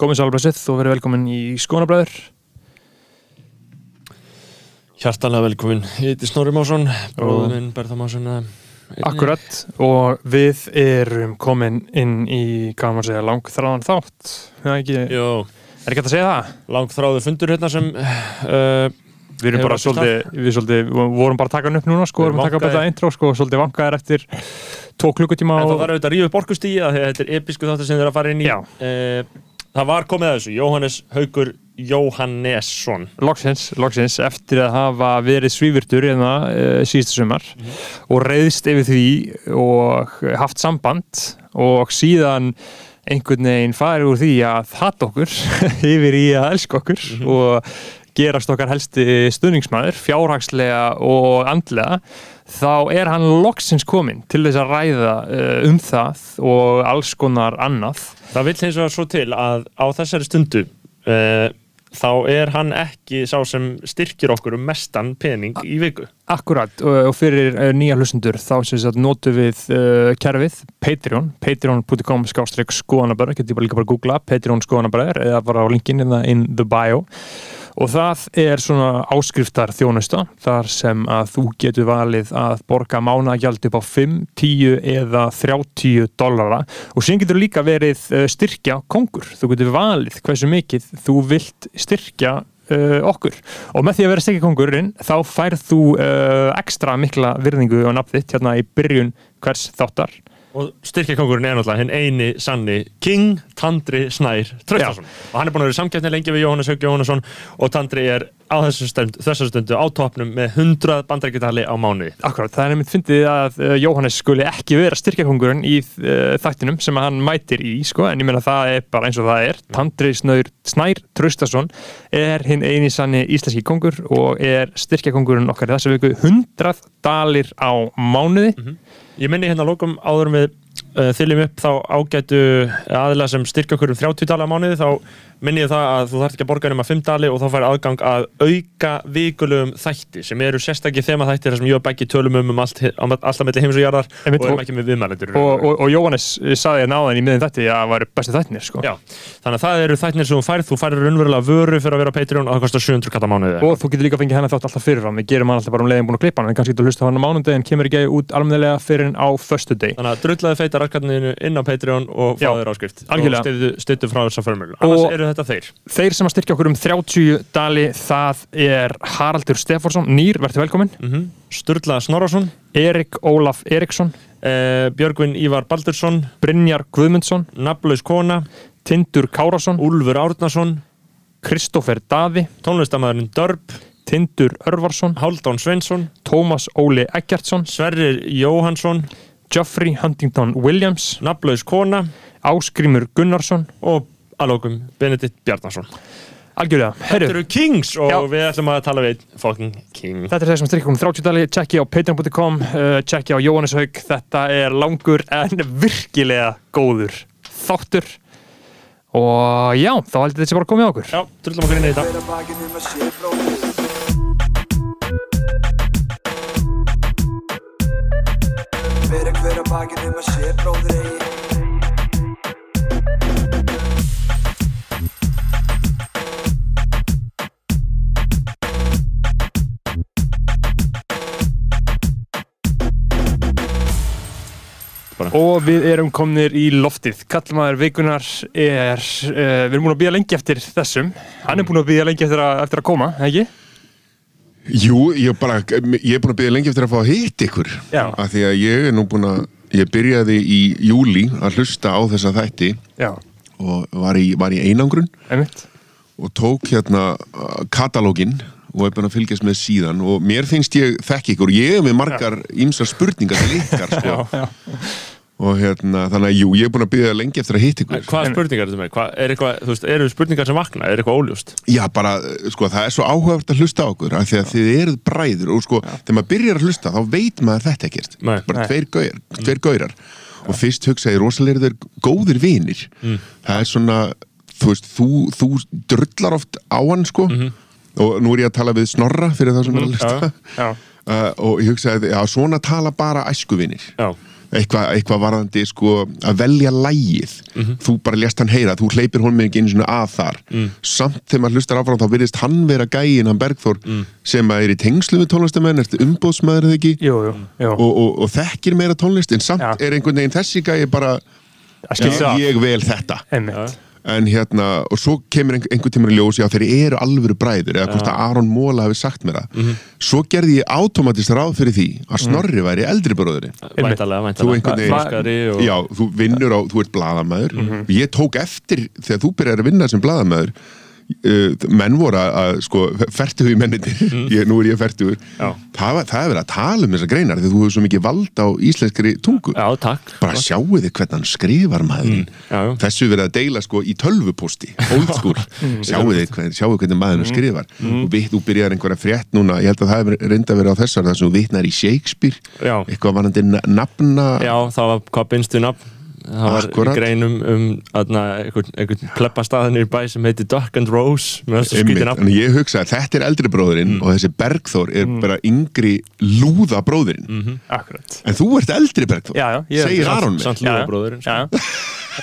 Alveg sett og verið velkomin í Skónabræður Hjartanlega velkomin, ég heiti Snorri Másson, bróður minn Berða Másson Akkurat. Og við erum komin inn í, hvað maður segja, langþráðan þátt. Er ekki, Jó, er ekki hægt að segja það? langt þráðu fundur hérna sem uh, Við erum bara svolítið, við svolítið, vorum bara að taka hann upp núna sko, vorum að taka upp þetta intro sko, svolítið vankaðir eftir tvo klukkutíma En það og var auðvitað að rífa upp orkustíi að þetta er episku þáttur sem þeir eru að fara inn í Það var komið að þessu, Jóhannes Haugur Jóhannesson. Loksins, loksins eftir að hafa verið svívirtur hérna uh, síðustu sumar og reyðst yfir því og haft samband og síðan einhvern veginn farið úr því að hatt okkur yfir í að elska okkur og gerast okkar helsti stuðningsmæður fjárhagslega og andlega þá er hann loksins kominn til þess að ræða uh, um það og alls konar annað. Það vill hins vegar svo til að á þessari stundu uh, þá er hann ekki sá sem styrkir okkur um mestan pening í viku. Akkurat og fyrir uh, nýja hlustendur þá sem sagt notum við uh, kerfið Patreon, patreon.com skástrík skoðanabæður, getur bara líka bara að googla Patreon skoðanabæður eða bara á linkin in the, in the bio. og það er svona áskriftar þjónusta þar sem að þú getur valið að borga mánagjald upp á 5, 10 eða 30 dollara. Og síðan getur líka verið uh, styrkja kongur, þú getur valið hversu mikið þú vilt styrkja uh, okkur. Og með því að vera styrkjakongurinn þá færð þú uh, ekstra mikla virðingu og nafn þitt hérna í byrjun hvers þáttar og styrkjakongurinn er náttúrulega hinn eini sanni King Tandri Snær Traustason. Og hann er búin að vera í samkeppni lengi við Jóhannes Haug Jóhannesson og Tandri er á þessu stund, þessu stundu á topnum með 100 bandarækjutali á mánuði. Akkurat, það er einmitt fyndið að uh, Jóhannes skuli ekki vera styrkjakongurinn í uh, þættinum sem hann mætir í sko, en ég meina það er bara eins og það er. Tandri Snær, Snær Traustason er hinn eini sanni íslenski kongur og er styrkjakongurinn okkar í þessu viku. 100 dalir á mánuði. Ég minni hérna lókum áður við uh, þyljum upp þá ágætu aðila sem styrkja okkur um 30 dali á mánuði þá minni ég það að þú þarf ekki að borga nema 5 dali og þá fær aðgang að auka vikulegum þætti sem eru sérstakki þema þættir sem ég og Beggi tölum um um allt, um alltaf melli heims og jarðar og erum og- ekki með viðmælendur og, og, og Jóhannes saði náðan í miðin þetta að það væri bestu þættinir sko. Já, þannig að það eru þættir sem þú færð. Þú færð raunverulega vöru fyrir að vera Patreon og það kostar 700 kall á mánuði. Og þú getur líka fengið hennar þátt alltaf fyrirfram. Við gerum hann alltaf bara um leiðin búin að klippa hann. En kannski getur hlusta hann á mánundi en kemur ekki út almennilega fyrir en á föstu deg Þannig að drullaði feita rakkarninu inn á Patreon og fáður áskrift eru þetta þeir? Þeir sem að styrkja okkur um 30 dali það er Haraldur Stefansson nýr, verður velkomin mm Sturla Snorarsson Erik Ólaf Eriksson. Eh, Björgvin Ívar Baldursson. Brynjar Guðmundsson. Naflaus Kona. Tindur Kárasson Úlfur Árnason. Kristófer Daði. Tónlistamæðurinn Dörb Tindur Örvarsson. Haldón Sveinsson. Tómas Óli Eggertsson Sverrir Jóhansson Geoffrey Huntington Williams. Naflaus Kona. Áskrimur Gunnarsson. Og alókum Benedikt Bjarnason. Algjörlega, Þetta herru eru Kings og Já. við ætlum að tala við fucking King. Þetta er þeir sem styrkja okkur um 30 dali, tjekki á patreon.com, uh, tjekki á Jóhannes Haug, þetta er langur en virkilega góður þáttur. Og já, þá heldur þetta sé bara að koma í okkur. Já, drullum okkur inn í þetta. Hver að bakinn um að sé bróðir Hver Og við erum komnir í loftið. Kallmaður vikunar er, uh, við erum búin að býja lengi eftir þessum. Hann er búin að býja lengi eftir að, eftir að koma, ekki? Jú, ég, bara, ég er búin að byrja lengi eftir að fá að hitta ykkur Já. af því að ég er nú búin að ég byrjaði í júli að hlusta á þessa þætti Já, og var í, var í einangrun einmitt. og tók hérna uh, katalógin og búin að fylgjast með síðan og mér finnst ég þekk ykkur ég er með margar ýmsar spurningar til ykkar sko. Já, og hérna, þannig að jú, ég er búin að byrja lengi eftir að hitta ykkur. Hvaða spurningar er þetta með? Hvað, er eitthvað, þú veist, eru spurningar sem vakna? Er eitthvað óljúst? Já, bara, sko, það er svo áhugavert að hlusta á okkur af því að þið eruð bræður og sko, þegar maður byrjar að hlusta, þá veit maður þetta ekkert. Nei. bara Nei. tveir, gaurar, tveir gaurar. Og fyrst hugsaði rosalega þeir góðir vinir. Það er svona, þú veist, þú, þú drullar oft á hann, sko. Og nú er ég að tala við Snorra fyrir það sem er að hlusta. Já. uh, og ég hugsaði, já, svona tala bara æskuvinir. Já, eitthvað eitthva varðandi sko að velja lægið Mhm. þú bara lést hann heyra, þú hleypir honum ekki einu svona að þar Mm. samt þegar maður hlustar áfram þá virðist hann vera gæin hann Bergþór Mm. sem að er í tengslu við tónlistamenn, ertu umbóðsmaður eða ekki Jú, jú, jú. og, og, og þekkir meira tónlist en samt Já. er einhvern veginn þessi gæi bara ég vel þetta Einmitt. En hérna, og svo kemur einhver, einhver tímur í ljós, já þeir eru alvöru bræður eða hvort að Aron Móla hafi sagt mér það. Mhm. svo gerði ég automatist ráð fyrir því að Snorri væri eldri bróðurinn Væntalega, einhvern væntalega og já, þú vinnur á, þú ert blaðamæður Mhm. ég tók eftir, þegar þú byrjar að vinna sem blaðamæður uh, menn voru að, að sko, fertuðu í mennindir ég, nú er ég fertuður það, það er verið að tala um þessar greinar þegar þú hefur svo mikið vald á íslenskri tungu. Já, takk. Bara sjáu þið hvernig hann skrifar maðurinn. Mm, þessu er verið að deila sko í tölvupústi old school, Mm. sjáu þið hvernig, sjáu hvernig maðurinn skrifar. Og við, þú byrjar einhverja frétt núna, ég held að það hefur reynda verið á þessar þar sem þú vitnar í Shakespeare. Já. eitthvað varandi na- nafna Já, það var hvað bynstu nafn Það var Akkúrat. í greinum um aðna, einhvern, einhvern pleppastaðinir bæ sem heiti Duck and Rose ég hugsa að þetta er eldri bróðurinn og þessi Bergþór er bara yngri lúða bróðurinn Akkurat. en þú ert eldri Bergþór Já, já, ég er- segir Aron Já, já.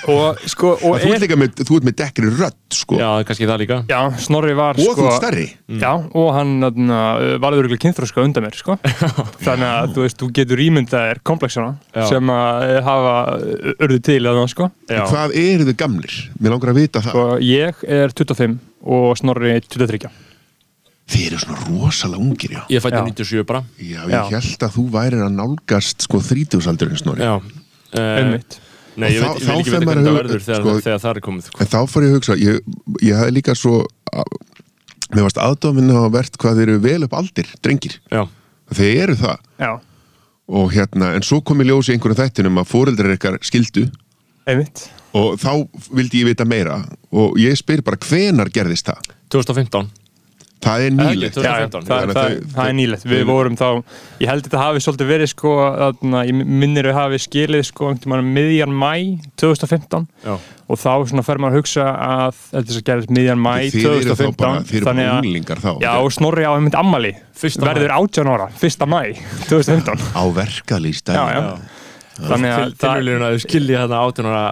Og sko, og þú ert er, með, þú ert með dekkri rödd sko, Já, kannski það líka. Já, Snorri var og þú sko, ert stærri. Já, og hann uh, varður ykkur kynþróska undan mér, sko. Þannig að, þú veist, þú getur ímyndað þér komplexuna sem að eh, hafa urðu til að það, sko. Já, hvað eru þið gamlir? Mér langar að vita það. Og ég er 25 og Snorri 23 Þið eru svona rosalega ungir, já. Ég fætti Já. 97 bara. Já, ég Já. held að þú værir að nálgast sko þrítúsaldurinn snorri. Já. Uh, Einmitt. Nei, ég Og veit, þá- ég ekki þá fer veit maður hvernig það að verður huga- þegar, sko- þegar það er komið sko. En þá fór ég að hugsa, ég, ég hafði líka svo Mér varst aðdóminn að verðt hvað þeir eru vel upp aldir, drengir. Já, Þeir eru það. Já, og hérna, en svo kom í ljós í einhverjum þættinum að fóreldrar ykkar skildu. Einmitt. Og þá vildi ég vita meira. Og ég spyr bara hvenar gerðist það? 2015 það er nýlegt. 2015, það, að það, þau- það er nýlegt. Við vorum þá, ég held þetta hafi svolítið verið sko, þarna, ég minnir að hafi skilið sko, einhvern miðjan mæ 2015 Já. Og þá svona fer maður að hugsa að þetta gerðist miðjan mæ þið eru þá 2015 bara, þið eru bara unglingar þá. Já, og Snorri á einmitt ammali verður 18 ára, fyrsta mæ 2015 á verkalýst Já, já, þannig að Tilvílun að þau skilji þarna 18 ára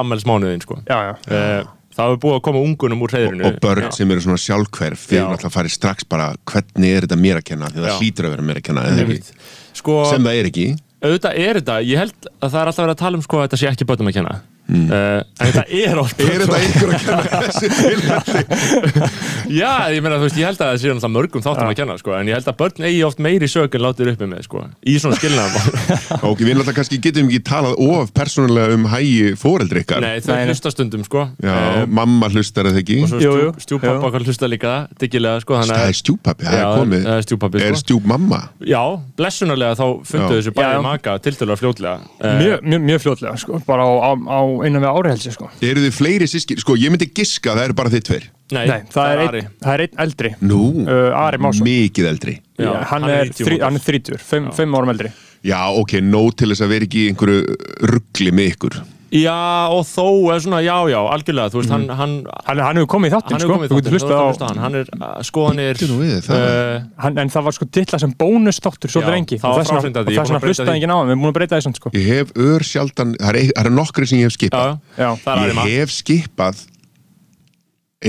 ammælismánuðin sko. já, já, uh, Það hefur búið að koma ungunum úr hreðrinu og börn sem eru svona sjálfhverf þeir Já. eru alltaf að fara strax bara hvernig er þetta mér að kenna? Því það Já. hlýtur að vera mér að kenna eða ekki? Sko, sem það er ekki. Auðvitað er þetta Ég held að það er alltaf verið að tala um sko að þetta sé ekki börnum að kenna Mm. uh, En þetta er oft er þetta einhver að kenna þessi tilfelli? Já, ég meina, þú veist, ég held að það sé alltaf mörgum þáttum að kenna, sko, en ég held að börn eigi oft meiri sög en látið uppi með, sko, í svona skilnaðum ok, við náttúrulega kannski getum ekki talað of persónulega um hægi fóreldri ykkar. Nei, þau Nei, nei. hlusta stundum, sko. Já, Eh, mamma hlustar eða ekki stjú, stjúpappa jú. okkar hlusta líka diggilega, sko, það að er stjúpappi, það Já, er komið. það er stjúpappi, er sko. stjúpmamma? Já, blessunarlega þá fundu Einan við ári helsi sko. eru þið fleiri sískir, sko ég myndi giska að það eru bara þið tveir. Nei, Nei, það er, Ari. einn, það er einn eldri. Nú, Uh, Ari Másson. mikið eldri. Já, Já, hann, hann er er, tímamót. hann er þrítur, fimm, fimm árum eldri. Já, ok, nóg til þess að vera ekki í einhverju ruggli með ykkur Já, og þó er svona, já, já, algjörlega, þú veist, hann, hann Hann, hann hefur komið í þáttin Hann sko, þú getur þáttinn, hlustað þú á getur hlustað á hann, hann er uh, skoðanir við, það- eh, hann, En það var sko titla sem bónustáttur Já, svolítið var og þess vegna- og ég er hlustaði ekki á hann Við erum búin að breyta því samt sko. Ég hef ör sjaldan, það er, ein- það er nokkri sem ég hef skipað já, Já, það er Ari ég Mar hef skipað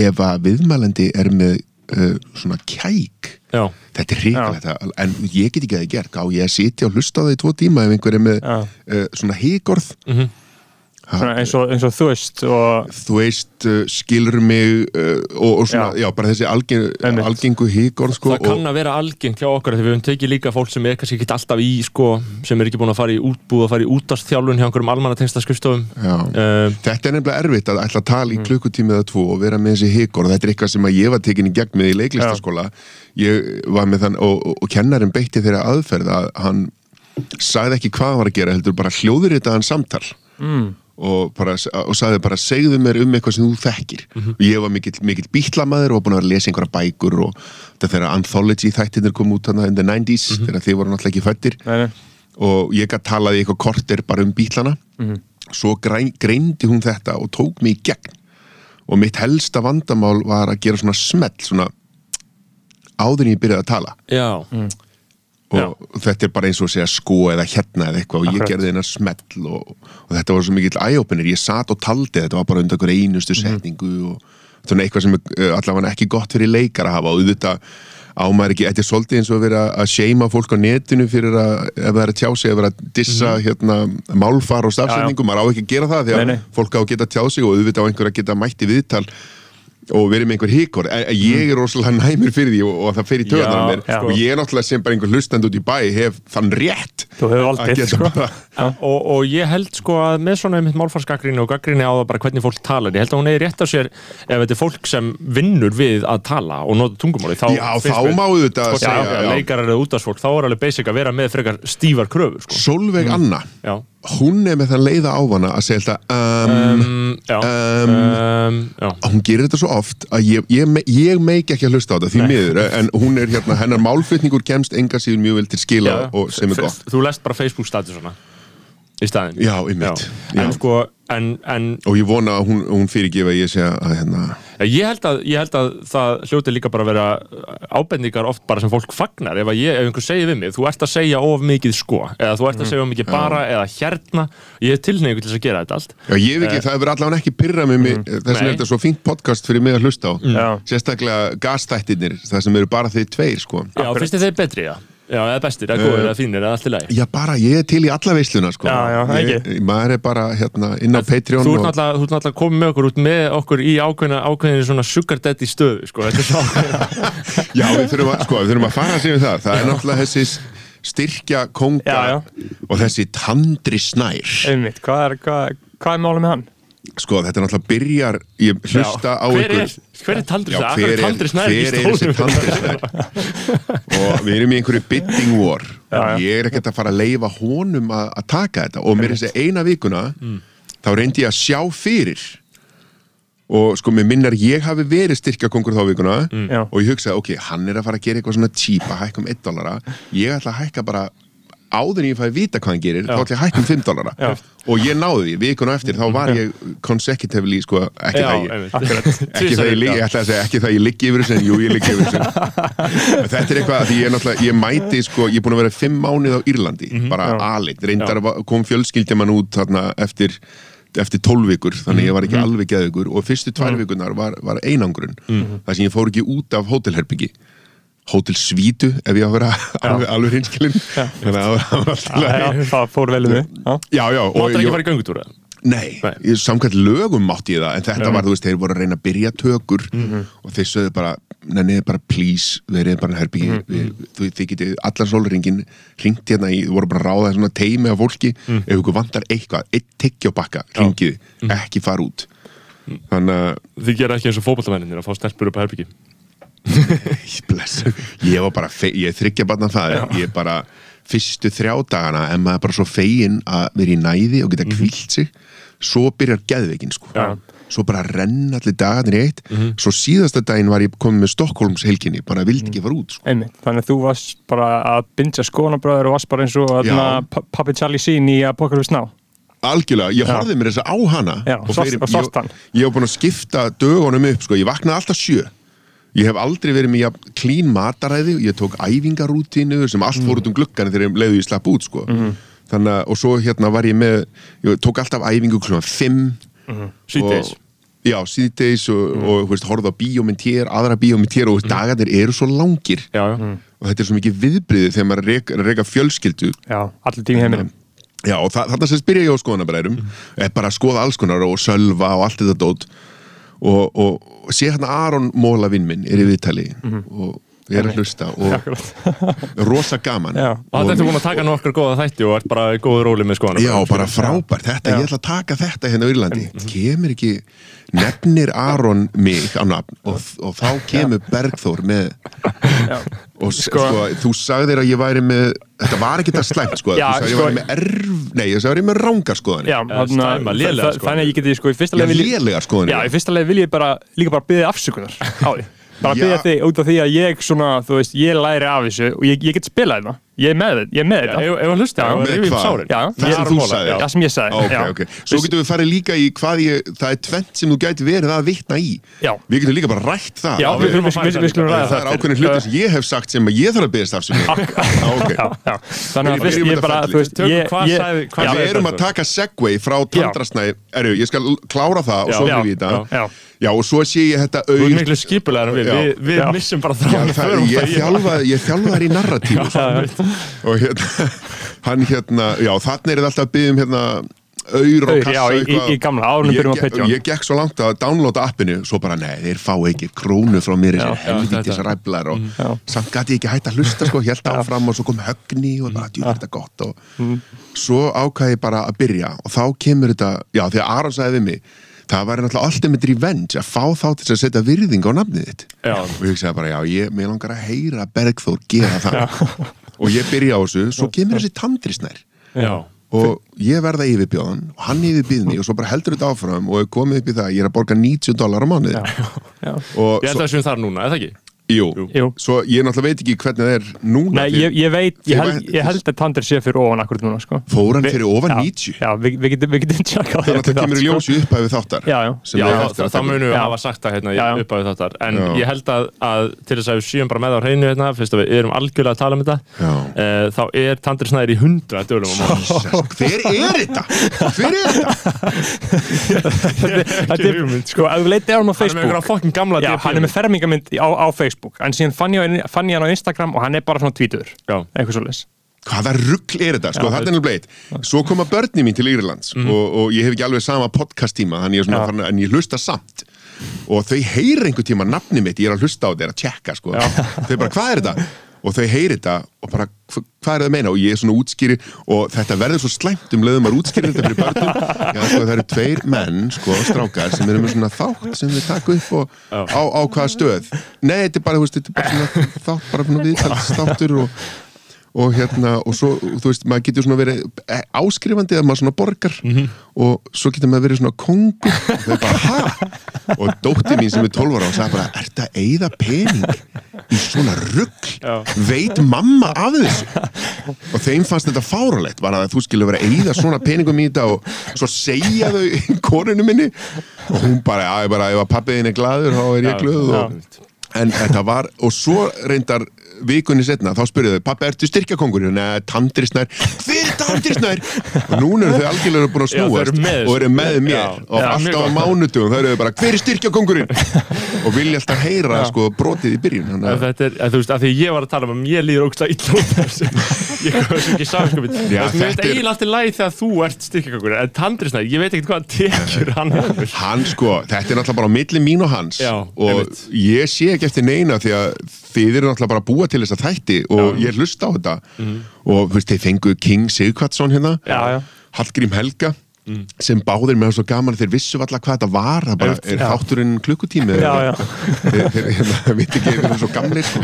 ef að viðmælandi er með uh, svona kæk. Já, þetta er hrikalegt, að- en ég get ekki að það gert. Á ég sitja og hlusta á það í tvo tíma ef einhver er með uh, svona híkorð svona eins og, eins og þú veist og þú veist, uh, skilur mig uh, og, og svona, já, Já. bara þessi algeng, algengu híkorð sko, það kann að vera algengt hjá okkur því við höfum tekið líka fólk sem er kannski ekki alltaf í sko, sem er ekki búin að fara í útbúð að fara í útastþjálfun hjá einhverjum almannatengsla skrifstofum Já. uh, Þetta er nefnilega erfitt að ætla að tala í Mm. klukkutími eða tvo og vera með þessi híkorð þetta er eitthvað sem ég var tekin í gegn með í leiklistaskóla ég var með þann og, og, og kennarinn beitti þeirra aðferð að hann sagði ekki hvað hann var að gera heldur bara hljóður þetta hann samtal mm. Og, bara, og sagði bara segðu mér um eitthvað sem þú þekkir. Mhm. og ég var mikill, mikill bítlamæður og var búin að vera að lesa einhverja bækur og þetta þegar anthology þættirnir kom út þarna in the 90s Mhm. þegar þið voru náttúrulega ekki fættir nei, nei. og ég gætt talaði eitthvað korter bara um bílana svo græn, greindi hún þetta og tók mig í gegn. Og mitt helsta vandamál var að gera svona smell svona áður en ég byrjaði að tala. Já, og þetta er bara eins og að segja sko eða hérna eða eitthvað. Og ég gerði hennar smell og, og þetta var svo mikill eye-opener, ég satt og taldi þetta var bara undir einhver einustu Mhm. setningu og þetta var eitthvað sem er allavega ekki gott fyrir leikar að hafa. Og auðvitað á maður ekki, þetta er svolítið eins og að vera að seima fólk á netinu fyrir að ef það er að tjá sig, ef það er að dissa hérna, málfar og stafsendingu, maður á ekki að gera það því að Nei, nei. fólk á að geta tjá sig og auðvitað á einhver að geta mætt í viðtal og verið með einhver híkor ég er rosalega næmur fyrir því og, og það fer í töðanar mér. já. og ég er náttúrulega sem bara einhver hlustand út í bæ hef þann rétt Þú hefur að geta sko. bara og, og ég held sko að með svona einmitt málfarsgaggrinni og gaggrinni á það bara hvernig fólk talar ég held að hún eigi rétt á sér ef þetta er fólk sem vinnur við að tala og nota tungumáli þá, Já, þá mér- má auðvitað sko, segja, leikarar eða útastfólk þá er alveg basic að vera með frekar stífar kröfur sko. Solveig Anna, já, hún er með þann leiða ávana að segja alltaf um, um, já, um, um, já. hún gerir þetta svo oft að ég, ég, ég meik ekki að hlusta á þetta því miður, en hún er hérna hennar málflutningur kemst enga síðan mjög vel til skila Já, og sem er gott. þú lest bara Facebook statusana í staðin Já, einmitt. Já. en sko en, en og ég vona að hún, hún fyrirgefa að ég segja að hérna ég held að, ég held að það hljóti líka bara að vera ábendingar oft bara sem fólk fagnar ef, að ég, ef einhver segir við mig, þú ert að segja of mikið sko, eða þú ert að segja of mikið bara eða hérna, ég er tilneingu til þess að gera þetta allt Já, ég veit ekki, það hefur allavega ekki pyrrað með mig þess vegna er þetta svo fínt podcast fyrir mig að hlusta á Já. sérstaklega gastættirnir, það sem eru bara þeir tveir sko. Já, finnst þið þeir betri, já? Já, eða bestir, eða góður, eða fínir, eða allt í lagi Já, bara ég er til í alla veisluna sko. Já, já, það ég, ekki. maður er bara hérna inn á Patreon Þú ert og, náttúrulega, náttúrulega komið með okkur út með okkur í ákveðina, ákveðinu svona sugar daddy stöðu, sko, er Já, við þurfum að, sko, við þurfum að fara segja um það það er náttúrulega þessi styrkja konga Já, já. og þessi tandri snær Einmitt, hvað er, hvað, hvað er málið með hann? Sko, þetta er náttúrulega byrjar ég hlusta á hver ykkur er, hver er taldri Já, snær? hver er, taldri snær hver er þessi tandri snær og við erum í einhverju bidding war. Já, já. ég er ekkert að fara að leifa honum að, að taka þetta. Og mér þessi eina vikuna þá reyndi ég að sjá fyrir. Og sko mér minnar ég hafi verið styrkjakongur þá vikuna Já. og ég hugsaði, ok, hann er að fara að gera eitthvað svona cheap að hækka um 1 dollara. Ég ætla að hækka bara áður en ég fæði vita hvað hann gerir, þá ætla ég að hækka um 5 dollara. Já. og ég náði því, vikuna eftir þá var ég consecutively, sko, ekki Já, það ég ekki það ég liggi, ég ætla að segja ekki það ég liggi yfir þessu en jú ég liggi yfir þessu. Þetta er eitthvað að því ég er náttúrulega ég mæti sko, ég er búin að vera fimm mánuð á Írlandi bara aðleitt, reyndar kom fjölskyldja mann út þarna eftir eftir 12 vikur, þannig ég var ekki alveg geðugur og fyrstu tvær vikunar var, var einangrun þar sem ég fór ekki út af hótelherbyggi hótel Svítu ef ég á að vera alveg, alveg hinskilin þannig að það var- alltaf það fór vel um mig Já. já, já, og Máttu ekki ég- fara í göngutúra? Nei, Nei. Samkvæmt lögum mátti ég það en þetta var, þú veist, þeir voru að reyna að byrja tökur og þeir sögðu bara nenniði bara please, verið bara herbyggi við, þú, þið getið allan sólringin ringt hérna í, þú voru bara að ráða svona teimi af fólki, ef ykkur vantar eitthvað eitt tyggja bakka, ringið ekki fara út. Þannig að, Þið gera ekki eins og fótballamenninir að fá stelpur upp á herbyggi ég var bara, ég þryggja barna það ég bara, fyrstu þrjá dagana en maður er bara svo fegin að vera í næði og geta kvílt sig. Svo byrjar geðveikin sko. Já. svo bara renna allir dagarnir í eitt. Svo síðasta daginn var ég komið með Stokkólms helginni bara vildi ekki fara út sko. Þannig að þú varst bara að bindja skoðanabröður og varst bara eins og Pappi Charlie Sheen í Apocalypse Now. Algjörlega, ég horfði mér þess að á hana Já, og og hann. ég hef búin að skipta dögunum upp sko. ég vaknaði alltaf sjö ég hef aldrei verið með klín mataræði. Ég tók æfingarútínu sem allt fór út um gluggan þegar ég leiði ég slapp út sko. þannig að, og svo hérna var ég með ég tók alltaf æfingu klúna 5 Síðdeis. og, já, síðdeis og, og þú veist, horfði á bíómynd hér, aðra bíómynd hér og mm. dagarnir eru svo langir. Já, já. Og þetta er svo mikið viðbriði þegar maður að reka fjölskyldu. Já, allir tími heiminum. Já, og þa þarna sem spyrja ég á skoðanabræðurum er bara að skoða alls konar og sölva og allt þetta dót og, og, og sé hérna Aron Móla vinn minn er í viðtali. Og ég er að hlusta og rosa gaman. Já. Og þetta ertu búin að taka nokkur góða þætti og ert bara í góðu róli með skoðanum Já, bara frábært, þetta, ég ætla að taka þetta hérna á Írlandi, kemur ekki nefnir Aron mig á nafn og, og þá kemur Bergþór með og sko, þú sagðir að ég væri með þetta var ekki það slæmt sko, Já, þú sagðir sko- ég væri með erf, nei, ég sagði að ég væri með rángar skoðanir. Já, skoðanir. Þannig að ég geti sko Já, Já, í fyrsta leið vil ég bara líka bara byggja afsökunar á því bara Já. byggja þig út af því að ég svona, þú veist, ég læri af þessu og ég, ég get spilað þetta ég er með þetta, ég er með þetta ef að hlusta, að. Það sem þú já. Já, sem ég sagði Ok, já. ok. Svo getum við farið líka í hvað ég, það er tvent sem þú gæti verið að vitna í. Já. Við getum líka bara rætt það. Já, við við, við, að það. það er það ákveðin hluti sem ég hef sagt sem að ég þarf að. Já, já. Þannig að ég bara, sagði- sagði við erum að taka segway frá tandrasnæði Erju, ég skal klára það og svo fyrir við þetta Já. Og svo sé ég þetta Þú auð er miklu skipulegar en við, Já. við, við Já. missum bara það, ég ég þjálfaði í narratífu sko. og hérna hann hérna, já, þannig er þetta alltaf að byggja um hérna auður og kassa já, í- í- í gamla, Ég byrjum gekk- Patreon. Ég gekk svo langt að downloada appinu svo bara, nei, þeir fá ekki krónu frá mér þessi helvítis þetta. ræflar og Já. samt gæti ég ekki hægt að hlusta sko, helt áfram og svo kom högni og bara, djúður þetta gott og svo ákvæði ég bara að byrja og þá kemur þetta, já, því að Aron sagði við mig það væri náttúrulega alltaf með revenge að fá þá til að setja virðing á nafnið þitt. Já. og ég hugsaði bara, já, ég, langar að heyra Bergþór gera það. Og ég byrja á þessu, svo kemur þessi tandrisnær Já, og ég verða yfirbjóðan og hann yfirbýð mig og svo bara heldur þetta áfram og komið upp í það, ég er að borga 90 dólar á mánuði. Já. og ég held að það séum þar núna, eða ekki? Jú, Jú. svo ég náttúrulega veit ekki hvernig það er núna Nei, ég, ég veit, ég held, ég held að Tandur sé fyrir ofan akkurat núna, sko fór hann Við- fyrir ofan já, 90 Já, við, við getum, við getum tjekkað þannig að það kemur í sko. ljósi upphæfi þáttar Já, já. Já, við að þá taka. munum við Já. hafa sagt það hérna Já, já. upp á þáttar en Já. ég held að, að til þess að við séum bara með á hreinu hérna, fyrst að við erum algjörlega að tala um þetta uh, þá er Tandri Snæður í 100 dölum á mánu Jesus, hver er þetta? hver er þetta? Þetta er, sko, ef þú leitið á hann á Facebook hann er með fermingamynd á, á Facebook en síðan fann ég, fann ég hann á Instagram og hann er bara svona tvítur eitthvað svolítið hvaða rugl er þetta? Sko, þetta er nefnilega eitt. Svo koma börni mín til Írlands og, og ég hef ekki alveg sama podcast tíma þannig ég er farin, en ég hlusta samt og þau heyra einhver tíma nafni mitt, ég er að hlusta á að tjekka sko. þau bara, hvað er þetta? Og þau heyri þetta og bara, hva- hvað er það að meina? og ég er svona útskýri og þetta verður svo slæmt um leiðum að útskýri þetta fyrir börnum. Já, sko, það eru tveir menn, sko, strákar sem eru með svona þátt sem við taka upp og, á, á hvaða stöð. Nei, þetta er bara, þú veist, þetta er bara svona þátt, bara svona viðtalsþáttur og og hérna, og svo, þú veist, maður getur svona verið eh, áskrifandi eða maður svona borgar. Og svo getur maður verið svona kongur og þau bara, ha? og dóttir mín sem er 12 ára og sagði bara, ert að eyða pening í svona rugg veit mamma af þessu? Og þeim fannst þetta fáralegt var að þú skilur vera að eyða svona peningum í þetta og svo segja þau koninu minni. Og hún bara, ég bara, ef að pappiðin er glaður þá er ég glöð og, en þetta var, og svo reyndar vikunni setna, þá spurðu þau pappi, ertu styrkjakongurinn? Nei, tandrisnær hver er tandrisnær? og núna eru þau algjörlega búin að Já, snúast með og eru með mér. Já, og já, alltaf á mánutugum, þau eru bara hver er styrkjakongurinn? og vilja alltaf heyra sko brotið í byrjun Þetta er, þú veist, að því ég var að tala um að mér líður ógstlega illa út af þessu. Ég kom svo ekki samskapið Já, þetta er- eiginlega alltaf læg þegar þú ert styrkjagangur En Tandri Snæður, ég veit ekkert hvað tekjur hann hefur hann sko, þetta er náttúrulega bara á milli mín og hans. Já, og ég sé ekki eftir neina því að þið eru náttúrulega bara að búa til þess að þætti og ég hlusta á þetta og þú veist, þeir fengu King Sigvardsson hérna. Já, já. Hallgrím Helga sem báðir með svo gaman þeir vissu alltaf hvað þetta var það bara, er þátturinn klukkutími. Já, já. þeir, þeir hérna, veit ekki, þeir eru svo gamlir sko.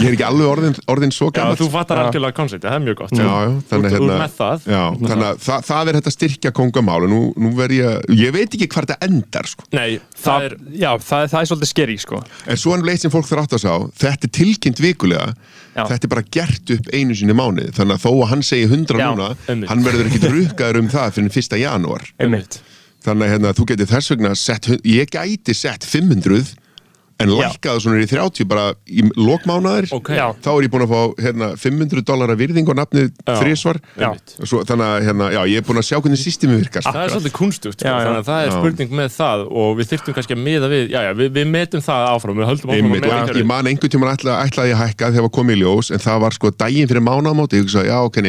ég er ekki alveg orðin, orðin svo Já, gaman þú fattar algjörlega konceptið, það er mjög gott. Já, já, þannig þú hérna, ert með það. já, þannig að það, það er þetta styrkja kongamál og nú, nú ég, ég veit ekki hvað þetta endar sko. Nei, það það, er Já, það, það er svolítið skeri, sko. En svo en leitt sem fólk þarf átt að sá, þetta er tilkynnt vikulega, Já. þetta er bara gert upp einu sinni í mánuð, þannig að þó að hann segi 100 Já, núna, einmitt. hann verður ekki rukkaður um það fyrir 1. janúar. Einmitt Þannig að hérna, þú getur þess vegna sett, ég gæti sett 500 en lækkaðu svona í 30 bara í lokmánaðir, Ok. Já. þá er ég búin að fá hérna, 500 dólar að virðing og nafnið þrísvar. Þannig að hérna, já, ég er búin að sjá hvernig systemi virkar. Það er svolítið kunstugt, sko, Já, já. þannig að það er Já. spurning með það og við þyrftum kannski að miða við, já, já, við, við metum það áfram, við höldum áfram Einmitt, að ég man einhvern tímann ætla, ætlaði ég að hækka þegar var komið í ljós en það var sko daginn fyrir mánaðamóti ég hugsa, já ok,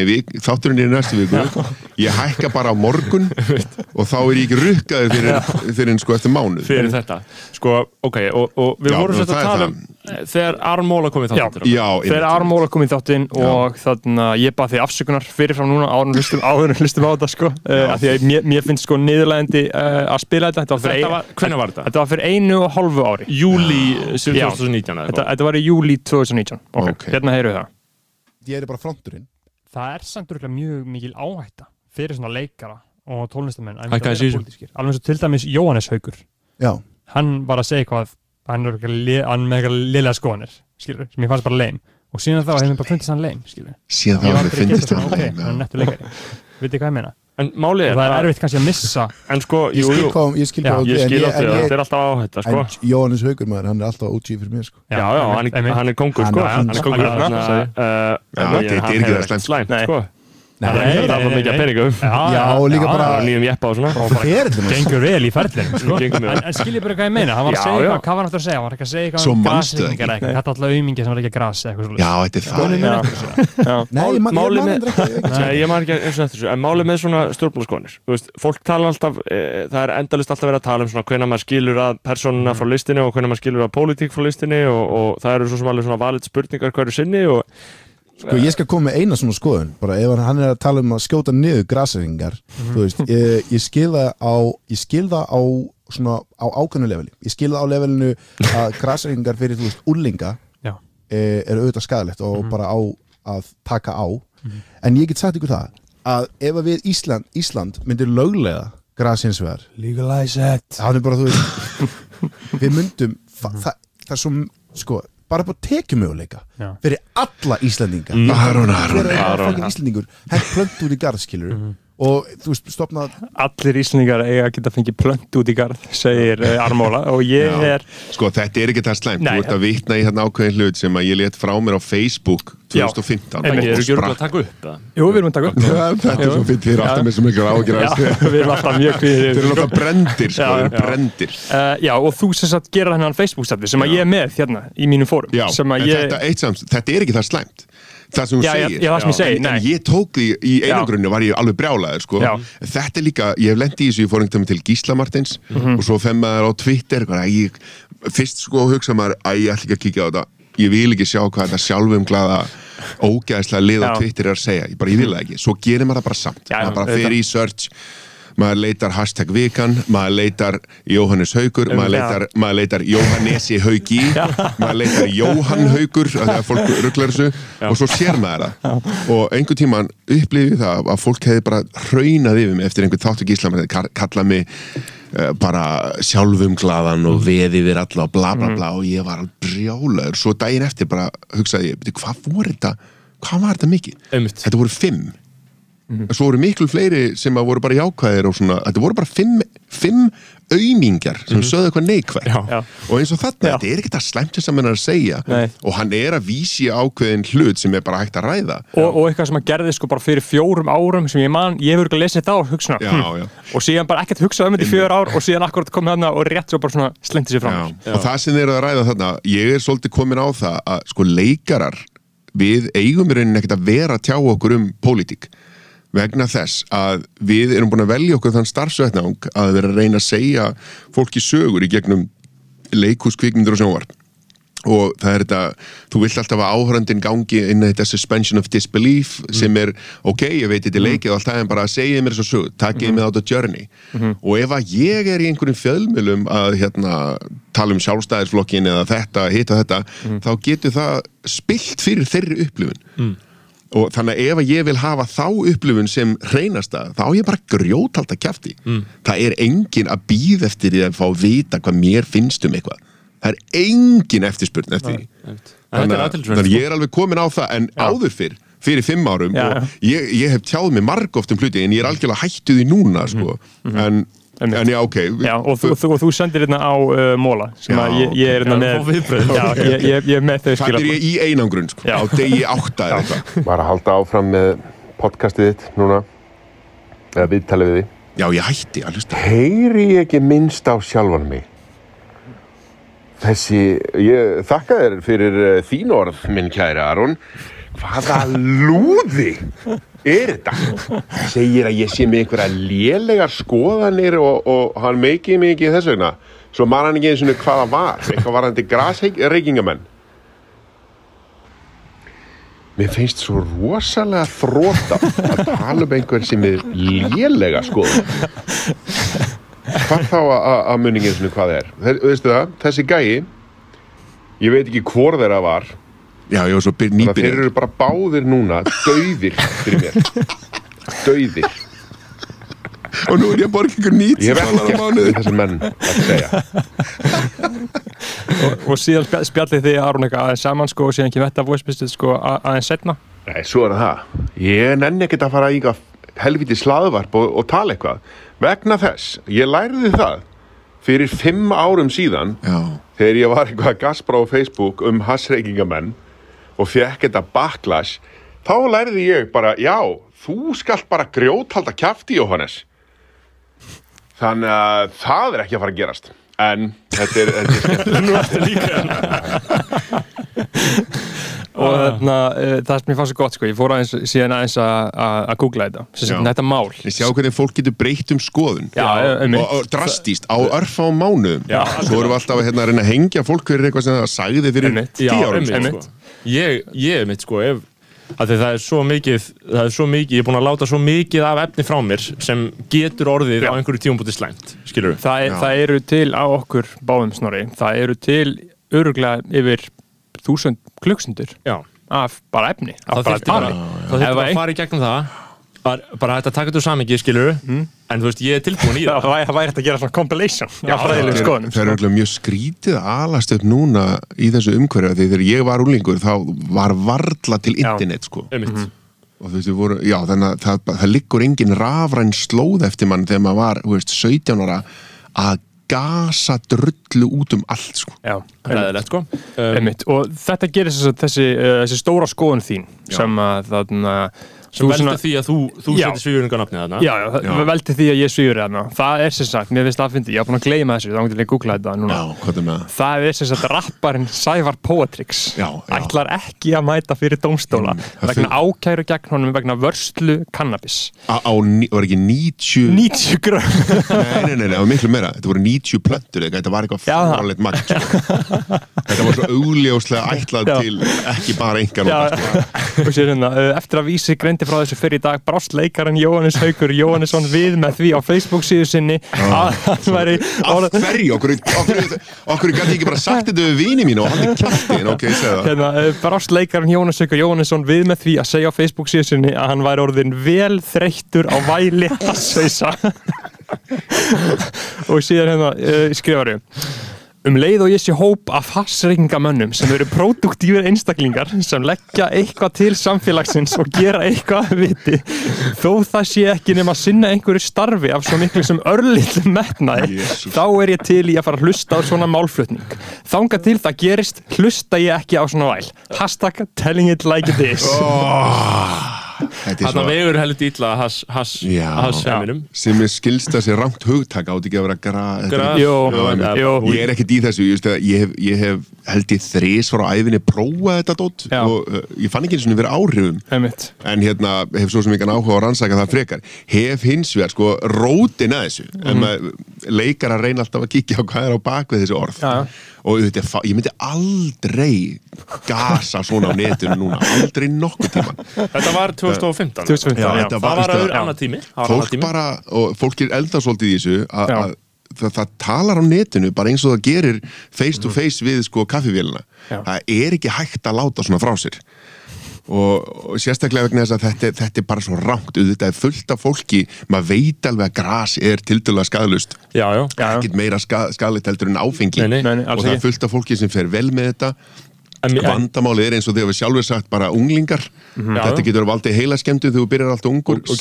þátturinn er í næstu viku ég hækka bara á morgun og þá er ég ekki rukkaður fyrir, fyrir sko fyrir þetta, sko, ok, og, og við Já, vorum svolítið að tala um eh, þegar Aron Móla kom í Já. Þegar Armóla kom í þáttinn og þannig að ég bað því afsökunar fyrirfram núna áður en hlustum, á þetta sko. Uh, af því að mér, mér finnst sko niðurlegandi uh, að spila þetta. Þetta var fyrir, var, hvernig var þetta? þetta var fyrir einu og hálfu ári. Júli Já. 2019 eða Þetta, eitthvað. þetta var í júli 2019 okay. Ok. Hérna heyru það. Ég er bara fronturinn. Það er samt örugglega mjög mikil áhætta fyrir svona leikara og pólitískir. alveg eins og til dæmis Jóhannes Haugur já, hann var að segja eitthvað hann er hann með eitthvað liðlega skoðanir skilur, sem ég fannst bara leim og síðan þá hefur mér bara fundist hann leim skilur síðan þá Ég hann getað það svona, ok, leim, hann er nettur leikari. Vitið hvað ég meina? En málið er, það er að- erfitt kannski að missa. En sko, Ég jú, jú, ég skil ég á því þetta er alltaf á þetta, sko. En Jóhannes Haugur maður, hann er alltaf OG fyrir mér sko. Já, já, hann, er- hann er kongur, Hann- sko. hann- Hann er kongur, hann- hann- þetta er hann ekki það slæmt. Nei, Það er það mikið að peningum. Já, og líka bara nýjum jeppa og svona. ferðin gengur vel í ferðinu sko. En, en skiljið bara hvað ég meina? Hann var að segja hvað var hann aftur að segja? Hann var ekki að segja Svo eitthvað um eitthvað þetta er alltaf aumingi sem var ekki að gras eitthvað já, þetta er það. Nei, Málið með- ég veit. Nei, ég maður ekki eins og eftir þessu, en málið með svona veist, fólk tala alltaf, e, það er endalist alltaf verið að tala um svona hvenær maður skilur að persónuna frá listinni og hvenær maður skilur að Sko, ég skal koma með eina svona skoðun. Bara ef hann er að tala um að skjóta niður grasæringar, þú veist, ég, ég skil það á, ég skil það á svona á ákveðnu leveli, ég skil það á levelinu að grasæringar fyrir, þú veist, úrlinga e, er auðvitað skadalegt og bara á að taka á. En ég get sagt ykkur það að ef að við Ísland, Ísland myndir löglega grasinsvegar legalize it. Það er bara, þú veist við myndum, það, það, það er svo sko, bara bara tekjumöguleika Já. fyrir alla Íslandinga Mm. Aron, Aron, Aron. fucking Íslandingur hent plönt út í garðskilur og þú veist, stopnað allir íslendingar eiga að geta fengið plönt út í garð segir uh, Armóla og ég Já. er Sko þetta er ekki það slæmt, Nei. þú ert að vitna í hérna ákveðin hlut sem að ég let frá mér á Facebook 2015 Einmitt. Eru og ekki að taka upp það? jú við erum að taka upp Já, Þetta er svo fyrir þér alltaf með svo miklu ágjur Já, við erum alltaf mjög Þeir eru alltaf brendir, sko, Já, þeir eru já. brendir Uh, já, og þú sem sagt gera hennan Facebook-stætti sem að Já. ég er með hérna í mínum fórum Já, sem en að ég, þetta, eitt samt, þetta er ekki það slæmt Það sem Já, já, segir. já, það sem ég segi, en, en ég tók því í einangrunni var ég alveg brjálaður sko. Já. Þetta er líka, ég hef lendið í þessu Ég fór einhvern veginn til Gísla Martins Mhm. Og svo fem maður á Twitter ég, Fyrst sko hugsa maður Æ, ég ætla ekki að kíkja á þetta. Ég vil ekki sjá hvað þetta sjálfum glaða Ógæðslega lið á Já. Twitter er að segja. Ég bara, ég vil það ekki, svo gerir maður það bara samt. Já, já, Maður bara fer í search maður leitar hashtag vikan, maður leitar Jóhannes Haugur, maður leitar, maður leitar Jóhannesi Haugi maður leitar Jóhann Haugur að fólk rugglar þessu og svo sér maður það. Og einhvern tíman upplifið það að fólk hefði bara hraunað yfir mig eftir einhvern þáttu gíslam kallað mig uh, bara sjálfum glaðan og veði við alla og bla bla bla og ég var alveg brjálaður. Svo daginn eftir bara hugsaði ég, "Bíddu, hvað voru þetta? Hvað var þetta mikið? Þetta voru fimm svo voru miklu fleiri sem að voru bara jákvæðir og svona, þetta voru bara fimm, fimm auðmingjar sem sögðu eitthvað neikvæð Já. Já. og eins og þarna, Já. þetta er ekki það slæmt sem hann er að segja Nei. og hann er að vísi ákveðin hlut sem er bara hægt að ræða og, og eitthvað sem að gerði sko bara fyrir fjórum árum sem ég man, ég hefur ekki að lesa þetta og hugsa Já, svona, já. og síðan bara ekkert hugsað um þetta í fjör ár og síðan akkurat komið þarna og rétt svo bara svona slendi sér fram Já. og það sem þeir eru að ræða þarna ég er svolítið komin á það að sko leikarar við eigum í rauninni ekkert að vera að tjá okkur um pólitík vegna þess að við erum búin að velja okkur þann starfsvetnang að vera að reyna að segja fólki sögur í gegnum leikhús, kvikmyndur og sjónvarp. Og það er þetta, þú vilt alltaf að áhörandin gangi inn í þetta suspension of disbelief sem er, ok, ég veit þetta er leikið og allt það en bara segið mér þessu sög, takkið mig á þetta journey. Og ef að ég er í einhverjum fjöðmjölum að hérna tala um sjálfstæðisflokkin eða þetta, hitta þetta þá getur það spilt fyrir þeirri upplifun og þannig að ef ég vil hafa þá upplifun sem hreinasta, þá á ég bara grjótalt að kjafti. Það er engin að býð eftir því að fá að vita hvað mér finnst um eitthvað. Það er engin eftirspurn eftir því. þannig er að, þannig að sko. ég er alveg komin á það en áður fyrr, fyrir fimm árum Já, og ég, ég hef tjáð mig margóft um hluti en ég er algjörlega hættu því núna sko. en, Einmitt. en já, ok. Já, og þú, þú, og þú sendir hérna á uh, móla sem Já. að ég, ég er hérna með. Já, ég, ég, ég er með þau það skilabóð er ég í einangrun sko. Já. á degi átta eða eitthvað. Var að halda áfram með podcastið þitt núna? Eða viðtalið við þið já, ég hætti að hlusta. Heyri ég ekki minnst á sjálfan mig? Þessi, ég þakka þér fyrir uh, þín orð, minn kæri Aron. Hvaða lúði er þetta? Segir að ég sé með einhverja lélegar skoðanir og, og hann meikið ekki þess vegna Svo man hann ekki eins og hvað það var, eitthvað varandi grasreikingamenn Mér finnst svo rosalega þróta að tala um einhvern sem er lélega skoðun. Hvað þá að- að að munningin svona hvað er? Veistu það, þessi gæi, ég veit ekki hvor þeirra var, já, ég var svo byr, þannig að þeir eru bara báðir núna, dauðir fyrir mér. Dauðir. og nú er ég að borga ykkur nýtt Ég ekkert mánuði við þessi menn að segja. og, og síðan spjall- spjallið þið Aron eitthvað aðeins saman sko og síðan kemur þetta voicebistið sko að- aðeins setna Nei, svo er það. Ég nenni ekkert að fara í eitthvað helviti slaðvarp og, og tala eitthvað. Vegna þess, ég læriði það fyrir fimm árum síðan Já, þegar ég var eitthvað að gaspra á Facebook um hassreikingamenn og fekk þetta backlash þá læriði ég bara, já, þú skalt bara grjóthalda kjafti, Jóhannes. Þannig að það er ekki að fara að gerast. En þetta er, þetta er líka og þarna, uh, það sem ég fannst svo gott sko, ég fór aðeins síðan aðeins að- googla þetta. Þetta mál. Ég sjá hvernig fólk getur breytt um skoðun. Já, og, og drastíst á örfa á mánuðum. Já, Svo erum við alltaf að, hérna, að reyna að hengja fólk fyrir eitthvað sem það sagði fyrir tíu árum sko. Ég, ég mitt sko ef, að það er svo mikið það er svo mikið, ég er búin að láta svo mikið af efni frá mér sem getur orðið Já. á einhverju tíumbúti slæmt, skilur við það, er, það eru til á okkur báðum snorri það eru til öruglega yfir þúsund klukkstundur Já, af bara efni af það bara þurfti bara, tali það Ef þurfti bara að fara í gegnum það bara, bara hægt að taka þetta úr samhengi, skilur við en þú veist, ég er tilbúin í Já, það. það væri- það væri hægt að gera svona compilation fræðilegum Það er- skoðunum Það er sko. mjög skrítið að alast upp núna í þessu umhverju því þegar ég var úlingur þá var varla til Já. internet sko. Einmitt. og þú veist, voru, já, þannig að það, það liggur engin rafræn slóð eftir mann þegar maður var, þú veist, 17 ára að gasa drullu út um allt, sko. Já, Ræðilegt, sko. Um, einmitt. Og þetta gerir þess að þessi, uh, þessi stóra skoðun þín sem að þarna sem þú veldur svona- því að þú, þú Já. setur svífuringarnafnið þarna Já, já, Já. veldi því að ég svífur þarna Það er sem sagt, mér finnst það að fyndi Ég haf búin að gleyma þessu, þá getur ég að googla þetta núna hvað er með það? Það er sem sagt rapparinn Sævar Poetrix Já, já. Ætlar ekki að mæta fyrir dómstóla Mm, vegna finn- ákæru gegn honum vegna vörslu kannabis Á, á, var ekki 90 90 gröð Nei, nei, nei, nei, það var miklu meira Þetta voru 90 plöntur, þetta var eitthvað Já, fáralegt magn sko. Þetta var svo augljóslega ætlað Já. til ekki bara að greindi frá þessu fyrir í dag. Brást leikarinn Jóhannes Haugur Jóhannesson við með því á Facebook síðu sinni. Að hann væri Af hverju, okkur, okkur, gæti ekki bara sagt þetta við vini mínu og hann er kæftin, ok, segð það. Hérna, uh, brást leikarinn Jóhannes Haugur Jóhannesson við með því að segja á Facebook síðu sinni að hann væri orðin vel þreyttur á væli hassausa og síðan hérna uh, skrifar ég Um leið og ég sé hóp af hassreikingamönnum sem eru próduktífur einstaklingar sem leggja eitthvað til samfélagsins og gera eitthvað að viti þó það sé ekki nema að sinna einhverju starfi af svo miklu sem örlítið metnaði Jesús. þá er ég til í að fara að hlusta á svona málflutning. Þanga til það gerist hlusta ég ekki á svona væl. Hashtag telling it like it is. Þetta Þarna svo vegur heldur ítla hass, hass, Já. hass heiminum sem er skilst að sé rangt hugtak átt ekki að vera gra... þetta Gra- er- Jú. Ég er ekkert í þessu, ég, að ég, hef, ég hef held ég þrís frá æfinni prófað þetta dótt og uh, ég fann ekki eins og verið áhrifum Einmitt. en hérna hef svo sem ekki áhuga á að rannsaka það frekar hef hins vegar sko rótin að þessu mm. en leikar að reyna alltaf að kíkja á hvað er á bakvið þessi orð Já, já. Og þetta, fa- ég myndi aldrei gasa svona á netinu núna. Aldrei nokkuð tíman Þetta var 2015 2015, Já, já. Það var- var já. annar tími. Það var annar fólk tími. bara, og fólk er elda svolítið í þessu að, það, það talar á netinu bara eins og það gerir face to face við sko kaffivélina. Já. það er ekki hægt að láta svona frá sér og, og sérstaklega vegna þess að þetta, er- þetta er bara svo rangt auðvitað er fullt af fólki, maður veit alveg að gras er skadalust já, Já, já. ekkert meira ska, skadalegt heldur en áfengi. Nei, nei. Nei, og það er fullt af fólki sem fer vel með þetta. Vandamálið er eins og þegar við sjálfur sagt bara unglingar. Þetta Já, já. getur valdið heila skemmtu þegar þú byrjar alltaf ungur. Og- og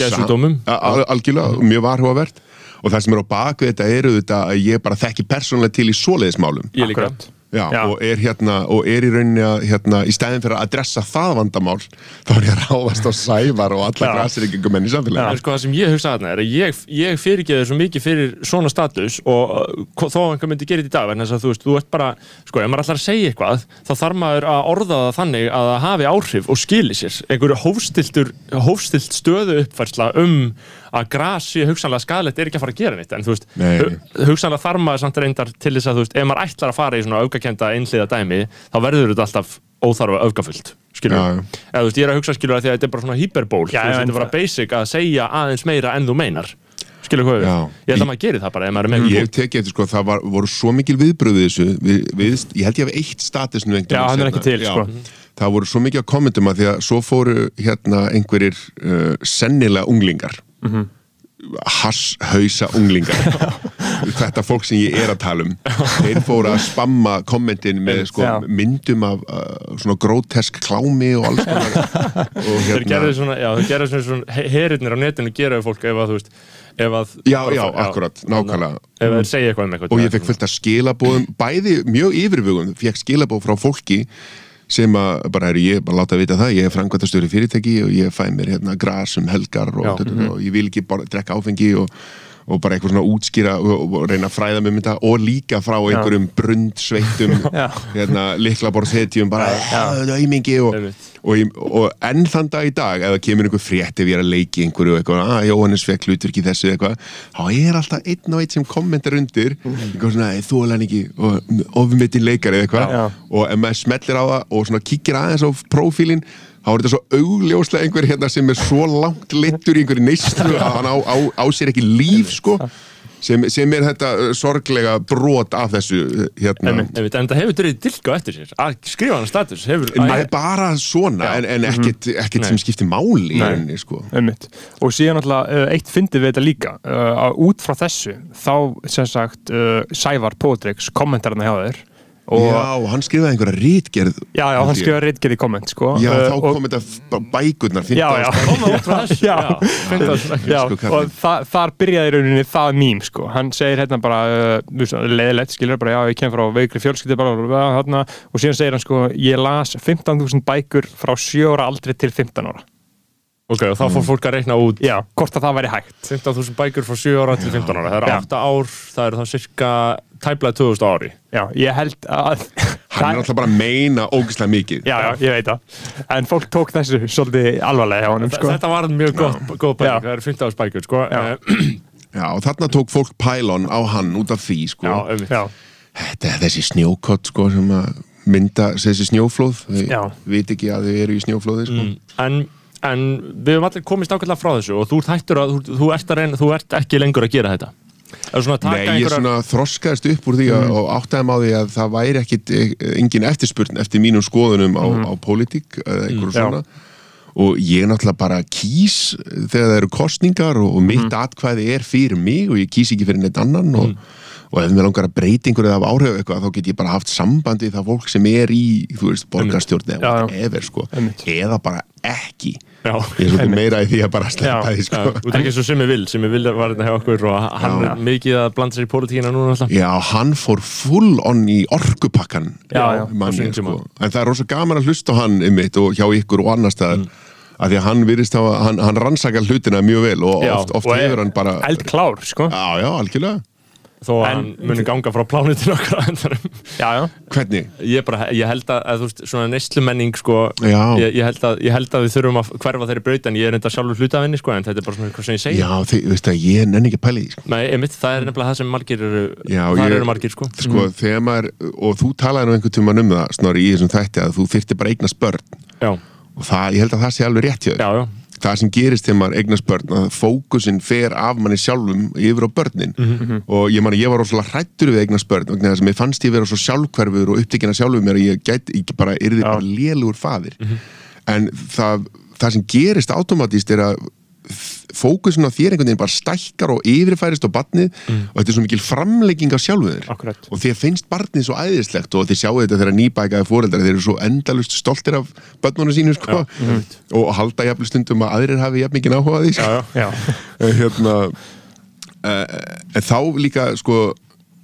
al- algjörlega, mjög varhugavert. Og það sem er á bakvið þetta eru þetta að ég bara þekki persónulega til í svoleiðismálum Akkurat. Já, Já. Og, er hérna, og er í rauninni að hérna, í stæðin fyrir að adressa það vandamál þá er ég að ráðast á sævar og alla Já. grasirikingum enn í samfélagi En sko það sem ég hugsa þarna er að ég, ég fyrirgeði svo mikið fyrir svona status og uh, þó einhver myndi gera þetta í dag vegna þess að þú veist, þú ert bara, sko, ef maður ætlar að segja eitthvað þá þarf maður að orða það þannig að það hafi áhrif og skili sér einhverju hófstiltur, hófstilt stöðu uppfærsla um að gras sé hugsanlega skadalegt er ekki að fara að gera neitt en þú veist, hu- hugsanlega þarf maður samt reyndar til þess að þú veist, ef maður ætlar að fara í svona öfgakenda einhliða dæmi, þá verður þetta alltaf óþarfa öfgafullt, skilur Já, já. eða þú veist, ég er að hugsa skilur að því að þetta er bara svona hyperból, þú veist, þetta er bara basic að segja aðeins meira en þú meinar skilur hvað ég held að maður gerir það bara ef maður er með Ég hef tekið eftir sko, það var, voru svo mikil viðbröðu þessu, við, við, ég held ég hef eitt statusnu einhvern Já, hann er seinna. ekki til, Já. sko. Það voru svo mikið að kommentum að því að svo fóru hérna einhverjir uh, sennilega unglingar hasshausa unglingar. Þetta fólk sem ég er að tala um þeir fóru að spamma kommentin með sko, Já. myndum af uh, svona grótesk klámi og alls og hérna svona, já, þeir gerðu svona, svona herinnir á netinu gera við fólk ef að, þú veist, að Já, já, akkurat, nákvæmlega. Ef þeir segja eitthvað um eitthvað og ég fekk fullt af skilabóðum bæði mjög yfirvögum, fekk skilabóð frá fólki sem að bara er ég bara láta vita það, ég er framkvæmtastöru fyrirtæki og ég fæ mér hérna gras um helgar og, og, og ég vil ekki bara drekka áfengi og, og bara eitthvað svona útskýra og, reyna að fræða um þetta og líka frá einhverjum brundsveittum hérna liklaborðsetjum bara, er aumingi og, og, og enn þann dag í dag ef það kemur einhver frétt ef ég er að leiki einhverju eitthvað, að Jóhannes fekk í þessu eitthvað, þá er alltaf einn og einn sem kommentar undir, eitthvað svona "Æ, þú alveg ekki, og ofmitin leikari eða eitthvað, og ef maður smellir á það og svona kíkir aðeins á prófílinn þá er þetta svo augljóslega einhver hérna sem er svo langt littur í einhverju neyslu að hann á, á, á sér ekki líf sko, sem, sem er þetta uh, sorglega brot af þessu uh, hérna. Einmitt, einmitt, En það hefur dröðið dilka eftir sér. Að skrifa hann status hefur, Það er bara svona, en, en ekkit, ekkit sem skiptir máli í rauninni, sko. Einmitt. Og síðan alltaf uh, eitt fyndið við þetta líka uh, að út frá þessu þá sem sagt uh, Sævar Pótrix kommentarna hjá þér Já, hann skrifaði einhverja rítgerð. já, já, hann skrifaði reitgerð í komment sko. Já, Uh, þá og- kom þetta bækurnar, Já, já. 15 Koma út frá þessu Já. Já, og þa þar byrjaði í rauninni það mím sko. hann segir hérna bara uh, leðilegt, skilur bara, já, ég kem frá veikri fjölskyldi bara, bara, hérna, og síðan segir hann sko, ég las 15.000 bækur frá 7 ára aldrei til 15 ára Ok, og þá fór fólk að reikna út já, hvort að það væri hægt 15.000 bækur frá 7 ára til 15 ára Það eru Já. 8 ár, það eru þá cirka tæplega 2000 ári já, ég held að Hann er alltaf bara að meina ógislega mikið. já, já, ég veit það en fólk tók þessu svolítið alvarlega hjá honum sko. Þetta var mjög góð, góð Já. bækur, það eru 15 bækur sko. Já. Eh, Já, og þarna tók fólk pælon á hann út af því, sko. Já, um, já, Þetta er þessi snjókott, sko, sem að mynda þessi snjóflóð. Þau Já. veit ekki að þau eru í snjóflóði, sko. en, en við höfum allir komist ákveðlega frá þessu og þú ert að, þú, þú, ert að reyna, þú ert ekki lengur að gera þetta. Er svona Nei, ég einhverjar svona þroskaðist upp úr því að, og áttaði á því að það væri ekkit eh, engin eftirspurn eftir mínum skoðunum á, á pólitík eða einhverju já. svona. Og ég náttúrulega bara kýs þegar það eru kostningar og, og mitt atkvæði er fyrir mig og ég kýs ekki fyrir neitt annan og, og ef mér langar að breyta einhverju af áhrif eitthvað þá get ég bara haft sambandi það fólk sem er í, þú veist, borgarstjórn eða whatever, sko, Einmitt. eða bara ekki Já. ég er svolítið meira í því að bara sleppa því, sko Þú ert ekki svo sem ég vil, sem ég vil var þetta hjá okkur og hann Já. er mikið að blanda sér í pólitíkina núna alltaf Já, hann fór full on í orkupakkan Já, manni, sko. en það er rosa gaman að hlusta hann einmitt og hjá ykkur og annar staðar Mm. af því að hann virðist hafa, hann, hann rannsakar hlutina mjög vel og Já, oft, oft og hefur hann bara eldklár sko. Já, já, algjörlega þó að hann muni ganga frá plánutinu okkar á endanum. já, já, Hvernig? Ég, bara, ég held að, að þú veist, svona neyslumenning sko, Já. ég, ég, held að, ég held að við þurfum að hverfa þeirri braut en ég er enda sjálfur hluta af henni sko, en þetta er bara svona eitthvað sem ég segi Já, þið, veist að ég nenni ekki að pæla í því, sko. Nei, einmitt, það er nefnilega það sem margir eru Já, það ég- eru margir sko Sko, þegar maður, og þú talaði nú einhvern tímann um það, snorri, í þessum þætti að þú þyrfti bara að eignast börn Já, og það, ég held að það sé alveg rétt hjá þér já, já, það sem gerist þegar maður eignast börn að fókusin fer af manni sjálfum yfir á börnin. Og ég man ég var rosalega hrættur við eignast börn vegna þess að mér fannst ég vera svo sjálfhverfur og upptekina sjálfum mér að ég gæti ég bara yrði bara lélugur faðir. En það, það sem gerist automatist er að fókusin á þér einhvern veginn bara stækkar og yfirfærist á barnið og þetta er svo mikil framlegging á sjálfu þér. Akkurat. og þér finnst barnið svo æðislegt og þið sjáu þetta þegar nýbækaði fóreldrar þeir eru svo endalust stoltir af börnunum sínu sko, og halda jafnvel stundum að aðrir hafi jafn mikið áhuga á því sko. já, En hérna uh, þá líka sko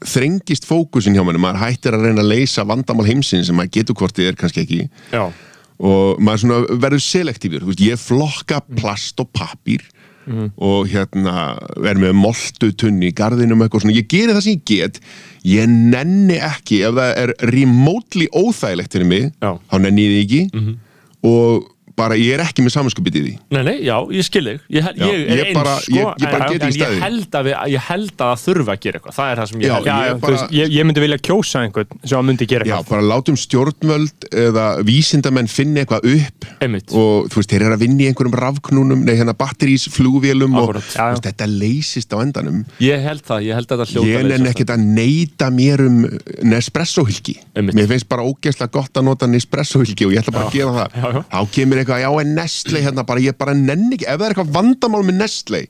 þrengist fókusin hjá manni. Maður hættir að reyna að leysa vandamál heimsins sem maður getur hvort þið er kannski ekki. Já, og maður verður selektífur ég flokka plast og pappír og hérna verður með moltu tunni í garðinum eitthvað svona, ég geri það sem ég get. Ég nenni ekki ef það er remotely óþægilegt fyrir mig Já. þá nenni ég því ekki. Og bara ég er ekki með samanskupið í því. Nei, nei, já, ég skil þig. Ég, hel- Já, ég er ég eins, bara- sko. ég- ég bara get í en ég held, að við, ég held að það þurfa að gera eitthvað. Það er það sem ég Já, held. já, ég já, bara- veist, ég, ég myndi vilja kjósa einhvern sem að myndi gera Já, eitthvað. bara látum stjórnvöld eða vísindamenn finna eitthvað upp Einmitt. og þú veist, þeir eru að vinna í einhverjum rafknúnum, nei hérna batterísflugvélum og Já, já. veist, þetta leysist á endanum. Ég held það, ég held að þetta hljóta Ég leysast. ekkert að neyta mér um Nespresso-hylki. Einmitt. Mér finnst bara ógeðslega gott að nota Nespresso-hylki og ég ætla bara að gera það eitthvað eitthvað, já en Nestle hérna bara, ég bara nenni ekki, ef það er eitthvað vandamál með Nestle,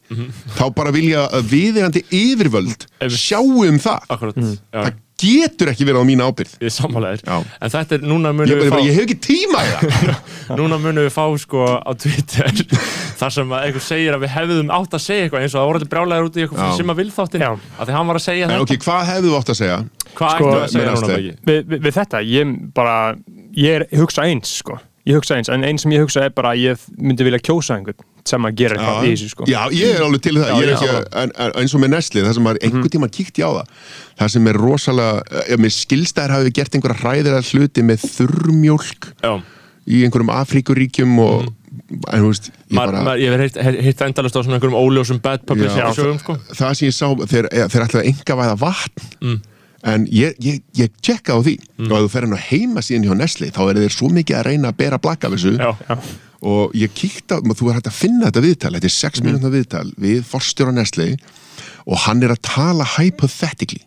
þá bara vilja viðeigandi yfirvöld sjáu um það, Akkurat, já, það getur ekki verið á mína ábyrgð. Ég er sammálaðir Já. En þetta er, núna munum við bara, fá ég hef ekki tíma í það. Núna munum við fá sko á Twitter þar sem að einhver segir að við hefðum átt að segja eitthvað eins og það voru þetta brjálæður út í eitthvað sem að vilþáttin Já. að því hann var að segja en þetta. ok, hvað hefðu þú átt að segja? Hvað Sko, ættum við að segja með núna við, við, við þetta, ég bara ég er, hugsa eins sko ég hugsa eins, en eins sem ég hugsa er bara að ég myndi vilja kjósa einhvern sem að gera eitthvað í þessu sko. Já, ég er alveg til það. Já, ég er ég ekki, sammála. en, en, eins og með Nestle það sem maður einhvern tíma kíkti á það það sem er rosalega, ef mér skilstæðir hafi gert einhverja hræðilega hluti með þurrmjólk Já, í einhverjum Afríkuríkjum og en þú veist, ég Mar, bara mar, ég hef heitt endalust á svona einhverjum óljósum bad publicity Já, sögum sko. Það sem ég sá, þeir, þeir ætlaði að enga væða vatn en ég, ég, ég tjekka á því. Og ef þú fer hann á heima síðan hjá Nestle þá er þeir svo mikið að reyna að bera blakka af þessu. Já, og ég kíkti á, þú er hægt að finna þetta viðtal þetta er 6 mm. minúta viðtal við forstjóra Nestle og hann er að tala hypothetically.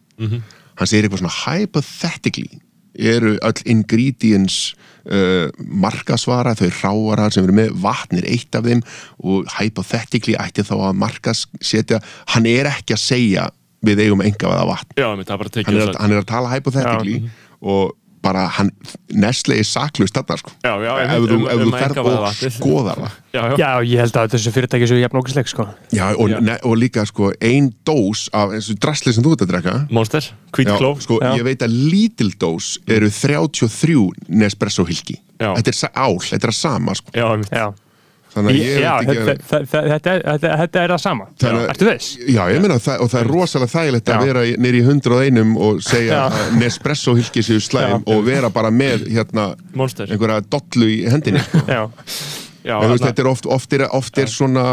Hann segir eitthvað svona hypothetically eru öll ingredients uh, markasvara, þau ráarar sem eru með vatn er eitt af þeim og hypothetically ætti þá að markasetja hann er ekki að segja við eigum enga vaða vatn. Já, það er hann er, að, hann er að tala hypothetically og bara hann, Nestle er saklaust þarna sko. Já, já, ef þú, um- ef um þú ferð einkavæða og skoðar það. Já, já, Já, ég held að þessu fyrirtæki séu jafn ógæsleik sko. Já, og, Já. Ne, og líka sko ein dós af eins og drasli sem þú ert að drekka. Monster, hvít Já, kló sko, Já. ég veit að lítil dós eru 33 Nespresso hilki Já. Þetta er ál, þetta er að sama sko. Já, Já, Þannig að ég já veit ekki þetta, að þetta, þetta, er- þetta, er það sama. Þannig að- Ertu þess? Já, ég meina og það er rosalega þægilegt að Já. vera í- niður í 101 og segja Já. að Nespresso hilki séu slæm og vera bara með hérna Monster. einhverja dollu í hendinni sko. Já, Já, en þú veist, þetta er oft, oft er, oft er svona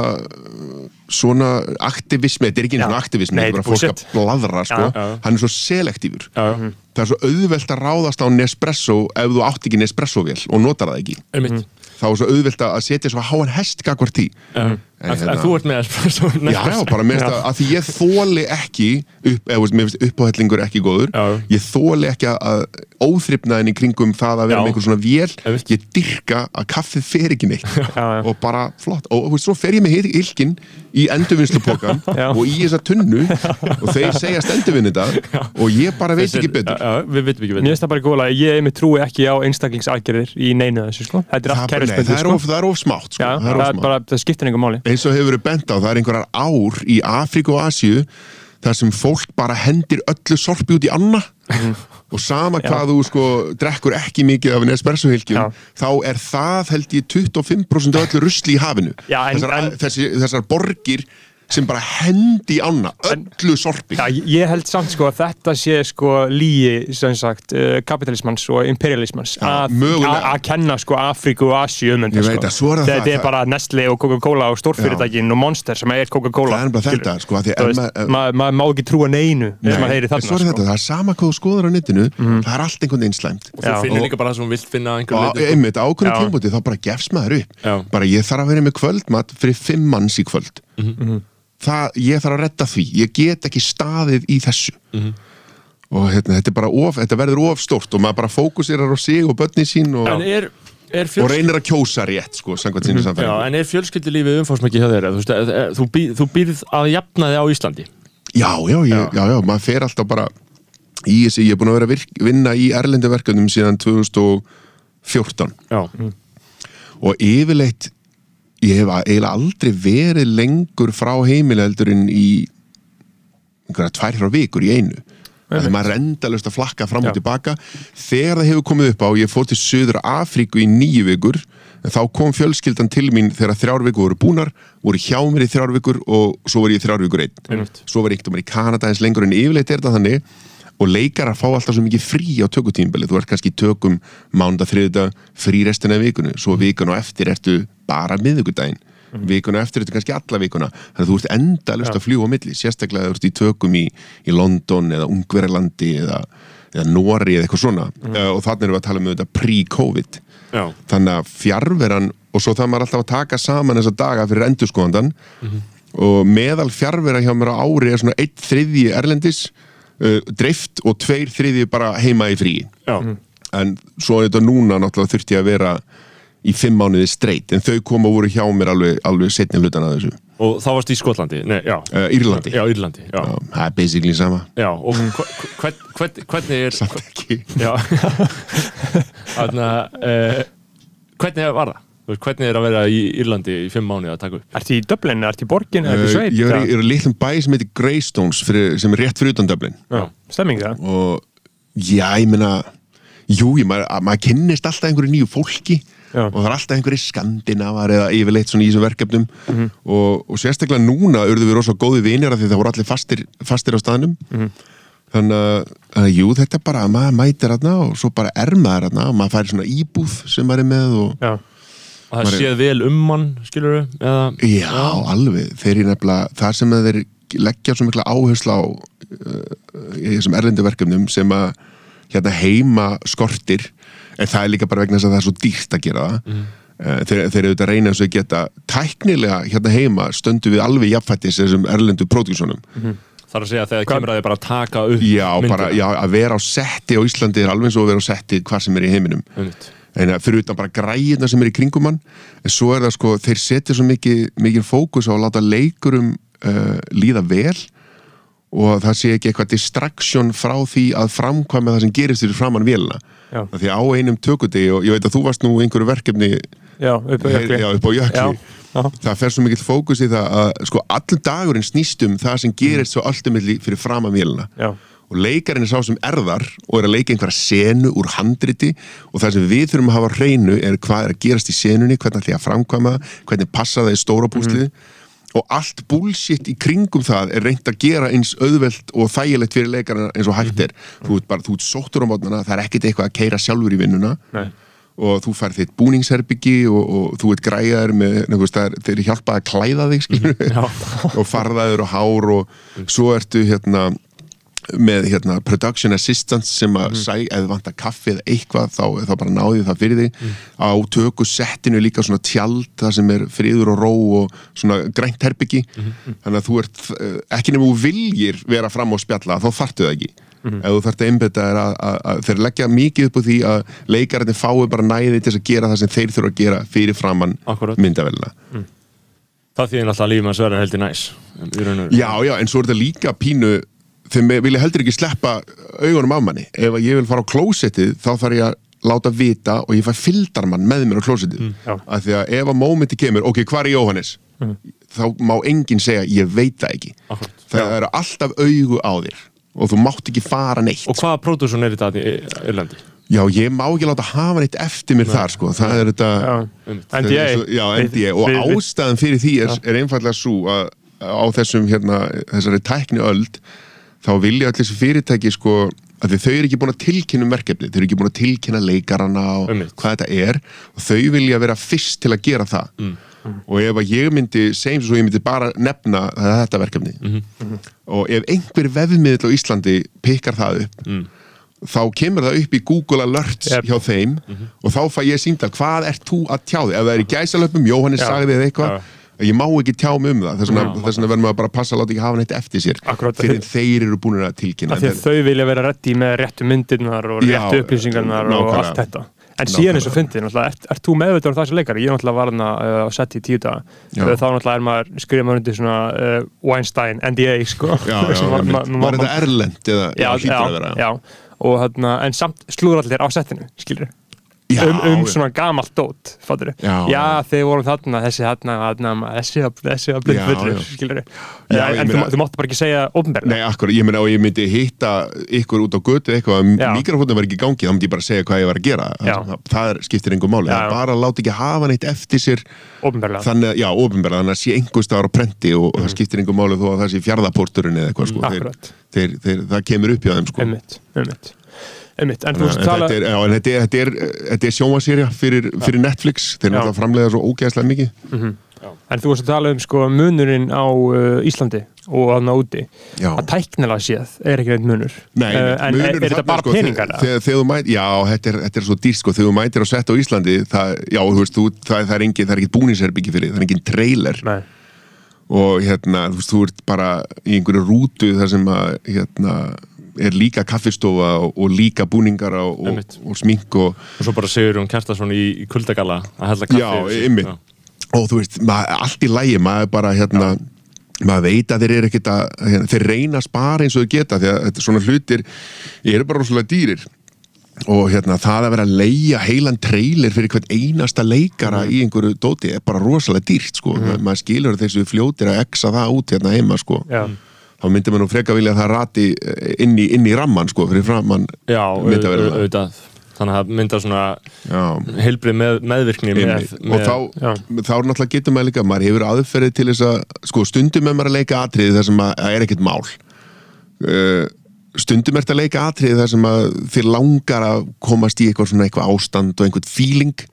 svona aktivismi, þetta er ekki Já. aktivismi þetta er bara fólk að bladra sko. Hann er svo selektífur. Já, já, það er svo auðvelt að ráðast á Nespresso ef þú átt ekki Nespresso vel og notar það ekki. Einmitt þá er svo auðvelt að setja svo háan hest gagvart tí Já. En, hérna- en þú ert með espresso Já, já, bara mér finnst að, að því ég þóli ekki upp, eða þú veist, mér finnst uppáhellingur ekki góður. Já. ég þóli ekki að, að óþryfnaðin í kringum það að vera Já. með einhver svona vél. Ég ég dyrka að kaffið fer ekki neitt. Já. og bara flott. Og svo fer ég með hilkin í endurvinnslupokan og í þessa tunnu og þeir segjast endurvinn þetta og ég bara veit ekki betur. Við veitum ekki Mér betur finnst það bara góðlega, ég einmitt trúi ekki á einstaklingsaðgerðir í neinu af þessu sko. Þetta er það, er sko. of, það er of smátt sko. Það skiptir einhver máli eins og hefur verið bent á, það er einhverjar ár í Afríku og Asju þar sem fólk bara hendir öllu sorpi út í anna. Og sama hvað þú sko drekkur ekki mikið af Nespresso-hilkjum Já. þá er það held ég 25% af öllu rusli í hafinu. Já, en- þessar, en- þessi, þessar borgir sem bara hendi í ána öllu sorpi. Já, ég held samt sko að þetta sé sko líi sem sagt uh, kapitalismans og imperialismans. Að, að kenna sko Afríku og Asíu um þetta Ég veit sko. að svo er það þetta er bara Nestle og Coca-Cola og stórfyrirtækin og Monster sem er Coca-Cola Það er bara þetta, sko, maður- maður ma má ekki trúa neinu Nei, sem maður heyri en þarna sko. þetta, það er sama hvað skoður á netinu það er allt einhvern veginn slæmt. Og þú finnir líka bara það sem þú vilt finna sko. einmitt á Já. tímpúti þá bara gefst maður upp. Bara ég þarf að vera með kvöldmat fyrir fimm manns í kvöld. Mhm. Það, ég þarf að redda því. Ég get ekki staðið í þessu. Mhm. og hérna, þetta of, þetta verður of stórt og maður bara fókusirar á sig og börnin sín og, er, er og fjölskyld reynir að kjósa rétt sko, samkvæmt sinni Já, samfæringu en er fjölskyldulífið umfásmikið hjá þér? Þú, eh, eh, þú, býr, þú býrð að jafna þig á Íslandi? Já, já, ég, já, já, maður fer alltaf bara í þessi, ég er búin að vera að virk, vinna í erlendu verkefnum síðan 2014 Já, og yfirleitt ég hef eiginlega aldrei verið lengur frá en í einhverja tvær frá vikur í einu. Þegar maður er endalust að flakka fram og Já. tilbaka. Þegar það hefur komið upp á ég fór til Suður Afríku í nýju vikur en þá kom fjölskyldan til mín þegar þrjár vikur voru búnar voru hjá mér í þrjár vikur og svo var ég í þrjár vikur einn. Einmitt. svo var ég ekkert um í Kanada eins lengur en yfirleitt er þetta þannig og leikarar fá alltaf svo mikið frí á tökutímbili þú ert kannski tökum mánda þriðudag frí restina af vikunni. Svo vikun og eftir ertu bara miðugudaginn mm. vikun og eftir ertu kannski alla vikuna. Þannig að þú ert endalust að fljúa á milli. Sérstaklega þú ert í tökum í, í London eða Ungverjalandi eða, eða Nóri eða eitthvað svona. Uh, og þannig erum við að tala um þetta pre-covid. Þannig að fjárveran og svo það maður alltaf að taka saman þessa daga fyrir endurskoðandan og meðal fjárvera hjá mér á ári er svona einn þriðji erlendis uh, dreift og tveir þriðji bara heima í fríi. Já, en svo er þetta núna náttúrulega þurfti að vera í fimm mánuði streitt en þau koma og voru hjá mér alveg, alveg setni hlutan að þessu. Og þá varst í Skotlandi, nei, já. Uh, Írlandi, Já, Írlandi, já, Já, það er basically sama. Já og hvern, hvern, hvernig er samt ekki. Já. Þannig að uh, Hvernig var það? Hvernig er að vera í Írlandi í fimm mánuði að taka upp? Ertu í Dublin, í borgin, ertu í sveit? ég er, í- Já. ég er í litlum bæ sem heitir Greystones fyrir, sem er rétt fyrir utan Dublin Já, stemming það og já, ég meina jú, ég, maður, að- maður kynnist alltaf einhverju nýju fólki Já. og það er alltaf einhverju skandinavar eða yfirleitt svona í þessum verkefnum Mhm. og, og sérstaklega núna urðu við rosa góði vinir af því það voru allir fastir, fastir á staðnum Mhm. þannig að, að jú, þetta er bara að maður mætir hérna og svo bara er maður hérna og maður færi svona íbúð sem maður er með og Já, Og það séð vel um mann, skilur við? Eða, Já, alveg, þeir eru nefnilega það sem að þeir leggja svo mikla áherslu á uh, í þessum erlendu verkefnum sem að hérna heima skortir en það er líka bara vegna þess að það er svo dýrt að gera það mm. þeir, þeir eru þetta reyna eins og geta tæknilega hérna heima stöndu við alveg jafnfættis þessum erlendu pródúsjónum Það er að segja að þegar kemur að þið bara að taka upp já, myndina. bara, já, að vera á setti á Íslandi er alveg eins og að vera á setti hvað sem er í heiminum Einmitt. En að fyrir utan bara græðina sem er í kringum hann. En svo er það sko, þeir setja svo mikið, mikið fókus á að láta leikurum uh, líða vel. Og það sé ekki eitthvað distraction frá því að framkvæma það sem gerist fyrir framann vélina. Já. því á einum tökudegi og ég veit að þú varst nú einhverju verkefni já, upp á jökli. já, upp á jökli. Það fer svo mikill fókus í það að sko allur dagurinn snýst um það sem gerist svo alltumilli fyrir framann vélina. Já. Og leikarinn er sá sem erðar og er að leika einhverja senu úr handriti. Og það sem við þurfum að hafa hreinu er hvað er að gerast í senunni, hvernig ætlum ég að framkvæma hvernig passa það í stóra púslið. Og allt bullshit í kringum það er reynd að gera eins auðvelt og þægilegt fyrir leikarinn eins og hægt er. Þú ert bara, þú ert sóttur á mótnana, það er ekkert eitthvað að keira sjálfur í vinnuna. Nei. og þú fær þitt búningsherbyggi og, og þú ert græðar með, þeir eru hjálpað að klæða þig og farðaður og hár og svo ertu hérna með hérna, production assistants sem að sæ, eða vanta kaffi eða eitthvað þá, þá bara náði það fyrir þig. Á töku settinu líka svona tjald það sem er friður og ró og svona grænt herbyggi þannig að þú ert eh, ekki nefnum þú viljir vera fram á spjalla þá þartu það ekki. Ef þú þarft að einbetta er að, þeir leggja mikið upp á því að leikararnir fái bara næði til að gera það sem þeir þurfa að gera fyrir framann Akkúrat. myndavelina Það þýðir að lífum að sverða heldur næs og. Já, já, en svo er þetta líka pínu þeim vilja heldur ekki sleppa augunum af manni. Ef ég vil fara á klósettið þá þarf ég að láta vita og ég fæ fylgdarmann með mér á klósettið já. af því að ef að mómenti kemur ok, hvar er Jóhannes? þá má enginn segja, ég veit það ekki Akkúrat. það eru alltaf augu á þér og þú mátt ekki fara neitt Og hvaða pródúsun er þetta í Írlandi? já, ég má ekki láta hafa neitt eftir mér þar sko, það er þetta Já. NDA Já, NDA og ástæðan fyrir því er, er einfallega svo að á þessum hérna, þessari tækni öld þá vilja allir þessi fyrirtæki sko að þau eru ekki búin að tilkynna um verkefni þau eru ekki búin að tilkynna leikarana og Einmitt. hvað þetta er og þau vilja vera fyrst til að gera það Mm. og ef að ég myndi segjum svo ég myndi bara nefna þetta verkefni Mhm. og ef einhver vefmiðl á Íslandi pikkar það upp Mm. þá kemur það upp í Google Alerts Yep. hjá þeim Mhm. og þá fæ ég sínda hvað ert þú að tjá þig ef það er í gæsalöpum, Jóhannes Já. sagði þið eitthvað Já. Ég má ekki tjá mig um það. Þess vegna, vegna verðum við að bara passa að láta ekki hafa neitt eftir sér. Akkúrat. fyrir þeir eru búin að tilkynna. Að þau vilja vera reddi með réttu myndirnar og Já, réttu upplýsingarnar og allt þetta. En síðan eins og ert, ert þú meðvitað um það sem leikari, ég er náttúrulega var hana uh, á sett í tíu uh, þá náttúrulega er maður skrifa maður undir svona uh, Weinstein, NDA sko. Já, já, ma- ma- ma- var þetta erlend eða já, að vera? já, og þarna, en samt slúður allir á settinu, skilur um, um svona gamalt dót fattur Já, já, þeir voru þarna, þessi þarna, þarna þessi, þessi að Já, fullur, já. skilur Já, en þú, þú máttu bara ekki segja ofnberð Nei, akkur, ég meina og ég myndi hitta ykkur út á götu eitthvað að mikrofónum var ekki í gangi, þá myndi ég bara segja hvað ég var að gera. Það, það skiptir engum máli, það bara að láta ekki hafa neitt eftir sér. Ofnberðlega þannig að, þannig að sé einhver staðar á prenti og, og það skiptir engum máli þó að það sé fjárðapórturinn eða eitthvað, sko, þeir, Mm. Akkurat. þeir, þeir, það kemur upp hjá þeim, sko. Einmitt, einmitt einmitt, en En tala þetta er, já, en þetta er, þetta er, þetta er sjómaserja fyrir, fyrir Netflix, þeir náttúrulega framleiða svo ógeðslega mikið. En þú veist að tala um sko munurinn á uh, Íslandi og aðna úti Já. að tæknilega séð er ekki neitt munur. Nei, uh, en er, munurinn er þetta bara sko, peningar þegar, þegar, mætir, Já, þetta er, þetta er svo dýrt sko, þegar þú mætir á sett á Íslandi það, já, þú veist, þú, það, það er engin, það er engin búningsherbyggi fyrir, það er engin trailer. Nei, og hérna, þú veist, þú ert bara í einhverju rútu þar sem að hérna, er líka kaffistofa og, líka búningar og, og, og smink og og svo bara Sigurjón Kjartason í, í kuldagalla að hella kaffi Já, einmitt. og þú veist, maður, allt í lægi maður bara hérna maður veit að þeir eru ekkit að hérna, þeir reyna að spara eins og þeir geta því að svona hlutir eru bara rosalega dýrir. Og hérna það að vera að leia heilan trailer fyrir hvern einasta leikara í einhverju dóti er bara rosalega dýrt sko, Ma, maður skilur þessu fljótir að exa það út hérna heima sko. Já. Þá myndir maður nú freka vilja að það rati eh, inn í, inn í ramman sko, fyrir framann auðvitað. Þannig að það myndar svona heilbrið með, meðvirkni með, með, og þá, þá náttúrulega getur maður líka maður hefur aðferðið til þess að sko, stundum er maður að leika atriði þar sem að, að er ekkert mál. Uh, stundum er þetta að leika atriði þar sem að þér langar að komast í eitthvað svona eitthvað ástand og einhvern feeling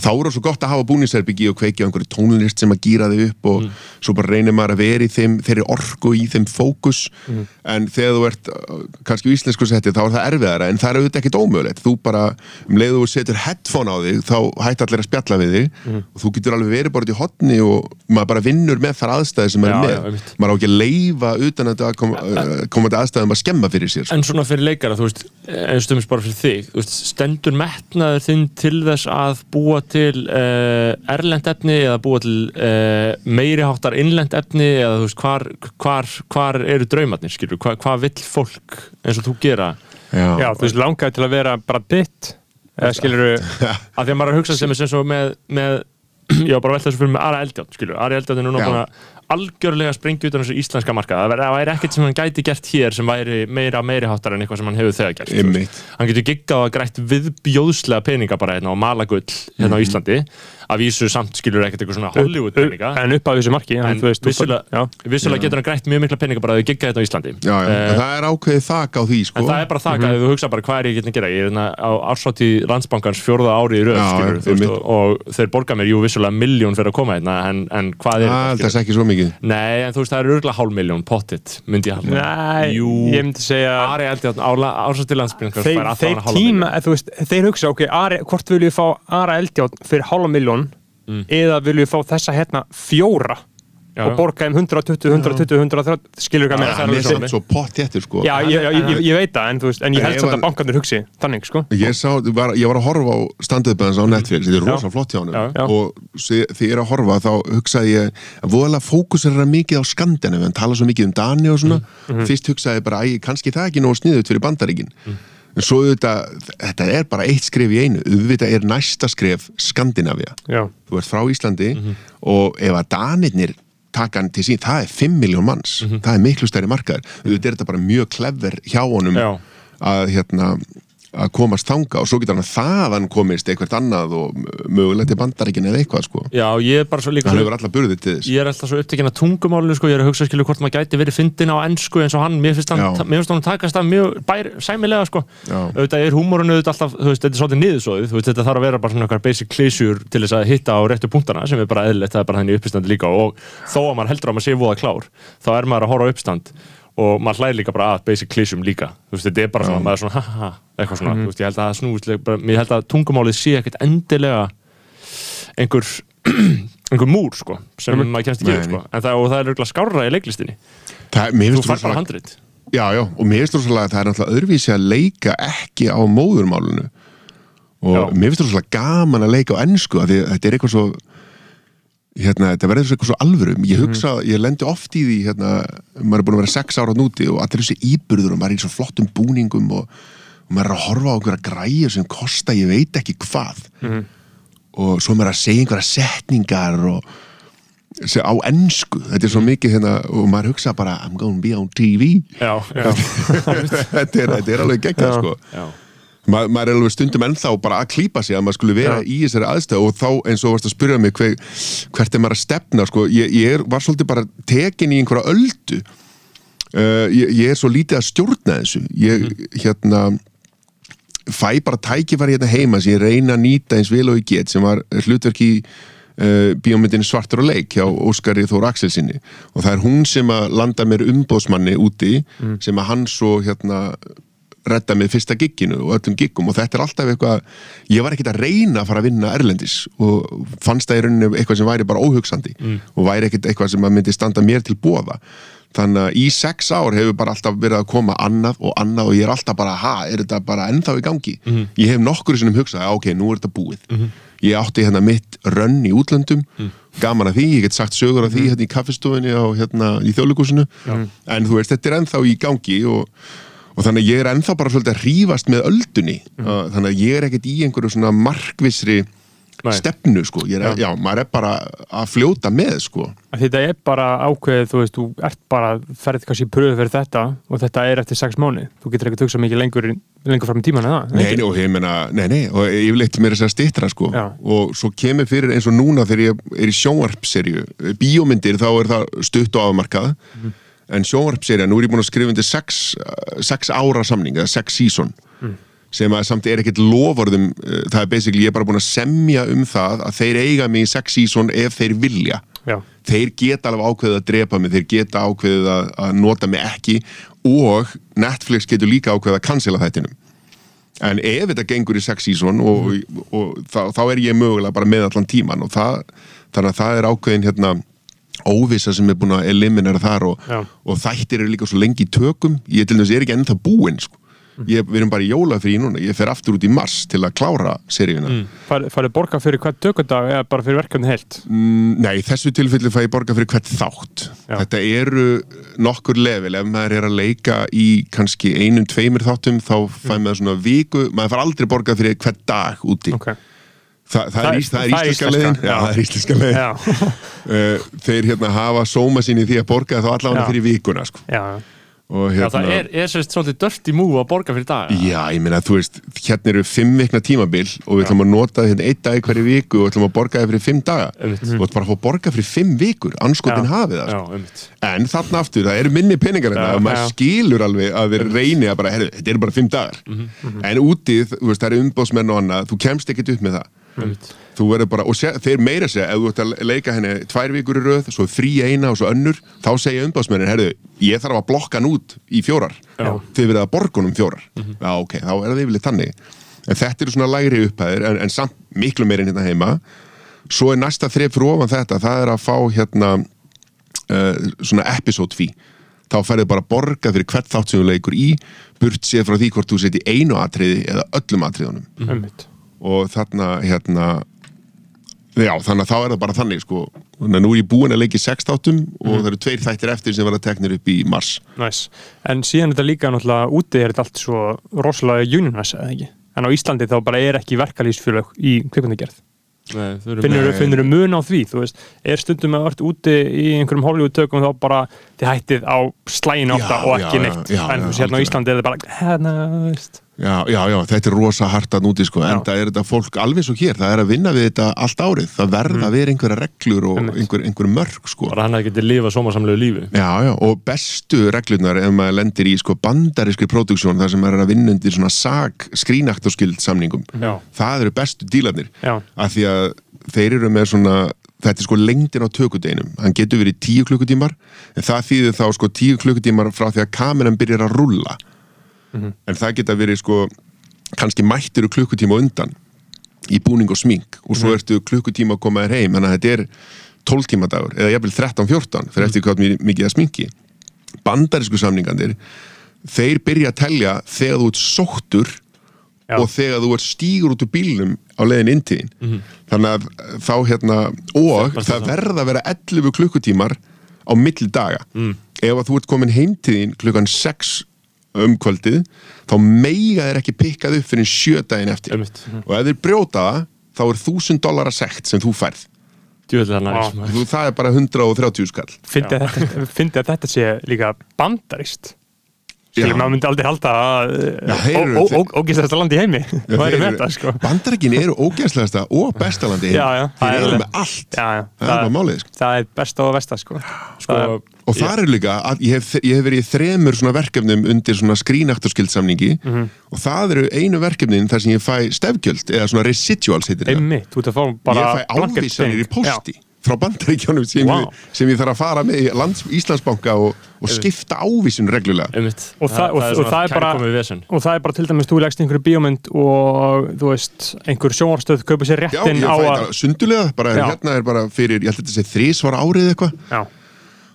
þá er það svo gott að hafa búnisherbyggi og kveikja á einhverju tónlist sem að gýra þig upp og svo bara reynir maður að vera í þeim þeirri orku í þeim fókus. En þegar þú ert uh, kannski í íslensku seti þá er það erfiðara en það er auðvitað ekkit ómögulegt. Þú bara, um leiðu þú setur headphone á þig þá hætti allir að spjalla við þig. Og þú getur alveg verið bara út í hotni og maður bara vinnur með þar aðstæði sem maður Já, er með einmitt. maður á ekki að leifa utan að kom, uh, komandi aðstæðum að skemma fyrir sér sko. En svona fyrir leikara, þú veist, eins og til að uh, erlend efni eða búa til uh, meiri háttar innlend efni eða þú veist, hvar, hvar, hvar eru draumarnir, skilur, Hva, hvað vill fólk eins og þú gera? Já, þú veist, langaði til að vera bara ditt eða skilur Af því að maður er að hugsa sem er sem svo með, með ég var bara að velta þessu fyrir með Ara Eldjátt, skilur, Ari Eldjátt er núna Já. búin að algjörlega sprengja utan þessu íslenska markað, það væri- ekkert sem hann gæti gert hér sem væri meira meiri háttar en eitthvað sem hann hefur þegar gert hann getur giggað að grætt viðbjóðslega peninga bara hérna á malagull hérna á Mhm. Íslandi. Að vísu samt skilur ekkert eitthvað svona Hollywood peninga. en upp á þessu marki en þú veist, þú- vissulega, getur hann grætt mjög mikla peninga bara að þau giggað hérna á Íslandi. Já, já. En það er ákveðið þak á því sko. En það er bara það, að þú hugsa bara hvað er ég getið að gera? Ég er hérna á ársáttíð landsbankans þeir mikið Nei, en þú veist það er örgulega hálf miljón pottit myndi ég halda. Nei, Jú, ég myndi segja Ari Eldjátt þeir, fær alltaf þeir hálfa tíma, þú veist, þeir hugsa ok, Ari, hvort viljum við fá Ara Eldjátt fyrir hálfa miljón eða viljum við fá þessa hérna fjóra Já, og borga þeim 120, 120, 130 skilur hvað Já, með það er er samt svo pottéttur sko. Já, ég, ég, ég, ég veit það, en, þú veist, en ég held hann- að bankarnir hugsi þannig, sko. Ég, sá, var, ég var að horfa á stand-up-ans á Netflix, þetta er Já. rosa flott hjá hann og se- þegar ég er að horfa þá hugsaði ég að voðalega fókus er mikið á Skandinavi hann tala svo mikið um Dani og svona. Mhm. fyrst hugsaði ég bara, kannski það ekki nóg sniðut fyrir bandaríkin. En svo auðvitað, þetta er bara eitt skref í einu. Auðvitað er næsta skref Skandinavia Já, þú ert frá Íslandi Mhm. og ef að Danirnir taka hann til sín, það er 5 miljón manns Mhm. það er miklu stærri markaður auðvitað er þetta bara mjög klefver hjá honum Já. að hérna að komast þanga og svo getur hann að þaðan komist eitthvað annað og mögulegt til bandaríkin eða eitthvað sko. Já, ég er bara svo líka hann hefur alla burði til þess. Ég er alltaf svo upptekinn að tungumálinu sko, ég er að hugsa skilu hvort maður gæti verið fyndin á ennsku eins og hann, mér finnst hann, Já. mér finnst hann takast það mjög bær, sæmilega sko. Auðvitað er húmórinu auðvitað alltaf, þú veist, þetta er svolítið niðursóðið þú veist, þetta þarf að vera bara svona okkar basic klísjur til þess að hitta á réttu punktana sem er bara eðlilegt, það er bara henni uppistandi líka. Og þó að maður heldur að maður sé voða klár þá er maður að horfa uppstand og maður hlæði líka bara að basic klísjum líka. Þú veist, þetta er bara svona, maður er svona, ha ha ha eitthvað svona, þú veist, ég held að það snúist ég held að tungumálið sé ekkert endilega einhver einhver múr sko sem maður kemst ekki Nei, sko. en það, og það er örgulega skárra í leiklistinni. Það, þú fær bara handrit. Já, já, og mér finnst rosalega að það er náttúrulega öðruvísi að leika ekki á móðurmálunu og Já. mér finnst rosalega gaman að leika á ennsku þetta er eitthvað svo hérna, þetta verður svo eitthvað svo alvörum ég hugsa, ég lendi oft í því hérna, maður er búin að vera sex ára núti og allir þessi íburður og maður er í svo flottum búningum og, og maður er að horfa á einhverja græja sem kosta ég veit ekki hvað. Og svo er maður að segja einhverja setningar og á ennsku, þetta er svo mikið hérna, og maður hugsa bara I'm gonna be on TV já, já, þetta, er, þetta er alveg geggjað sko. já. Ma, maður er alveg stundum ennþá bara að klípa sig að maður skulle vera í þessari aðstæð og þá eins og varst að spyrja mig hver, hvert er maður að stefna sko, ég, ég er, var svolítið bara tekin í einhverja öldu. Uh, ég, ég er svo lítið að stjórna þessu. Ég hérna fæ bara tækifæri hérna heima sem ég reyna að nýta eins vel og ég get sem var hlutverk í uh, bíómyndinni Svartur og leik hjá Óskari Þór Axelsinni og það er hún sem að landa mér umbóðsmanni úti sem að hann svo hérna redda með fyrsta gigginu og öllum giggum og þetta er alltaf eitthvað ég var ekkert að reyna að fara að vinna erlendis og fannst það í rauninni eitthvað sem væri bara óhugsandi og væri ekkert eitthvað sem að myndi standa mér til bóða þannig að í sex ár hefur bara alltaf verið að koma annað og annað og ég er alltaf bara, ha, er þetta bara ennþá í gangi? Ég hef nokkur sinnum hugsað, "Já, ok, nú er þetta búið. Ég átti hérna mitt rönn í útlöndum. Gaman að því, ég get sagt sögur af því hérna í kaffistofunni á hérna í þjóðleikúsinu en þú veist, þetta er ennþá í gangi og, og þannig að ég er ennþá bara svolítið að rífast með öldunni uh, þannig að ég er ekkert í einhverju svona markvissri Nei. stefnu sko, ég er, já. maður er bara að fljóta með sko Þetta er bara ákveðið, þú veist, þú ert bara ferðið kannski í pröfu fyrir þetta og þetta er eftir sex mánu. Þú getur ekkert hugsað mikið lengur, lengur fram í tíman eða? Nei, nei, og ég meina, nei, nei, og ég vil eitthvað mér þess að stittra, sko, Já. og svo kemur fyrir eins og núna þegar ég er í sjónvarpserju, bíómyndir, þá er það stutt og afmarkað, Mhm. En sjónvarpserja, nú er ég búin að skrifa undir sex, uh, sex ára samning, eða sex season, Mm. sem að samt er ekkert lofurðum, uh, það er basically, ég er bara búin að semja um það að þeir eiga mig í sex season ef þeir vilja. Já, Þeir geta alveg ákveðið að drepa mig, þeir geta ákveðið að, að nota mig ekki og Netflix getur líka ákveðið að cancela þættinum. En ef þetta gengur í sex season og, og, þá, þá er ég mögulega bara með allan tíman og það, þannig að það er ákveðin hérna óvissa sem er búin að eliminera þar og, og þættir eru líka svo lengi í tökum ég til dæmis er ekki ennþá búinn sko. ég, við erum bara í jólafrí núna, ég fer aftur út í mars til að klára seríuna mm. farið farið borga fyrir hvert tökudag eða bara fyrir verkefni heilt? Nei, í þessu tilfelli fæ ég borga fyrir hvert þátt Já. þetta eru nokkur level ef maður er að leika í kannski einum, tveimur þáttum þá fæ maður svona viku, maður fær aldrei borgað fyrir hvert dag úti Ok. Þa, það, Það er, það er það er íslenska leiðin. Já, það er íslenska leiðin. Uh, Þeir hérna hafa sóma sín í því að borga þá allavega fyrir vikuna sko. já, Já, hérna það er, er sérst svolítið dörti mú að borga fyrir dag Já, ég meina, þú veist, hérna eru fimm vikna tímabil og við ætlum að nota hérna einn dag í hverju viku og ætlum að borga þið fyrir fimm daga. Og ætlum bara að fá borga fyrir fimm vikur anskotin hafið það Já, sko. En þarna aftur, það eru minni peningar þetta Já, og maður skilur alveg að þeir reyni að bara, herru, þetta eru bara fimm dagar. En útið, þú veist, það eru umbóðsmenn og annað, þú kemst ekkert upp með það. Þú verður bara, og sé, þeir meira segja ef þú ert að leika henni tvær vikur í röð svo frí eina og svo önnur, þá segja umbásmennin herðu, ég þarf að blokka hann út í fjórar, Já. þið verður að borgunum fjórar. Já ok, þá er það yfirleitt þannig. En þetta eru svona lægri upphæðir en, en samt miklu meira en hérna heima. Svo er næsta þref fyrir ofan þetta það er að fá hérna uh, svona episode fee. Þá færðu bara að borga fyrir hvert þátt sem þú leikur í burt séð frá því hvort þú seti einu atriði eða öllum atriðunum. Einmitt. og þarna hérna já þannig að þá er það bara þannig sko þannig að nú er ég búinn að leiki sex þáttum og það eru tveir þættir eftir sem verða teknir upp í mars Næs. En síðan þetta líka náttúrulega úti er þetta allt svo rosalega unionvæs, eða ekki? En á Íslandi þá bara er ekki verkalýsfjölög í eru Finnur, finnur mun á því, þú veist, er stundum að vart úti í einhverjum Hollywood tökum þá bara þið hættið á slægin átta Já, og ekki já, neitt. já, en þú hérna á. Íslandi er þetta bara, hérna, þú veist. Já, já, já, þetta er rosa hart að núti sko, en það er þetta fólk alveg svo hér, það er að vinna við þetta allt árið það verða að vera einhverja reglur og einhver, einhver mörg sko. Bara hann að geti lifað sómasamlegu lífi. Já, já, og bestu reglurnar ef maður lendir í sko bandarískri próduksjón þar sem maður er að vinna undir svona sag skrínaktorskild samningum Já. það eru bestu dílarnir. Já. af því að þeir eru með svona þetta er sko lengdin á tökudeginum hann getur verið tíu klukkutímar en það þýðir þá sko tíu klukkutímar frá því að kameran byrjar að rulla en það geta verið sko kannski mættir klukkutíma á undan í búning og smink. Og svo ertu klukkutíma að koma þér heim. Þannig að þetta er 12 tíma dagur eða jafnvel 13-14 fyrir eftir hvað mi- mikið að sminki. Bandarísku samningandir þeir byrja að telja þegar þú ert sóttur Já. og þegar þú ert stígur út úr bílnum á leiðin inn til þín. Þannig að þá hérna og það það. verða að vera 11 klukkutímar á milli daga. Ef að þú ert komin heim til þín klukkan 6 um kvöldið þá meiga þeir ekki pikkað upp fyrir sjö daginn eftir Einmitt. og ef þeir brjóta það þá er 1000 dólar að sekt sem þú færð Vá. næst það er bara 130 skall fyndi að þetta sé líka bandarist. Maður myndi aldrei halda að ógist þetta land í heimi. Er sko? Bandaríkin eru ógæslegasta og bestalandi heim. Já, já, það þeir er eru með allt Já, já. það er málið sko. Það er besta og versta, sko. sko, Það- og það er líka, að ég hef, ég hef verið í þremur svona verkefnum undir svona skrínaktorskildsamningi Mhm. og það eru einu verkefnin þar sem ég fæ stefgjöld eða svona residuals heitir það Einmitt, þú ert að fá bara ég fæ ávísanir í posti frá bandaríkjónum sem, ég, sem ég þarf að fara með í lands, Íslandsbanka og, og skipta ávísun reglulega. Og það- og- það er og svona það er bara- kærkomið vesen. Og það er bara til dæmis, þú leggst einhverju bíómynd og þú veist, einhver sjónarstöð kaupir sér réttin á að sundulega, bara Já. hérna er bara fyrir, ég held að þetta sé þrísvar árið eitthvað. Já,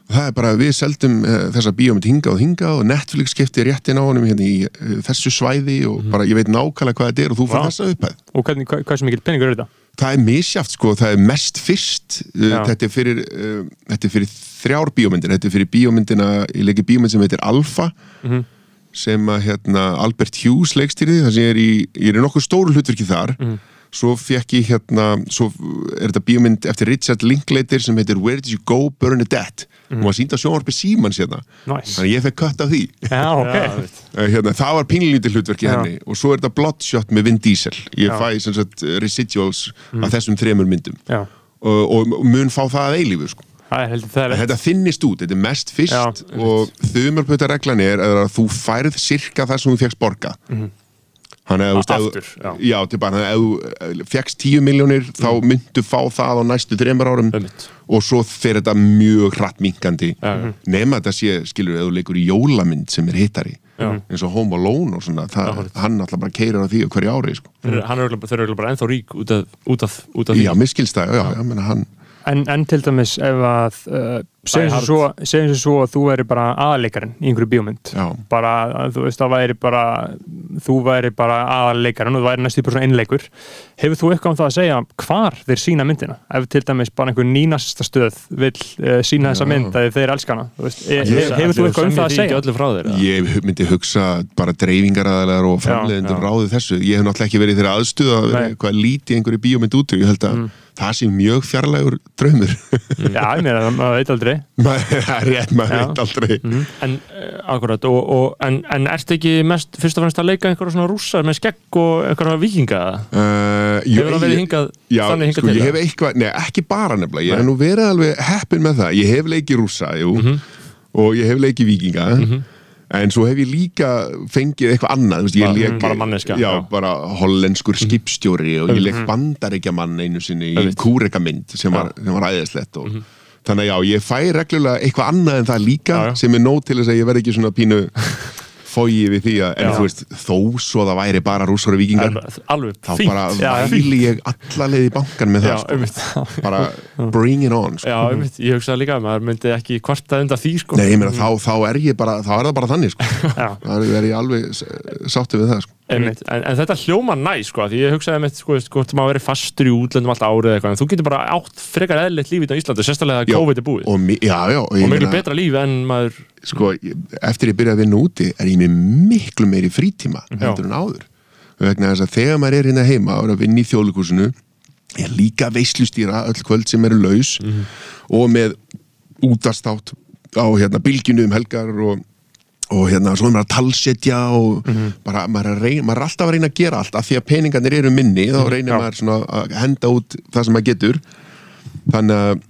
það er bara, við seldum uh, þessa bíómynd hingað og hingað og Netflix skipti réttin á honum hérna í uh, þessu svæði og bara ég veit nákvæmlega hvað þetta er og þú Vá. þessa upphæð. Og hvernig, hvað, hvað sem mikil peningur er þetta? Það er misjáft sko, það er mest fyrst uh, Já. þetta er fyrir uh, þetta er fyrir þrjár bíómyndir þetta er fyrir bíómyndina, ég leiki bíómynd sem heitir Alpha Mhm. sem að hérna, Albert Hughes leikstýrði þar sem ég er í, ég er í nokkuð stóru hlutverki þar Mhm. Svo fekk ég hérna svo er þetta bíómynd eftir Richard Linklater sem heitir Where Did You Go Bernadette Mhm. hún var sínd á sjónvarpi Símans hérna Nice. þannig ég fekk kött af því Já, ok. Eh, hérna, það var pínlítið hlutverk í Já. henni og svo er þetta Bloodshot með Vin Diesel ég Já. fæ sagt residuals af þessum þremur myndum Já. og, og mun fá það að eilífu sko. Það það er þetta þinnist út, þetta er mest fyrst Já, og þumarpöta reglan er að þú færð sirka það sem þú fegst borga Þannig að þú veist, ef þú- Aftur, já. já, til bara, ef þú fegst 10 miljónir þá myndu fá það á næstu þreymar árum Einmitt. og svo fer þetta mjög hratt minkandi Já. nema þetta sé, skilur, ef þú leikur í jólamynd sem er hittari Já. eins og Home Alone og svona það, hann alltaf bara keirir á því hverju ári sko. Þeir, er eru örugglega bara ennþá rík út af, út af, út af því Já, miskilstæð, já, já, menna hann En, en til dæmis ef að uh, segjum sem svo, segjum sem svo að þú væri bara aðaleikarin í einhverju bíómynd bara, þú veist, það væri bara þú væri bara aðaleikarin og þú væri næstu bara svona einleikur hefur þú eitthvað um það að segja hvar þeir sína myndina ef til dæmis bara einhver nýnasta stöð vil uh, sína þessa mynd að þeir elska hana þú veist, e, Ég- hefur þú eitthvað um það að segja þér? Ég myndi hugsa bara dreifingaraðalega og framleiðendur já. ráði þessu ég hef náttúrulega ekki verið í þeirra aðstuð að vera Nei. eitthvað lítið einhverju bíómynd út ég held að það sé mjög fjarlægur draumur Já, ég meina, maður veit aldrei er rétt, maður veit aldrei En, uh, akkurat, og, og, en, en ertu ekki mest, fyrst og fremst að leika einhverja svona rússar með skegg og einhverja vikinga? Uh, jú, Hefur það verið hingað, Já, þannig hingað sko, til ég það? eitthvað, nei, ekki bara nefnilega ég hef nú verið alveg heppin með það ég hef leikið rússa, jú Mhm. og ég hef leikið vikinga en svo hef ég líka fengið eitthvað annað, veist, ég leik bara manneskja, já, já. Mhm. bara hollenskur skipstjóri og ég leik bandaríkja mann einu sinni í Einmitt. kúrekamynd sem var, sem var æðislegt og þannig að já, ég fæ reglulega eitthvað annað en það líka. Já, já. sem er nóg til þess að ég verð ekki svona pínu fógi við því að, en Já. þú veist, þó svo það væri bara rússar og vikingar Alveg- þá fínt bara já, væli ég alla leið í bankan með Já, það sko. einmitt. bara bring it on sko. Já, einmitt, ég hugsaði líka að maður myndi ekki kvarta undan því sko. Nei, meina, þá, þá er ég bara þá er það bara þannig sko. Já, þá er ég alveg sáttu við það sko. En, en þetta hljóma næ sko, því ég hugsaði með sko, sko, maður verið fastur í útlöndum allt árið eða eitthvað, en þú getur bara átt frekar eðlitt lífið á Íslandi, sérstaklega að Já, COVID er búið og, og, já, já, og ég miklu betra lífi en maður sko, eftir ég byrjaði að vinna úti er ég með miklu meiri frítíma heldur en áður. Vegna þess að þegar maður er hérna heima og er að vinna í þjóðlíkusinu er líka veislustýra öll kvöld sem eru laus og með útastátt á hérna bylginu um helgar og og hérna svo er maður að talsetja og bara maður er, reyna, maður er alltaf að reyna að gera allt. Af því að peningarnir eru minni þá reynir já. maður svona að henda út það sem maður getur. Þannig að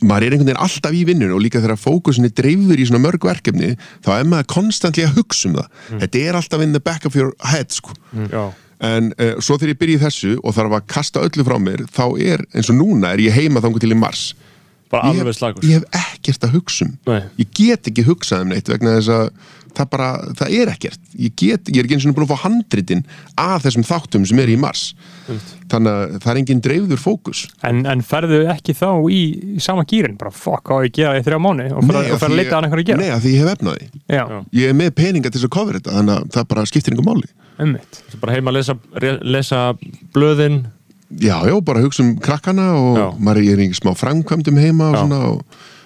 maður er einhvern veginn alltaf í vinnun og líka þegar fókusin er dreifður í svona mörg verkefni þá er maður konstantli að hugsa um það. Þetta er alltaf in the back of your head sko. já, en uh, svo þegar ég byrja í þessu og þarf að kasta öllu frá mér þá er, eins og núna er ég heima þangu til í mars. Bara ég alveg hef, ég hef ekkert að hugsa um. Nei. ég get ekki hugsað um neitt vegna þess að það bara, það er ekkert. Ég, get, ég er ekki eins og búin að fá handritin að þessum þáttum sem er í mars. Þannig að það er engin dreifður fókus. En, en ferðu ekki þá í, í sama gýrin, bara fuck á ég að gera í þrjá mánu og því að leita ég- að einhverju að gera? Nei, af því ég hef efnaði ég er með peninga til þess að cover þetta þannig að það bara skiptir einhver máli. Ummitt bara heima að lesa, lesa blöðin. Já, já, bara hugsa um krakkana og Já. maður er í smá framkvæmdum heima og Já. svona og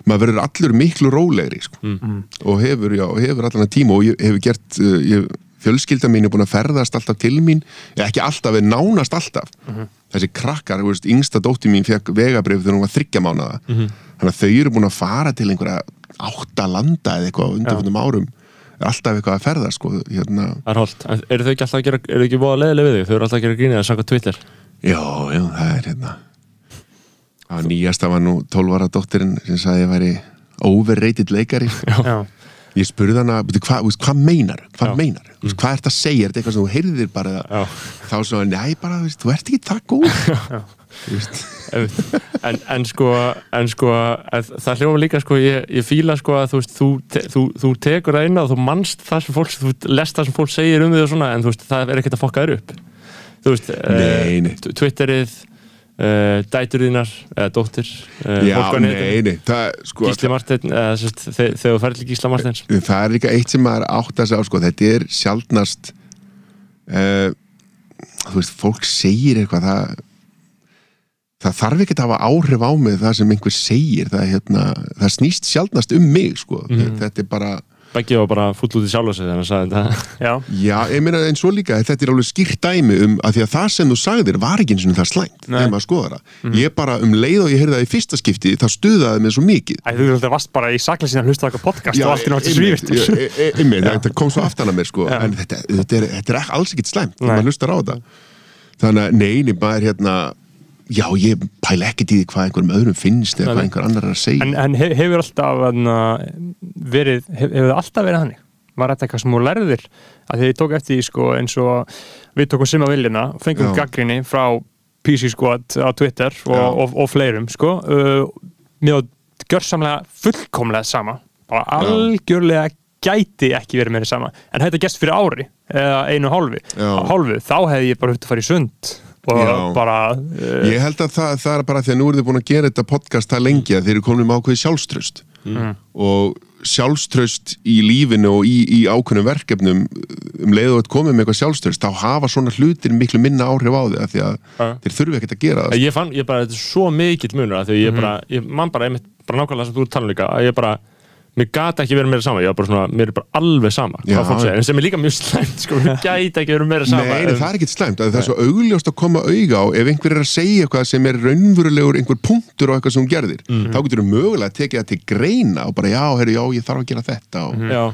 maður verður allur miklu rólegri sko. Mm. og hefur, já, hefur allan að tíma og ég hefur gert uh, ég, fjölskylda mín er búin að ferðast alltaf til mín ja, ekki alltaf, en nánast alltaf. Mhm. þessi krakkar, þú veist, yngsta dótti mín fekk vegabrif þegar hún var þryggja mánada Mhm. þannig að þau eru búin að fara til einhverja átta landa eða eitthvað undanfjöndum árum. Er alltaf eitthvað að ferða sko, hérna, er en eru þau ekki alltaf að gera eru þau ekki voða leðileg við þig, þau eru alltaf að gera grínið að sanga Twitter? Já, já, það er hérna Það var nýjasta var nú 12 ára dóttirinn sem sagði að ég væri overrated leikari. Já, Ég spurði hana, "Bíddu, hvað hva, meinar? Hvað Já. meinar, mm. hvað ert að segja? Er þetta eitthvað sem þú heyrðir bara? Já. þá svo, nei, bara, veist, þú ert ekki það góð. En, en sko, en sko að það hljóma líka sko, ég, ég fíla sko að þú veist, þú, te, þú, þú tekur það inn og þú manst það sem fólk, þú lest það sem fólk segir um því og svona, en þú veist, það er ekkert að fokka þér upp. Þú veist, Nei, nei. eh, Twitterið uh, dætur þínar eða dóttir uh, Já, nei, nei, það, sko, Gísli Marteinn eða sérst, þe- þegar þú ferð til Gísla Marteins. Það er líka eitt sem maður átt að segja á, sko, þetta er sjaldnast uh, þú veist, fólk segir eitthvað það það þarf ekki að hafa áhrif á mig það sem einhver segir það, hérna, það snýst sjaldnast um mig sko. þetta er bara Beggi var bara full út í sjálfa sig þegar hann sagði þetta. Já, Já, ég meina en svo líka, þetta er alveg skýrt dæmi um að því að það sem þú sagðir var ekki eins og það slæmt, þegar maður skoðar það. Ég bara um leið og ég heyrði það í fyrsta skipti þá stuðaði mig svo mikið. Æ, þú veist, varst bara í saklega síðan að hlusta á eitthvað podcast og allt í náttúrulega svífist ég- ég- einmitt, þetta kom svo aftan að mér sko, en þetta, þetta, er, þetta er alls ekkit slæmt maður hlustar á þetta. Þannig að neini, maður hérna já, ég pæla ekkit í því hvað einhverjum öðrum finnst eða hvað einhver annar er að segja En, en he- hefur alltaf hana, verið, hef, hefur það alltaf verið þannig? Var þetta eitthvað sem þú lærðir? Að því ég tók eftir því sko eins og við tókum Simma Viljina, fengum Já. gaggrinni frá PC Squad á Twitter og, Já. og, og, fleirum sko uh, mér gjörsamlega fullkomlega sama bara algjörlega gæti ekki verið meira sama en þetta gæst fyrir ári eða einu og hálfi, Já. hálfu þá hefði ég bara hugt að fara í sund og. Bara uh, Ég held að það, það er bara því að nú eru þið búin að gera þetta podcast það lengi að þeir eru komin með ákveði sjálfströst. Og sjálfströst í lífinu og í, í ákveðnum verkefnum um leið og þetta komið með eitthvað sjálfströst þá hafa svona hlutir miklu minna áhrif á af því að Ja. þeir þurfi ekkert að gera það. Ég fann, ég bara, þetta er svo mikill munur að því ég bara, ég man bara, einmitt, bara nákvæmlega sem þú ert talað líka, að ég bara mér gata ekki verið meira sama, ég var bara svona, mér er bara alveg sama Já. hvað fólk segir, en sem er líka mjög slæmt, sko, mér gæti ekki verið meira sama Nei, nei, það er ekkert slæmt, að það er svo augljóst að koma auga á ef einhver er að segja eitthvað sem er raunverulegur einhver punktur á eitthvað sem hún gerðir þá getur þú mögulega að tekið það til greina og bara já, herru, já, ég þarf að gera þetta og, Já,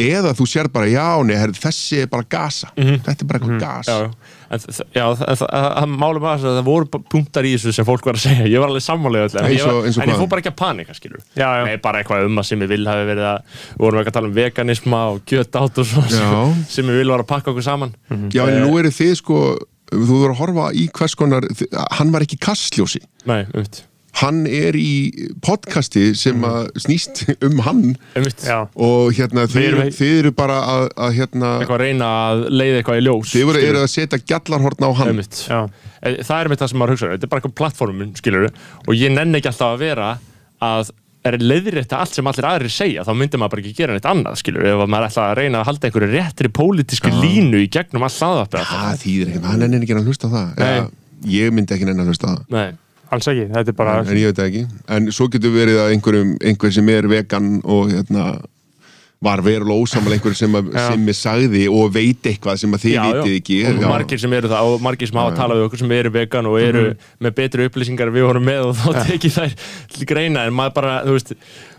eða þú sér bara, já, nei, þessi er bara gasa. Þetta er bara eitthvað gas. Já, en þ- já, það- málum að það voru punktar í þessu sem fólk var að segja, ég var alveg sammálega öll, en, ég fór bara ekki að panika, skilur Já, já. Nei, bara eitthvað um að sem ég vil hafi verið að við vorum ekki að tala um veganisma og kjötátt og svo Já. sem ég vil var að pakka okkur saman. Já, en nú eru þið sko þú voru að horfa í hvers konar hann var ekki kastljósi. Nei, umvitt hann er í podcasti sem að snýst um hann. Já, og hérna, þið, eru- þið eru bara að, að hérna, eitthvað að reyna að leiða eitthvað í ljós þið eru að setja gjallarhorn á hann. Eh, það er með það sem maður hugsa þetta er bara eitthvað plattformun, skilur og ég nenni ekki alltaf að vera að er leiðrétta allt sem allir aðrir segja. Þá myndi maður bara ekki gera neitt annað, skilur ef maður ætla að reyna að halda einhverju réttri pólitísku línu í gegnum all hlaðvarpið það þýðir ekki, hann er ekki að hlusta það. Eða, ég myndi ekki nenni að hlusta það. Nei, alls ekki, þetta er bara en ég veit ekki, en svo getur verið að einhver sem er vegan og hérna var verulega ósamal einhver sem, að, sem ég sagði og veit eitthvað sem að þið vitið ekki og Já. margir sem eru það og margir sem hafa talað við okkur sem eru vegan og eru Mhm. með betri upplýsingar við vorum með og þá tekið þær til greina en maður bara, þú veist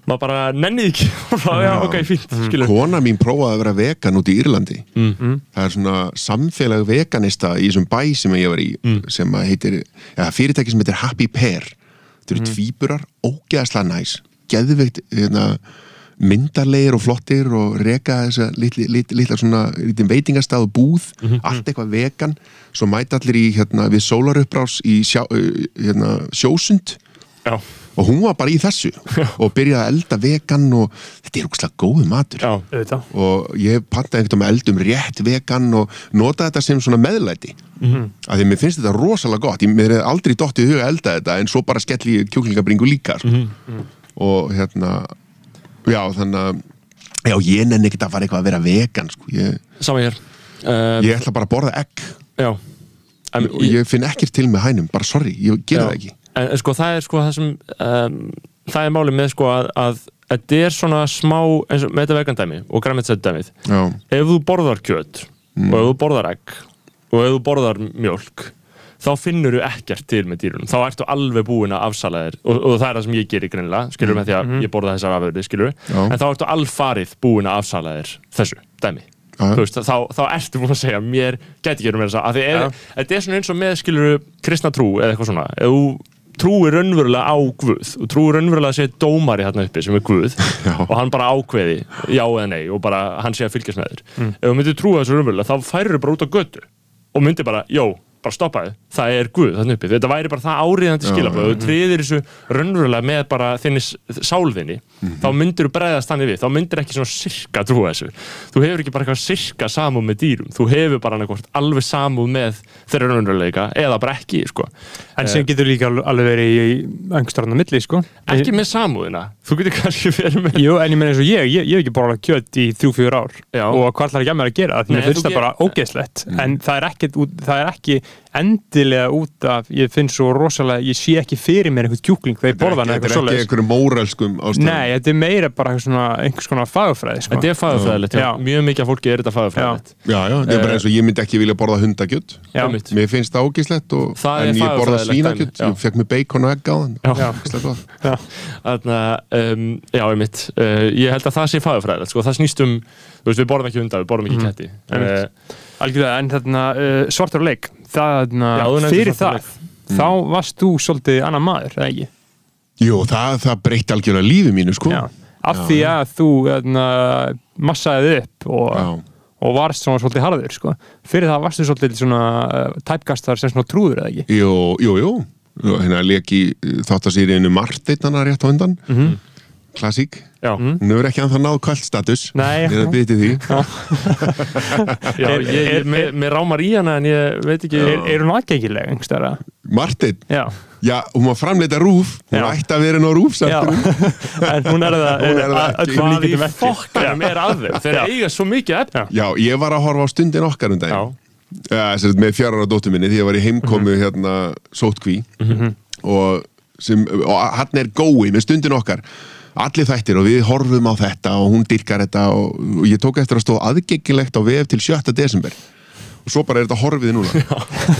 maður bara nennið ekki já, ok, fínt, Mhm. skilur kona mín prófaði að vera vegan út í Írlandi Mm. það er svona samfélag veganista í þessum bæ sem ég var í Mm. sem að heitir, ja, fyrirtæki sem heitir Happy Pear þetta Mm. eru tvíburar, ógeðslega næs geðveikt hérna, myndarlegir og flottir og reka þessa litli, litli, litla svona litli veitingastað og búð, Mhm. allt eitthvað vegan. Svo mæta allir í hérna, við sólarupprás í sjá, hérna, sjósund. Já, og hún var bara í þessu og byrjaði að elda vegan og þetta er ógeðslega góð matur. Já, auðvitað. Og ég pantaði einhvern veginn eldum rétt vegan og nota þetta sem svona meðlæti. Mm -hmm. að því mér finnst þetta rosalega gott. Ég mér er aldrei dottið í huga að elda þetta en svo bara skelli ég kjúklingabringu líka sko. og hérna já þannig að já ég nenni ekkert að fara eitthvað að vera vegan sko. ég, sama hér. Uh, ég ætla bara að borða egg. Já. En, og ég finn ekkert til með hænum bara sorry, ég gera Já. það ekki. En, sko það er sko það sem um, það er málið með sko að, að þetta er svona smá eins og með þetta vegandæmi og græmitsættdæmið já, ef þú borðar kjöt og ef þú borðar egg og ef þú borðar mjölk þá finnur þú ekkert til með dýrunum. Þá ertu alveg búin að afsala þér. Og, og það er það sem ég gerir greinilega, skilur með því að ég borða þessar afurði, skilur Já. en þá ertu alfarið búin að afsala þér þessu dæmi. Veist, þá, þá ertu búin að segja mér geti ekki verið meira þess að því ef, þetta er svona eins og með skilur kristna trú eða eitthvað svona. Ef þú trúir raunverulega á Guð og trúir raunverulega að sé dómari hérna uppi sem er Guð Já. og hann bara ákveði já eða nei og bara hann sé að fylgjast með þér. Ef þú myndir trúa þessu raunverulega þá færir þú bara út á götu og myndir bara, jó, bara stoppaði, það er Guð þannig uppi, þetta væri bara það áriðandi skilabóð þú triðir þessu raunverulega með bara þinni sálðinni Mhm. þá myndir þú bregðast þannig við, þá myndir ekki svona sirka trúa þessu, þú hefur ekki bara eitthvað sirka samúð með dýrum, þú hefur bara annarkvort alveg samúð með þeirra raunveruleika eða bara ekki, sko. En sem getur líka al- alveg verið í öngstarinn á milli, sko. ekki með samúðina, þú getur kannski verið með Jú, en ég meina eins og ég, ég, ég hef ekki borðað kjöt í þrjú, fjör ár. Já. og hvað ætlar ekki að mér að gera? Það, Nei, mér finnst það bara ge- ógeðslegt. En það er, ekkit, út- það er ekki endilega út af, ég finn svo rosalega ég sé ekki fyrir mér einhvern kjúkling þegar ég borða hann Þetta eitthvað er ekki einhverjum mórelskum ástæðum Nei, þetta er meira bara einhvers svona, einhers konar fagfræði sko. Þetta er fæðufræðilegt, já. Mjög mikið af fólki er þetta fæðufræðilegt. Já, já, þetta er bara eins og ég myndi ekki vilja borða hundakjöt Já. Einmitt. Mér finnst það ógislegt og, Það er en ég borða fagurfræðilegt svínakjöt dæmi, já. Ég fekk mér bacon og egg á þann Já. Um, já, einmitt, uh, ég held að það sé fæðufræðilegt, sko. Um, þú veist, við borðum ekki hundar, við borðum ekki ketti. Einmitt. Algjörlega, en þarna uh, svartur leik það, þarna, Já, þú fyrir það og þá varst þú svolítið annar maður, eða ekki? Jú, það, það breytti algjörlega lífi mínu sko Já, af því að þú þarna, massaði upp og, og varst svona svolítið harður sko. fyrir það varstu svolítið svona uh, typekastar sem svona trúður, eða ekki? Jú, jú, jú Hérna leik í þáttasýriðinu Marteinn hana rétt á undan mm -hmm. Klassík. Já, Hún hefur ekki anþá náð kvöldstatus Nei. Ég er að byrja því. Já, Er- ég, er- ég, mér, mér rámar í hana en ég veit ekki... Er, er hún aðgengileg einhverstara? Marteinn, Já, já, hún var framleita rúf Hún Já. ætti að vera inn á rúf já. en hún er það, Hún er það Hvað í fokkanum er að þeim? Þeir eiga svo mikið efni. Já, ég var að horfa á stundin okkar um sem sagt, með fjárara dóttur minni því ég var í heimkomu Mhm. hérna sótkví. Og, sem, og hann er gói með stundin okkar allir þættir og við horfum á þetta og hún dyrkar þetta og, og ég tók eftir að stóð aðgengilegt á vef til 7. desember. Og svo bara er þetta horfið núna.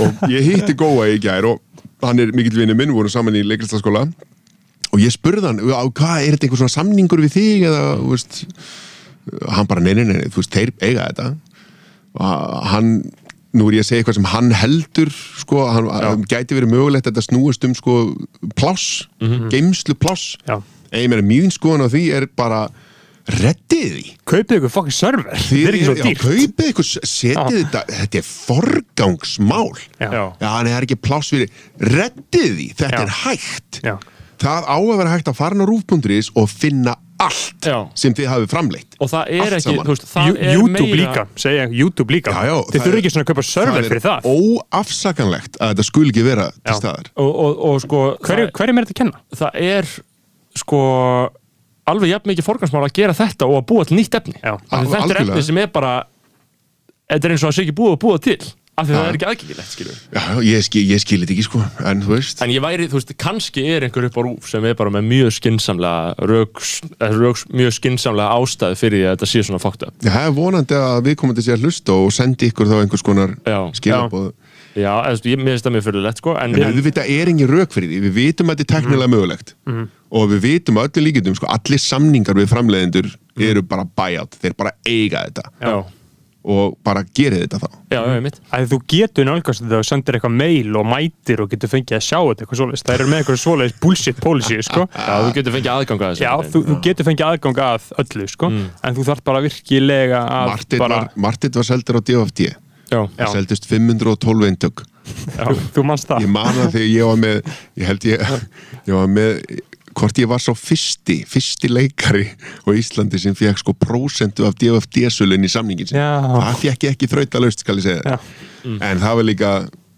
Og ég hitti góa í gær og hann er mikill vinnu minn, við vorum saman í leiklistaskóla og ég spurði hann, "Á, hvað er þetta einhver svona samningur við þig eða, þú veist? Hann bara, nei, nei, nei, þú veist, þeir eiga þetta. Og hann nú er ég að segja eitthvað sem hann heldur sko, hann hann gæti verið mögulegt að þetta snúist um sko pláss geimslu pláss Já. Meina mín skoðan á því er bara reddið því Kaupið ykkur fokkin server, þetta er ekki svo já, dýrt kaupið ykkur, setið þetta þetta er forgangsmál Já. Já. já, hann er ekki pláss fyrir reddið því, þetta Já. er hægt Já. það á að vera hægt að fara á rúf.is og finna allt Já. sem þið hafið framleitt Og það er Allt ekki, saman. þú veist, það er YouTube meira... líka, segja YouTube líka Já, já, Þið það þurfum er- ekki svona að kaupa server fyrir það óafsakanlegt að þetta skul ekki vera til Já. staðar Og, og, og sko, Hverju, það, hverjum er þetta að kenna? það er, sko, alveg jafn mikið forgangsmál að gera þetta og að búa til nýtt efni. Já. Þetta er efni sem er bara, þetta er eins og að sé ekki búið að búa til. Af því Já. það er ekki aðgengilegt, ég, skil, ég skil þetta ekki sko en þú veist En ég væri, þú veist, kannski er einhver upp á rúf sem er bara með mjög skinsamlega röks, eh, röks, mjög skinsamlega ástæð fyrir því að þetta sé svona upp. Já, það er vonandi að við komum til að hlusta og sendi ykkur þá einhvers konar skilabóð Já, eða, þú veist, ég mér finnst það mjög fyrirlegt, sko, en, en auðvitað er engin rauk fyrir því. Við vitum að þetta er teknilega mögulegt. Og við vitum að öllu líkindum sko, allir samningar við framleiðendur eru bara buyout, þeir bara eiga þetta. Já, og bara gerið þetta þá. Já, já, mitt. að þú getur nálgast þetta og sendir eitthvað mail og mætir og getur fengið að sjá þetta eitthvað svoleiðis, það eru með eitthvað svoleiðis bullshit policy, sko. Já, þú getur fengið aðgang að þessu. Já, þú, þú getur fengið aðgang að öllu, sko. En þú þarf bara virkilega að Martin bara, var, Martin var seldur á Já. Það seldust 512 eintök þú, þú manst það ég man það þegar ég var með ég held ég, ég var með hvort ég var svo fyrsti, fyrsti leikari á Íslandi sem fekk sko prósentu af DFD-sölun í Já. það fekk ég ekki þrautalaust skal ég segja þér. en það var líka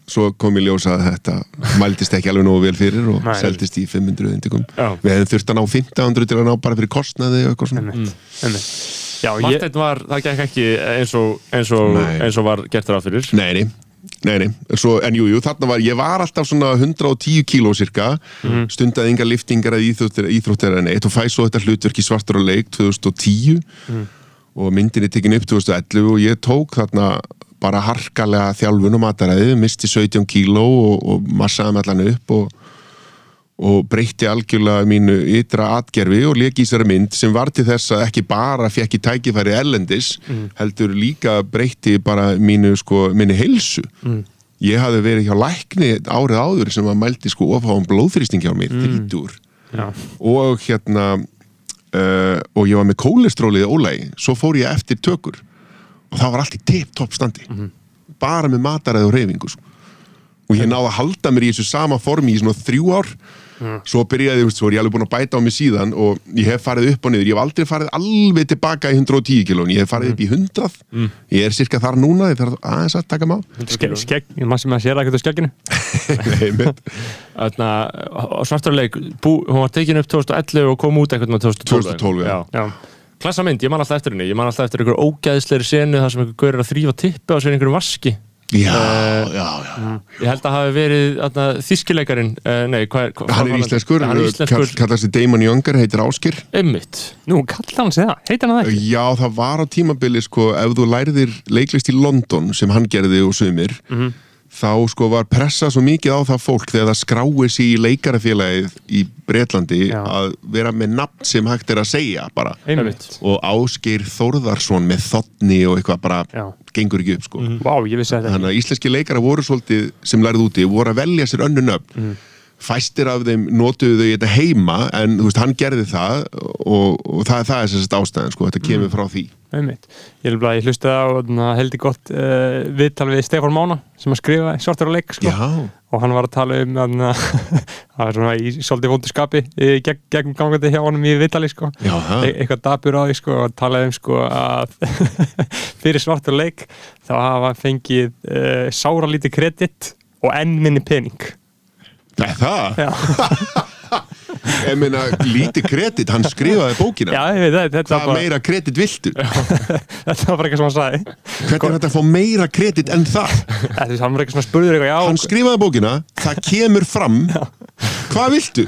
svo kom í ljósa að þetta mæltist ekki alveg nógu vel fyrir og Nei. seldist í 500 eintökum Já. við hefðum þurft að ná 1500 til að ná bara fyrir kostnaði og eitthvað svona Einmitt, einmitt. Já, ég, Marteinn var, það gekk ekki eins og, eins og, eins og var gert ráð fyrir. Nei, nei, nei, nei. Svo, en jú, jú, þarna var, ég var alltaf svona 110 kíló cirka, stundaði engar liftingar að íþróttir, íþróttir en eitt og fæ svo þetta hlutverk í svartur og leik 2010 og myndin er tekin upp 2011 og ég tók þarna bara harkalega þjálfun og mataræði, misti 17 kíló og, og massaði með allan upp og, og breytti algjörlega mínu ytra atgerfi og leki í þessari mynd sem var til þess að ekki bara fekk ég tækifæri erlendis heldur líka breytti bara mínu sko, minni heilsu. Ég hafði verið hjá lækni árið áður sem að mældi sko ofháum blóðþrýsting hjá mér, þrítur já, og hérna uh, og ég var með kólestrólið ólægi, svo fór ég eftir tökur. Og það var allt í tip-top standi. Bara með mataræð og reyfingu sko. og ég náði að halda mér í þessu sama formi í svona þrjú ár svo byrjaði, þú veist, svo er ég alveg búin að bæta á mig síðan og ég hef farið upp og niður. Ég hef aldrei farið alveg tilbaka í 110 kilón ég hef farið upp í 100 ég er cirka þar núna, ég þarf aðeins að taka má Ske, skegg, maður sem að sér ekkert á skegginu. Mitt. Þarna, svartarleik, hún var tekin upp 2011 og kom út veginn 2012 2012, já. Já, Klassa mynd, ég man alltaf eftir henni, ég man alltaf eftir einhver ógæðslegri senu þar sem einhver gaur er að þrýfa tippi á sér einhverjum vaski já, Eh, já, já Ég held að hafi verið þískileikarin, uh, nei, hvað hvað- hann er íslenskur, Hann er kall, íslenskur, kallast sig Damon Younger, heitir Áskir einmitt. Nú kallar hann sig það, heitir hann það ekki? Já, það var á tímabili sko, ef þú læriðir leiklist í London sem hann gerði og sumir þá sko var pressa svo mikið á það fólk þegar það skráið sér í leikarafélagið í Bretlandi Já. að vera með nafn sem hægt er að segja bara. Einmitt. Og Ásgeir Þórðarsson með þotni og eitthvað bara Já. gengur ekki upp sko. Vá, vissi þetta þannig að íslenski leikara voru svolítið sem lærið úti, voru að velja sér önnu nöfn. Fæstir af þeim notuðu þau þetta heima en þú veist, hann gerði það og, og það, það er sérst ástæðan sko, þetta kemur frá því Einmitt. Ég, er bara, ég hlustaði á þarna, heldur gott uh, viðtal við Stefán Mána sem að skrifa svartur á leik sko. Og hann var að tala um þarna, það var svona í svolítið vondu skapi eh, gegn, gegn gangandi hjá honum í viðtali sko. það e eitthvað dabur á því sko, og talaði um sko, að fyrir svartur leik þá hafa fengið uh, sára lítið kredit og enn minni pening það? Já, Ég meina, lítið kredit, hann skrifaði bókina. Já ég veit það þetta, Hvað var bara, meira kredit viltu? þetta var bara eitthvað sem hann sagði. Hvernig er þetta að fá meira kredit en það? Þetta, hann var eitthvað svona spurður eitthvað já, Hann skrifaði bókina, það kemur fram. Hvað viltu?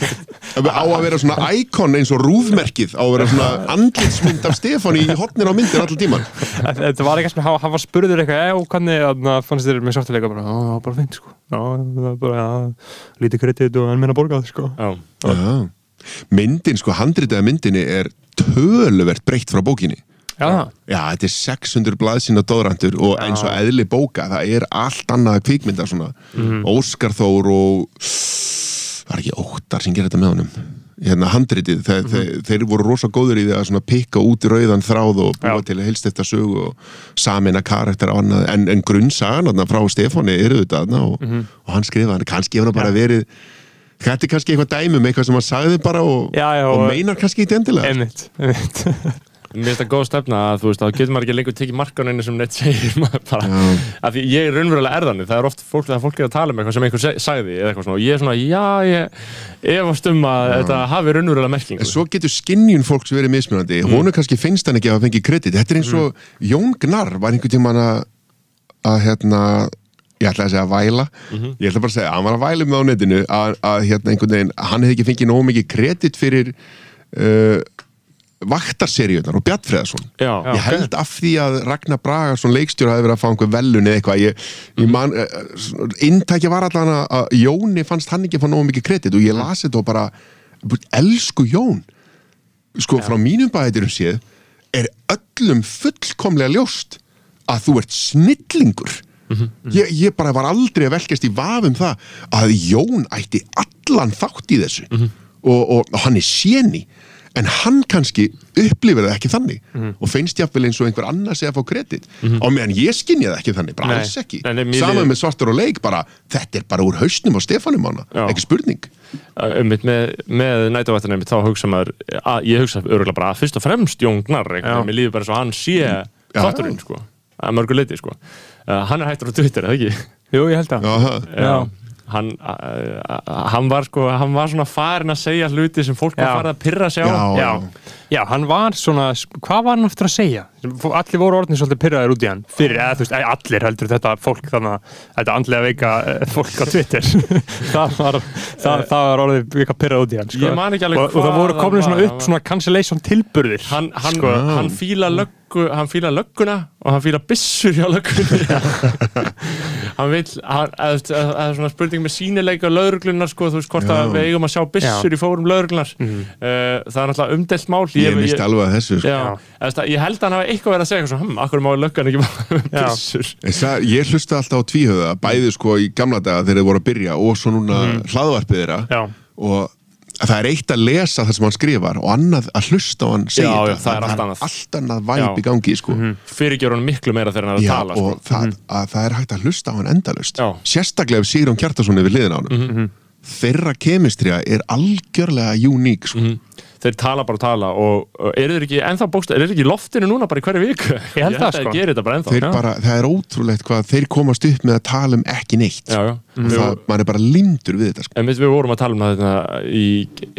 Á að vera svona íkon eins og rúfmerkið Á að vera svona andlitsmynd af Stefáni í hotnir á myndir allan tíman Þetta var eitthvað sem hann hann var spurður eitthvað, já, hvernig fannst þér með svartuleika bara, já, bara fint, sko. Já, bara, já, lítið kredit og enn minna borgað, sko. Já, Já. Myndin, sko, handritaða myndinni er töluvert breytt frá bókinni. Já, Já, þetta er 600 blaðsina dóðrandur og eins og eðli bóka, það er allt annað kvikmynda svona. Óskar Þór og það er ekki óttar sem gerir þetta með honum? Hérna handritið, þeir, þeir, þeir voru rosa góður í því að pikka út í rauðan þráð og búa Já. til að helst eftir sögu og samina karakter á annað. En, en grunnsagan frá Stefáni eru þetta og, og hann skrifaði kannski hefur hann bara verið þetta er kannski eitthvað dæmum, eitthvað sem hann sagði bara og, Já, já, og meinar kannski ekki endilega. Einmitt, einmitt. Mér finnst það góð stefna að þú veist, þá getur maður ekki lengur tekið markaninu sem neitt segir maður bara, af því ég er raunverulega erðanir, það er oft fólk, þegar fólk er að tala um eitthvað sem einhver sagði eða eitthvað svona og ég er svona, já, ég efast um að þetta hafi raunverulega merkingu. En svo getur skinnjun fólks verið mismunandi. Mm. Honu kannski finnst hann ekki að hafa fengið kredit. Þetta er eins og Jón Gnarr var einhvern tímann að að hérna ég ætla að segja að væla ég ætla bara að segja, hann var að væla með á netinu að, að hérna einhvern veginn, hann hefði ekki fengið nógu mikið kredit fyrir uh, vaktarseríunar og Bjartfreðarsson Já, ég held af því að Ragnar Bragarsson leikstjóra hafi verið að fá einhver velun eða eitthvað. Ég, ég man, uh, inntækja var allan að, að Jóni fannst hann ekki að fá nógu mikið kredit og ég lasi þetta og bara elsku Jón sko frá mínum bæðiturum séð er öllum fullkomlega ljóst að þú ert snillingur ég, ég bara var aldrei að velkjast í vafum það að Jón ætti allan þátt í þessu. Og, og, og hann er séni en hann kannski upplifir það ekki þannig. Og finnst jáfnvel eins og einhver annar sé að fá kredit. Á meðan ég skinni það ekki þannig, bara Nei. alls ekki. Saman með svartur og leik bara, þetta er bara úr hausnum á Stefanum ána, ekki spurning. Um með, með nætuvættunum þá hugsa maður, að, ég hugsa örgulega bara að fyrst og fremst Jón Gnarr mér líður bara svo hann sé þátturinn sko, að mörgu leiti sko uh, hann er hættur á Twitter, eða ekki? Jú, ég held að Já, það. Hann, uh, hann var sko hann var svona farin að segja hluti sem fólk var Já. farið að pyrra sig á Já, Já, já, hann var svona, hvað var hann aftur að segja? Allir voru orðin svolítið pyrraðir út í hann fyrir, eða þú veist, eh, allir heldur þetta fólk þannig að þetta andlega veika eh, fólk á Twitter það, var, það, það var orðið veika pyrrað út í hann sko. Ég man ekki alveg og, og það hvað voru það komin svona var. upp svona cancellation tilburðir hann, hann, Sko. hann fíla löggu hann fíla lögguna og hann fíla byssur hjá löggunni. Hann vil eða, eða svona spurning með sínileika lögreglunar sko, þú veist hvort Já. að við eigum að sjá byssur Já. í fórum lögreglunar Mhm. uh, það er náttúrulega umdelt mál. Ég misti alveg að þessu sko. Já, eða, það, ég held að hann hafi eitthvað verið að segja svona, hm, akkur má löggan ekki En það, ég hlusta alltaf á tvíhöða bæði sko í gamla daga þegar þeir voru að byrja og svo núna hlaðvarpið þeirra Já, og það er eitt að lesa það sem hann skrifar og annað að hlusta á hann segja Já, já, það er allt annað. annað væp í gangi sko. fyrirgjör hann miklu meira þegar hann er að tala og sko. það, að það er hægt að hlusta á hann endalust sérstaklega ef Sigrun Kjartason við hliðin á hann þeirra kemistrija er algjörlega uník sko. Þeir tala bara og tala og eru þeir ekki ennþá bókst, eru þeir ekki í loftinu núna bara í hverju viku Ég held það, að sko. þeir gerir þetta bara ennþá þeir bara, það er ótrúlegt hvað þeir komast upp með að tala um ekki neitt já, já. og það, maður er bara lindur við þetta sko. En við, við vorum að tala um þetta, í,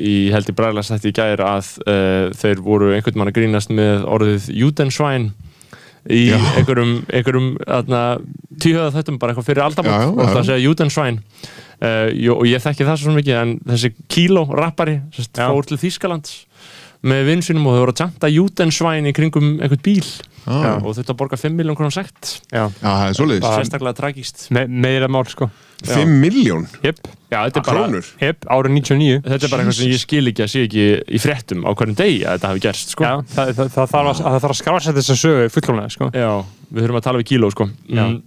í held í bræðlega sætti í gæri að uh, þeir voru einhvern mann að grínast með orðið Judensvæn í Já. einhverjum, einhverjum tíhöða þettum bara eitthvað fyrir aldamot og það segja Judensvæn uh, og ég þekki það svo mikið en þessi kíló rappari fór til Þýskalands með vinn sínum og þau voru að tjanta Judensvæn í kringum einhvern bíl. Já. og þurftu að borga 5 miljón krónar sekt. Já, það er svoleiðis. Sérstaklega tragíst Me meira mál sko. 5 miljón Jep, já, þetta er bara krónur? Jep, árið 99 Þetta er bara eitthvað sem ég skil ekki að sé ekki í fréttum á hverjum degi að þetta hafi gerst sko. Já, það, það, það, þarf að, það þarf að skrása þess að sögu fullkomlega sko. Já, við þurfum að tala við kíló sko. Já. mm.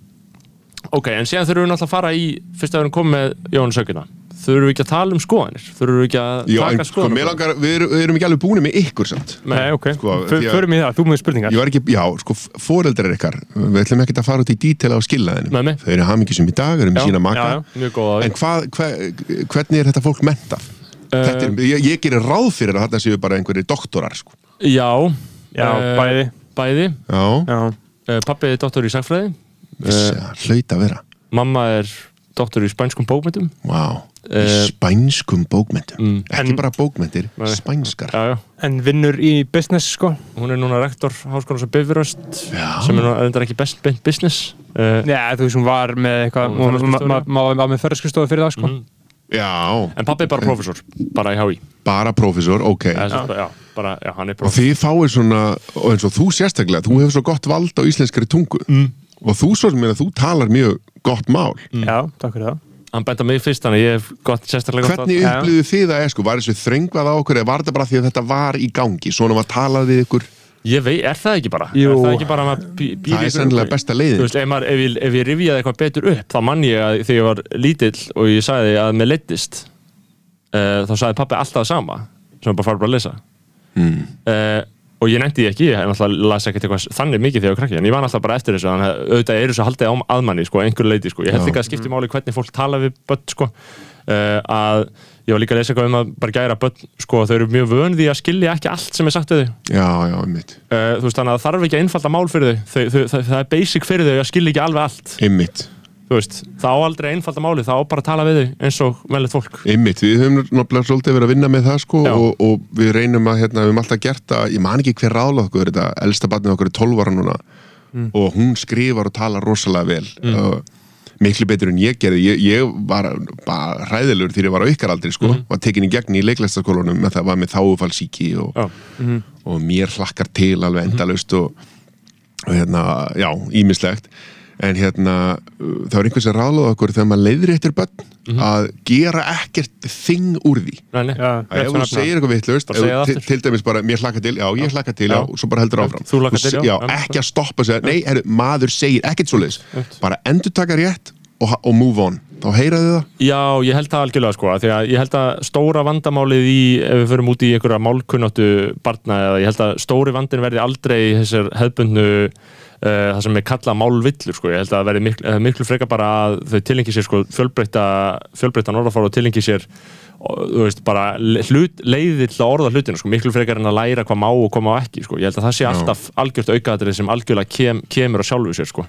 Ok, en síðan þurfum við náttúrulega að fara í fyrst að við erum komið með Jón Sökina þurfum við ekki að tala um skoðanir? Þurfum við ekki að Já, en taka sko, mér skoðanir langar, við, erum, við erum ekki alveg búin með ykkur samt. Nei. Ok, Sko, því að- förum í það, þú með spurningar. Ég var ekki, já, sko, foreldrar ykkar Við ætlum ekki að fara út í dítel á skillaðinu Nei, nei. Þau eru hamingjusum í dag, eru með sína maka. já, já. Mjög góða En hvað, hva, hvernig er þetta fólk mentað? Þetta er, ég, ég gerir ráð fyrir að þarna séu bara einhverjir doktorar sko. Já, Já, eh, bæði. Bæði, Já, Já, uh, pappi er doktor í sagfræði hlaut að vera. Mamma er doktor í spænskum bókmyndum Vá, í Eh, spænskum bókmyndum mm. Ekki En- bara bókmyndir, Nei. spænskar. Já, já. En vinnur í business sko. Hún er núna rektor háskólan sem Bifröst Já. sem er reyndar ekki best beint business. Uh, Já, þú veist, hún var með eitthvað Hún var með ferðarskristofu fyrir það sko. Mm. Já, En pappi er bara prófessor, bara í HÍ bara prófessor, ok. Bara- Já, bara, já, hann er Og þið fáið svona, og eins og þú sérstaklega Þú hefur svo gott vald á íslenskari tungu. Mm. Og þú svo sem er að þú talar mjög gott mál Já, takk fyrir það Hann benda mig fyrst, þannig að ég hef gott sérstaklega gott Hvernig upplýðu þið er sko? Var þessu þröngvað á okkur eða var þetta bara því að þetta var í gangi? Svona var talað við ykkur Ég veit, er það ekki bara? Jú. Er það ekki bara að maður bí- býr Það er sennilega besta Þú leiðin veist, ef, maður, ef, ég, ef ég rifjaði eitthvað betur upp þá mann ég að þegar ég var lítill og ég sagði að mér leittist uh, þá sagði pappi alltaf sama sem bara farið bara að lesa mm. uh, og ég nefndi því ekki, ég náttúrulega las ekkert eitthvað þannig mikið þegar ég var krakki, en ég var alltaf bara eftir þessu þannig að auðvitað er þessu haldið á aðmanni sko, einhver leiti, sko. ég held ekki að skipti máli hvernig fólk tala við börn sko. uh, að ég var líka að lesa eitthvað um að bara gæra börn, sko, þau eru mjög vön því að skilja ekki allt sem er sagt við þau. Já, já, einmitt. Uh, þú veist þannig að það þarf ekki að einfalda mál fyrir þau, þau, þau það, það er basic fyrir þau að skilja ekki alveg allt. Einmitt, þú veist, það á aldrei einfalda máli það á bara tala við þau eins og velið fólk. Einmitt Við höfum náttúrulega svolítið verið að vinna með það sko og, og við reynum að, hérna, við höfum alltaf gert að Ég man ekki hver ráðlega okkur þetta Elsta barnið okkur er 12 ára núna Og hún skrifar og talar rosalega vel mm. Miklu betur en ég gerði. Ég, ég var bara hræðilur þegar ég var á ykkar aldri sko Var tekin í gegn í leiklæstaskólanum með það var með þáufallsíki og, Já. og mér hlakkar til alveg endalaust og, og hérna, já, ímislegt en hérna, það var einhvers að ráðlaða okkur þegar maður leiðir eftir börn að gera ekkert þing úr því. Nei, nei. Já, að ef þú segir eitthvað vitlaust Bara segja það til, til dæmis bara, mér hlakka til, já, ég hlakka til já, Já. og svo bara heldur áfram. Þú hlakkar til, já. já, Já. ekki að stoppa segja, nei, herru, maður segir ekkert svoleiðis, bara endur taka rétt og, og move on, þá heyraðu það? Já, ég held það algjörlega sko, af því að ég held að stóra vandamálið í, ef við förum út í einhverja málkunnáttu barna, eða ég held að stóri vandin verði aldrei þessar hefbundnu það sem er kallað málvillur sko, ég held að það verði miklu, miklu frekar bara að þau tilengi sér sko fjölbreytta, fjölbreytta norðafára og tilengi sér veist, bara hlut, leiðir til að orða hlutina sko, miklu frekar en að læra hvað má og hvað má ekki sko, ég held að það sé alltaf algjört aukaðatrið sem algjörlega kem, kemur á sjálfu sér sko,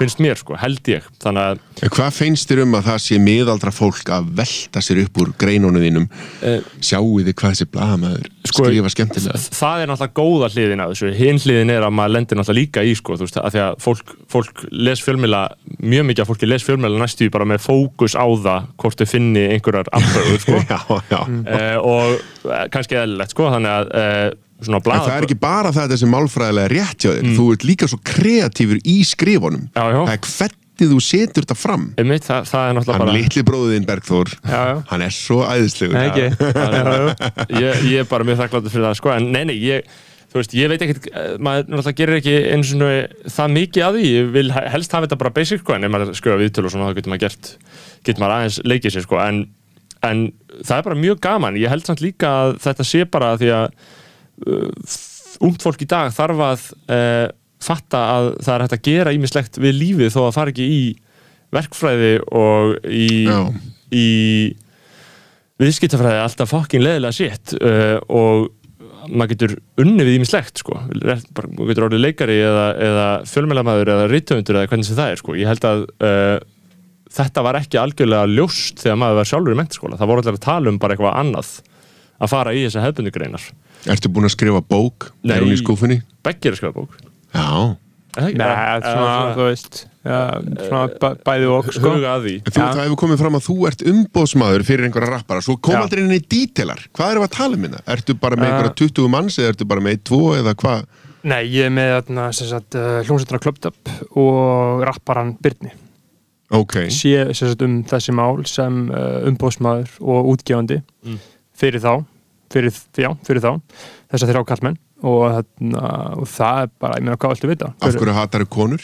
finnst mér sko, held ég, þannig að Hvað finnst þér um að það sé miðaldra fólk að velta sér upp úr greinunum þínum? Eh, sjáu þið hvað þessi blaðamaður Sko, skrifa skemmtilega? það er náttúrulega góða hliðin af þessu. Hinn hliðin er að maður lendir náttúrulega líka í sko, veist, að því að fólk, fólk les fjölmjöla, mjög mikið af fólki les fjölmjöla næstu bara með fókus á það hvort þau finni einhverjar afbröður sko. Já, já uh, og eh, kannski eðlilegt sko, þannig að uh, svona En blað það er ekki bara það þessi málfræðilega rétt hjá þér, þú ert líka svo kreatífur í skrifunum. Mm. Það er hvernig þú setur þetta fram. Einmitt, það, það er náttúrulega Hann bara litli bróðin Bergþór, hann er svo æðislegur. Nei, ekki ég, ég er bara mjög þakkláttur fyrir það sko, en nei, nei, ég þú veist, ég veit ekkert, maður náttúrulega gerir ekki eins og það mikið að því ég vil he- helst hafa þetta bara basic sko, en ef maður skrifa viðtölu og svona, þá getur maður gert getur maður aðeins leikið sér sko, en en það er bara mjög gaman ég held samt líka að þetta sé bara því að uh, ungt fólk í dag þarf að uh, fatta að það er hægt að gera ímislegt við lífið þó að fara ekki í verkfræði og í, Já. í viðskiptafræði alltaf fokkin leðilega shit uh, og maður getur unni við ímislegt sko. Maður getur orðið leikari eða, eða fjölmjölamæður eða rítöfundur eða hvernig sem það er sko. ég held að uh, þetta var ekki algjörlega ljóst þegar maður var sjálfur í mentaskóla það voru allir að tala um bara eitthvað annað að fara í þessa hefbundugreinar Ertu búin að skrifa bók? Nei. Er hún í skúfunni? Beggi er að skrifa bók Já Er það ekki? Nei, svona, þú veist ja, svona bæ- bæði og sko huga að því Þú, það hefur komið fram að þú ert umbóðsmaður fyrir einhverja rappara, svo kom aldrei inn í dítelar. Hvað við að tala um hérna? Ertu bara með Uh, einhverja 20 manns eða ertu bara með 1, 2 eða hvað? Nei, ég er með þarna, sem sagt, uh, hljómsveituna Up og rapparan Byrni Ok, sé sagt, um þessi mál sem uh, umbóðsmaður og útgefandi Mm. fyrir þá fyrir, já, fyrir þá þess að þeirra á kallmenn og, þarna, og það er bara, ég meina, hvað viltu vita? af hverju hatar þau konur?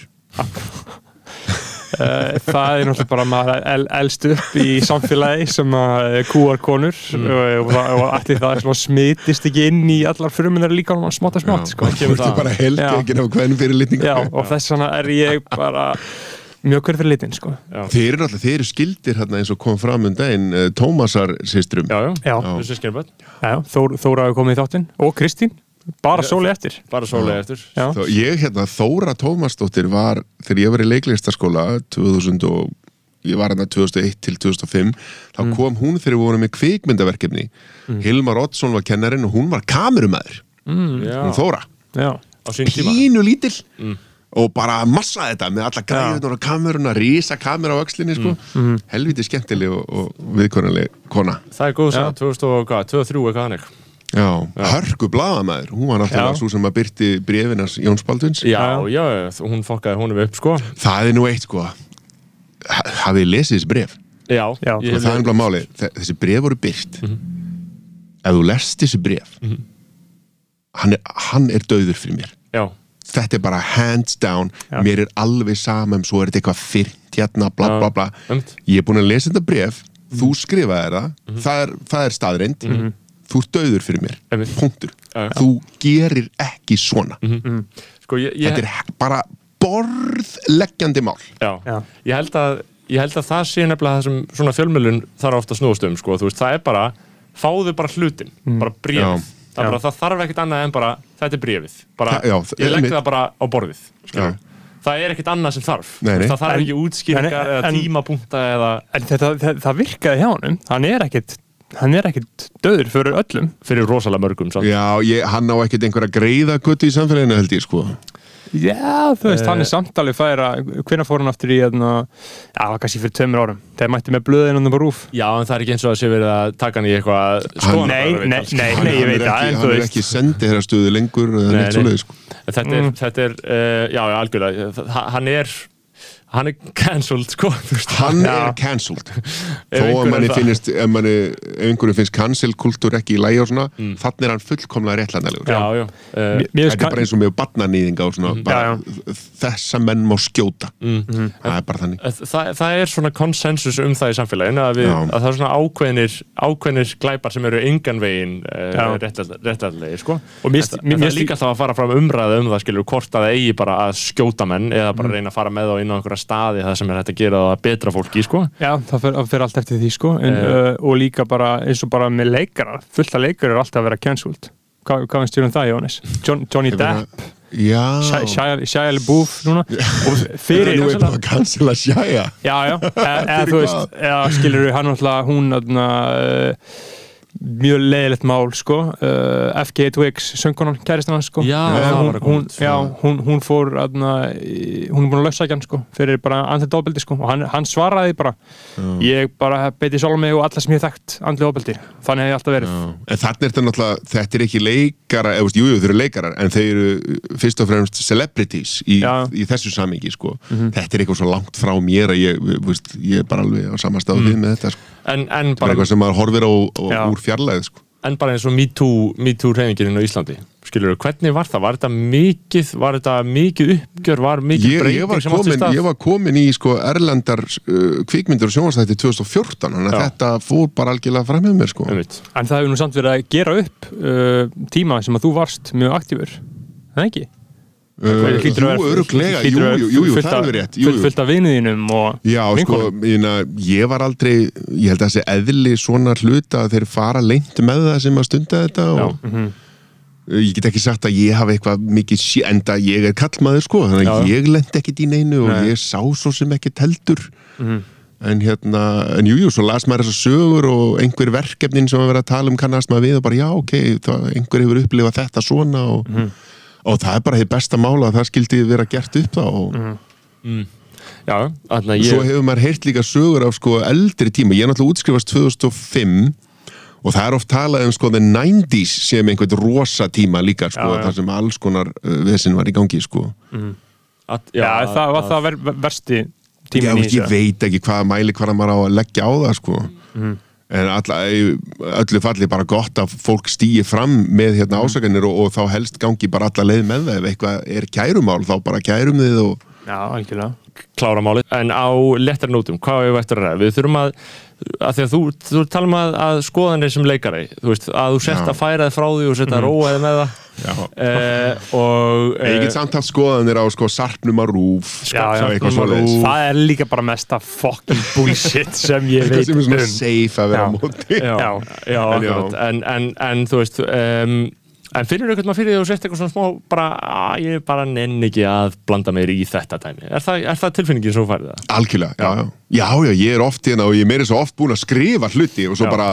Uh, það er náttúrulega bara maður el, elst upp í samfélagi sem að kúar konur Mm. og, og, það- og allir það smitist ekki inn í allar fruminar líka og smátt að smátt sko. Þú ert bara held ekki af hvern fyrir litningu. Já, og þess vegna er ég bara mjög hver fyrir litin sko. Þeir eru alltaf, þeir eru skildir hérna eins og kom fram um daginn, uh, Tómasar Þór, Þóra hefur komið í þáttinn. Og Kristín, bara sóli eftir. Bara sólega eftir. Já, Þó, ég hérna, Þóra Tómasdóttir var, þegar ég var í leiklistaskóla 2000 og ég var hérna 2001 til 2005 þá Mm. kom hún þegar við vorum með kvikmyndaverkefni. Hilmar Oddsson var kennarinn og hún var kamerumæður já, hún Þóra, já, á sín tíma. Pínu lítill og bara massa þetta með alla græðunar og kameruna, rísa kamera á öxlinni sko. helviti skemmtileg og, og viðkonuleg kona. Það er góð sá, 2003 eitthvað hannig Já, hörku blaðamæður, hún var náttúrulega Já. svo sem að byrti brefinas Jóns Baldvins. Já, já, hún fokkaði honum upp sko. Það er nú eitt sko. Ha- hafið þið lesið þessi bref já, Já. og það er nefnilega máli, þe- þessi bref voru byrt ef þú lest þessi bref hann, er, hann er döður fyrir mér. Já, þetta er bara hands down. Já. mér er alveg sama um svo er þetta eitthvað fyrnt hérna, bla bla bla. ég er búin að lesa þetta bref þú skrifaði það, það er, það er staðreind þú ert döður fyrir mér punktur, Já, já. þú gerir ekki svona. Sko ég, ég, þetta er bara borðleggjandi mál. Já. Já. ég held að ég held að það sé nefnilega það sem svona fjölmjölun þarf ofta að snúast um sko, þú veist, það er bara fáðu bara hlutin, bara bréfið. Já. Það, bara, það þarf ekkert annað en bara þetta er bréfið, bara, Það- já, ég legg það bara á borðið það er ekkert annað sem þarf. Nei, nei. það þarf En- ekki útskýringar eða tímapunkta eða En þetta, það, það virkaði hjá honum. Hann er ekkit, hann er ekkit döður fyrir öllum. Fyrir rosalega mörgum samt. Já, ég, hann á ekkert einhverja greiða guttu í samfélaginu held ég sko Já, þú veist, Eh. hann er samtalið færa hvenær fór hann aftur í hérna, já, kannski fyrir tveimur árum þegar mætti með blöðin og bara rúf já, en það er ekki eins og að sé verið að taka hann í eitthvað Hann- skoðanabræður Nei, nei, nei, hann, nei, ég hann veit það, hann er ekki sendið þeirra stöðu lengur eða Nei, neitt nei. svoleiðis sko. Þetta er, Mm. þetta er uh, já, algjörlega hann er, hann er cancelled, sko. Hann Já. er cancelled Þó að manni finnst ef einhverjum finnst cancel kultúr ekki í lægi og svona þannig er hann fullkomlega réttlæðanlegur Mm. já, já, uh, finnst Þetta er bara eins og með barnanýðinga og svona bara, þessa menn má skjóta Mm. það er bara þannig það, það er svona konsensus um það í samfélaginu að, við, Já. að það er svona ákveðnir ákveðnir glæpar sem eru engan veginn uh, Já. réttlæðilegi, sko Og mér finnst- en, mér það er líka alltaf að fara fram umræða um það skilur hvort að það eigi bara að skjóta menn eða bara reyna að fara með þá inn á einhverja staði það sem er hægt að gera það betra fólki, sko. Já, það fer, það fer allt eftir því sko. En, Eh. uh, og líka bara eins og bara með leikara fullt af leikara er alltaf að vera cancelled. Hva, hvað finnst þér um það, Jónis? John, Johnny Depp, Já. Shia- Shia Shia LaBeouf núna? Og Fyrir fyrir nú er bara að cancela sjæja Já, já, eða Fyrir þú veist eða, skilur hann alltaf hún uh, mjög leiðilegt mál sko. Uh, FG Twigs, söngunan, kæristan hans sko. Já, Eh, það hún, hún, já, hún, hún fór aðna, hún er búin að lausa ekki hann sko fyrir bara andlið ofbeldi sko. Og hann, hann svaraði bara ég bara beiti sjálf mig og alla sem ég þekkt andlið ofbeldi. Þannig hef ég alltaf verið. En þannig er þetta náttúrulega, þetta er ekki leikara, eða, veist, jú, jú, þau eru leikarar, en þau eru fyrst og fremst celebrities í, Já. í þessu samingi, sko. Þetta er eitthvað svo langt frá mér að ég, veist, ég er bara alveg á sama stað við með þetta, sko. en, en Bara eitthvað sem maður horfir á, á Já. úr fjarlæð, sko. en bara eins og MeToo, MeToo reyfingin inn á Íslandi skilur hvernig var það? Var þetta mikið, var þetta mikið uppgjör, var mikið Ég, ég, breyting var sem átti komin, stað? ég var komin í sko erlendar uh, kvikmyndir og sjónvarsætti 2014 þannig að þetta fór bara algjörlega fram með mér sko. Einmitt. En það hefur nú samt verið að gera upp uh, tíma sem að þú varst mjög aktífur Það ekki? Uh, Jú, öruglega, jú, jú, jú, jú, það er alveg rétt fullt- af vinuðinum og Já, sko, vinkonum. ég, meina, ég var aldrei ég held að þessi eðli svona hluta að þeir fara lengt með það sem að stunda þetta og Mhm. ég get ekki sagt að ég hafa eitthvað mikið enda ég er kallmaður sko þannig að ég lendi ekkit í neinu og Nei. ég sá svo sem ekkit heldur Mhm. en hérna, en jú, jú, svo las maður þessar sögur og einhver verkefnin sem að vera að tala um kannast maður við og bara já, ok, það, einhver hefur upplifað þetta svona og, Mhm. Og það er bara þið besta mála að það skildi vera gert upp þá. Og Mhm. Já, þannig að svo ég hefur maður heyrt líka sögur af sko eldri tíma, ég er náttúrulega útskrifast 2005 og það er oft talað um sko the 90s sem einhvern rosa tíma líka sko, Já, já. þar sem alls konar uh, vesinn var í gangi sko. Að, Já, það var að- það ver, ver, versti Já, tíminn í veist, ég veit ekki hvaða mæli hvaða maður á að leggja á það sko. Mhm. En alla, í öllu falli bara gott að fólk stýi fram með hérna Mhm. ásakanir og, og þá helst gangi bara alla leið með það. Ef eitthvað er kærumál þá bara kærum þið og Já, algjörlega. Klára málið. En á lettar nótum, hvað hefur eftir að ræða? Við þurfum að, að því að þú, þú talum að, að skoðanir sem leikari þú veist, að þú Já. að færa þið frá því og setja mm róaði með það eh, og ég get samt haft skoðanir á sko sarpnum að rúf Já, já, svo eitthvað Rúf. Það er líka bara mesta fucking bullshit sem ég veit sem er svona um safe að vera á Já. móti já, Já. já, En já. En, en, þú veist um, en finnur eitthvað maður fyrir því að þú sért eitthvað svona smá bara, að ég bara nenn ekki að blanda mér í þetta dæmi er það, er það tilfinningin færið það? algjörlega, já, já, já, já, ég er oft hérna og ég er meira svo oft búin að skrifa hluti og svo Já. bara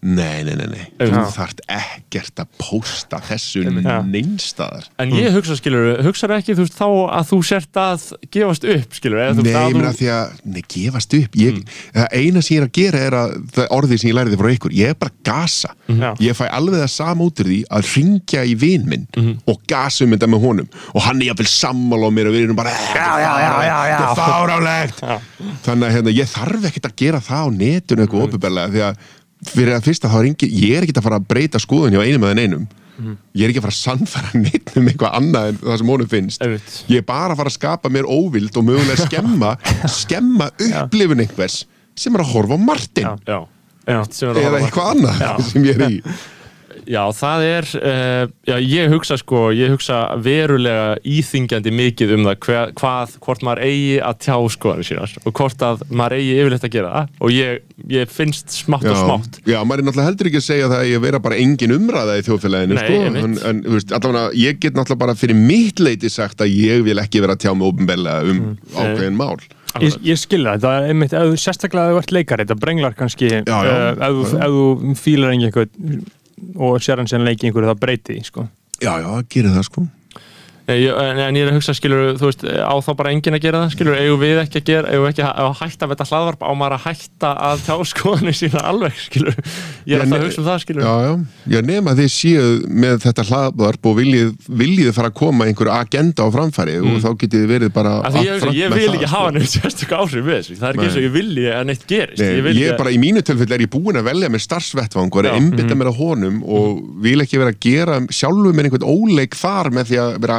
Nei, nei, nei, nei, þú þarft ekkert að pósta þessu Já. neinstaðar En ég hugsa, skilur, hugsaðu ekki þú veist, þá að þú sért að gefast upp, skilur, Nei, ég meina þú... því að, nei, gefast upp. Ég, Það eina sem ég er að gera er að það orðið sem ég læriði frá ykkur, ég er bara að gasa Já. Ég fæ alveg það sama út úr því að ringja í vin minn og gasa um þetta með honum. Og hann er jáfnvel sammála á mér og við erum bara Já, já, já, já, já. Þetta er fárálegt Þannig að hérna, ég þarf ekkert að gera það á netinu eitthvað að fyrir að fyrsta þá ringi, ég er ekkert að fara að breyta skoðun hjá einum eða neinum. Ég er ekki að fara að sannfæra neitt um eitthvað annað en það sem honum finnst. Einmitt. ég er bara að fara að skapa mér óvild og mögulega skemma skemma upplifun einhvers sem er að horfa á Martin. Já. Já, já, er eða eitthvað annað sem ég er í Já, það er, uh, já, ég hugsa sko, ég hugsa verulega íþingjandi mikið um það hver, hvað, hvort maður eigi að tjá skoðanir sínar og hvort að maður eigi yfirleitt að gera það og ég, ég finnst smátt og smátt. já, maður er náttúrulega heldur ekki að segja það að ég vera bara engin umræða í þjóðfélaginu Nei, sko. en, en þú veist, allavega, ég get náttúrulega bara fyrir mitt leiti sagt að ég vil ekki vera að tjá mig ofinbeglega um Mm. ákveðin mál Ég, ég skilja þetta, einmitt, ef, þú- sérstaklega ef þú ert leikari, þetta brenglar kannski Já, já. eh, ef, þú- ef þú fílar engi eitthvað og sér hann sem leiki einhverju það breyti sko. já, já, gerir það sko En, en ég er að hugsa, skilur, þú veist, á þá bara enginn að gera það, skilur, eigum við ekki að gera, eigum við ekki að, að hætta við þetta hlaðvarp á maður að hætta að tjá skoðanir sína alveg, skilur. Ég er alltaf að hugsa um það, skilur. Já, já, já nema þið séu með þetta hlaðvarp og viljið, viljið fara að koma einhverju agenda á framfæri og þá getið þið verið bara Mm. Af því ég, ég með vil ekki sko. hafa neitt sérstök áhrif við þessu. Það er ekki eins og ég vilji að neitt gerist. Nei, ég ég bara í mínu tilfell er ég búin að velja með starfsvettvang og Já. að einbytta mér að honum og vil ekki vera að gera sjálfu mér einhvern óleik þar með því að vera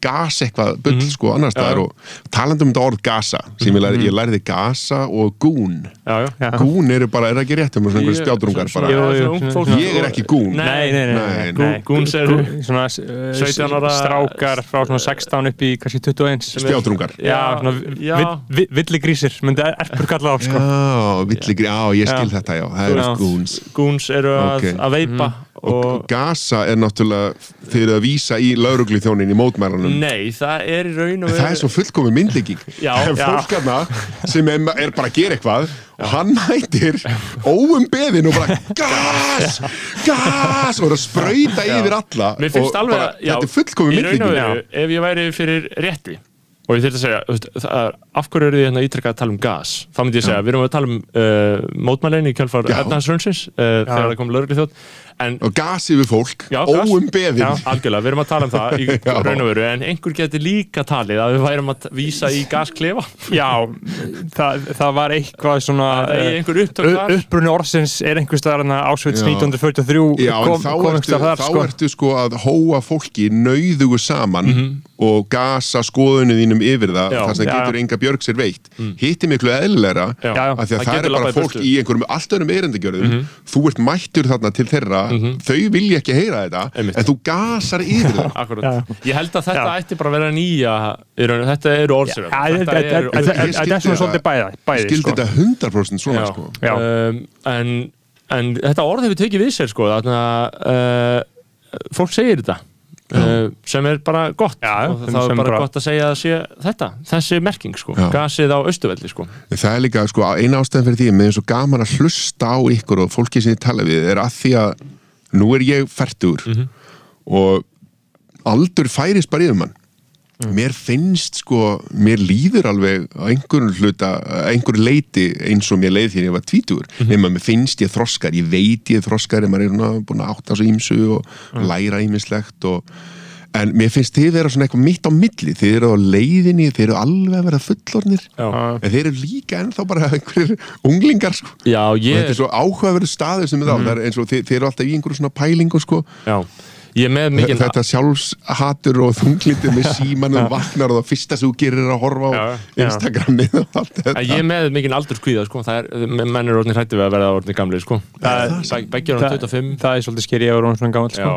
að gasa eitthvað bull sko annar staðar og talandi um þetta orð gasa sem ég lærði, ég lærði gasa og gún Já, já. Já. gún eru bara, er það ekki rétt um svona Svona- bara Ég er ekki gún. Nei, nei, nei, Nei, nei. Gú- gúns eru- svona, uh, 17 ára- strákar frá svona 16 upp í kannski 21 spjátrungar Já, villigrísir, myndi erpur kalla á, sko. Já, villigri, já, ég skil Já. þetta, já, það Já. er goons Goons eru að, veipa Og og... gasa er náttúrulega fyrir að vísa í lauruglu þjónin í mótmælanum Nei, það er í raun og En það er svo fullkomi myndlíking. Já, Það er já. fólk aðna sem er, er bara að gera eitthvað og hann mætir óum beðin og bara gas, gas! og er að sprauta yfir alla Mér finnst og alveg bara, að, já, þetta er fullkomi í raun og myndlíking. veru, ef ég væri fyrir rétti og ég þurfti að segja, þú veist, það er, af hverju eru þið hérna ítrekkað að tala um gas? Þá myndi ég segja, við erum að tala um uh, mótmælein í kjálfar Já. efnahagsrönnsins uh, þegar það kom lögreglu þjótt en og gasi við fólk, Já, gas. óumbeðin Já, algjörlega, við erum að tala um það í raun og veru, en einhver getur líka talið að við værum að vísa í gasklefa Já, það, það var eitthvað svona Það er eh, einhver upptök þar. upprunni orðsins er einhvers staðar ásveit Já. 1943 Já, kom, þá, kom ertu, staðar þá þar sko. ertu sko að hóa fólki nauðugu saman Mhm. og gasa skoðunni þínum yfir það Já. þar sem Já, getur já. enga björg sér veitt hitti miklu já. af því að Það það, er bara fólk í einhverjum allt öðrum erindagjörðum Mhm. þú ert mættur þarna til þeirra þau vilja ekki heyra þetta Einmitt. en þú gasar yfir það. Ég held að þetta Já. ætti bara að vera nýja í raun- Þetta eru Já, þetta- Ég er svona það. svolítið bæði, bæði skildi sko. þetta 100% svona sko um, en, en þetta orð hefur tekið við sér sko, þannig að uh, fólk segir þetta uh, sem er bara gott Já, og það er bara bara- gott að segja að sé þetta, þessi merking sko, Já. gasið á austuvelli sko. Það er líka, sko, eina ástæðan fyrir því að mér er svo gaman að hlusta á ykkur og fólki sem ég tala við er að því að nú er ég færtur Mhm. og aldur færist bara yfir mann Mm. mér finnst sko, mér líður alveg á einhverjum hluta, á einhverju leiti eins og mér leið þegar ég var tvítur Mhm. nema mér finnst ég þroskar, ég veit ég þroskar ef maður er búin að átta svo ímsu og Mm. læra ímislegt og en mér finnst þið vera svona eitthvað mitt á milli þið eru á leiðinni, þið eru alveg að vera fullornir Já. en þeir eru líka ennþá bara einhverjir unglingar sko. Já, og þetta ég, er svo áhugaverður staður sem er þá, það er eins og þið, þið eru alltaf í einhverju svona pælingu sko. já, ég er með mikið þetta sjálfshatur og þunglindið með síman og vaknar og það fyrsta sem þú gerir er að horfa á. Instagramið og allt þetta Ég er með mikið aldurskvíða sko. það er, menn er orðin hrætti við að verða orðin gamli sko. Það- Bæ- hann 25 það er svolítið skeri að vera svona gammal sko.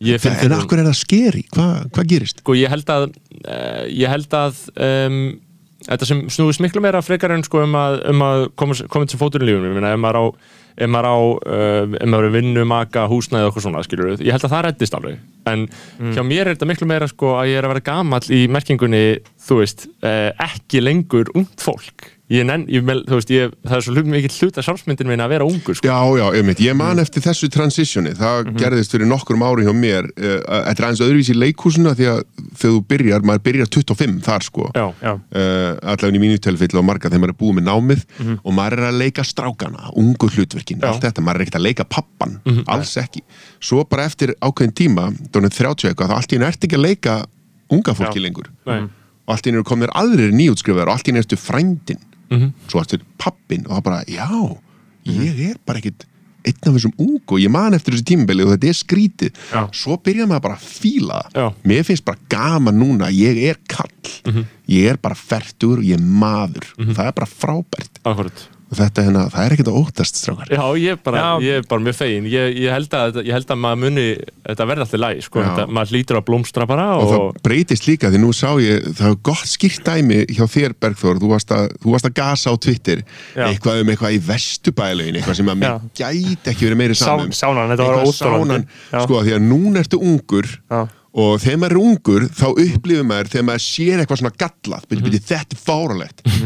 Já Ég finn en fyrir akkur er það skeri, Hva, hvað gerist? sko, ég held að uh, ég held að um, þetta sem snúðist miklu meira frekar en sko um að, um að koma, koma til fótur í lífunum, ég meina ef maður á ef maður á, uh, ef maður er vinnu, maka, húsnæði og eitthvað svona, skilur ég held að það reddist alveg, en hjá mér er þetta miklu meira sko að ég er að vera gamall í merkingunni, þú veist uh, ekki lengur ungt fólk ég nenn, ég, mel- þú veist, ég, það er svo mikið hlut að sjálfsmyndin minna að vera ungur sko. Já, já, einmitt, ég man eftir þessu transitioni það gerðist fyrir nokkrum ári hjá mér uh, þetta er aðeins öðruvísi í leikhúsuna því að þegar þú byrjar, maður byrjar 25 þar sko Já, Já. uh, allavega í mínu tilfelli og marga þegar maður er búið með námið og maður er að leika strákana, ungu hlutverkin Já. allt þetta, maður er ekkert að leika pappan alls ekki, svo bara eftir ákveðin tíma dónið 30 eitthvað, þá allt í einu ert ekki að leika unga fólki Já. lengur Nei. og allt í einu eru komnir aðrir nýjútskrifaðar og allt í einu ertu frændin Mhm. svo ertu pappin og það bara, já ég er bara ekkert einn af þessum ungu og ég man eftir þessu tímabili og þetta er skrítið Já. svo byrjar maður bara að fíla. Það. Mér finnst bara gaman núna ég er kall, ég er bara fertur og ég er maður, það er bara frábært. Akkurat þetta hérna, það er ekkert að óttast strákar. Já, ég er bara, ég er bara mjög fegin. Ég, ég, held að, ég held að maður muni þetta verði alltaf læg, sko, þetta, maður hlýtur að blómstra bara og og, það breytist líka því nú sá ég það er gott skýrt dæmi hjá þér Bergþór. Þú varst að, þú varst að gasa á Twitter. Já. eitthvað um eitthvað í vestubælaugin eitthvað sem að mér gæti ekki verið meiri Sá- saman um. sánan, þetta var Já. sko því að núna ertu ungur Já. Og þegar maður er ungur þá upplifir maður þegar maður sér eitthvað svona gallað. Byrju, byrju, þetta er fáralegt mm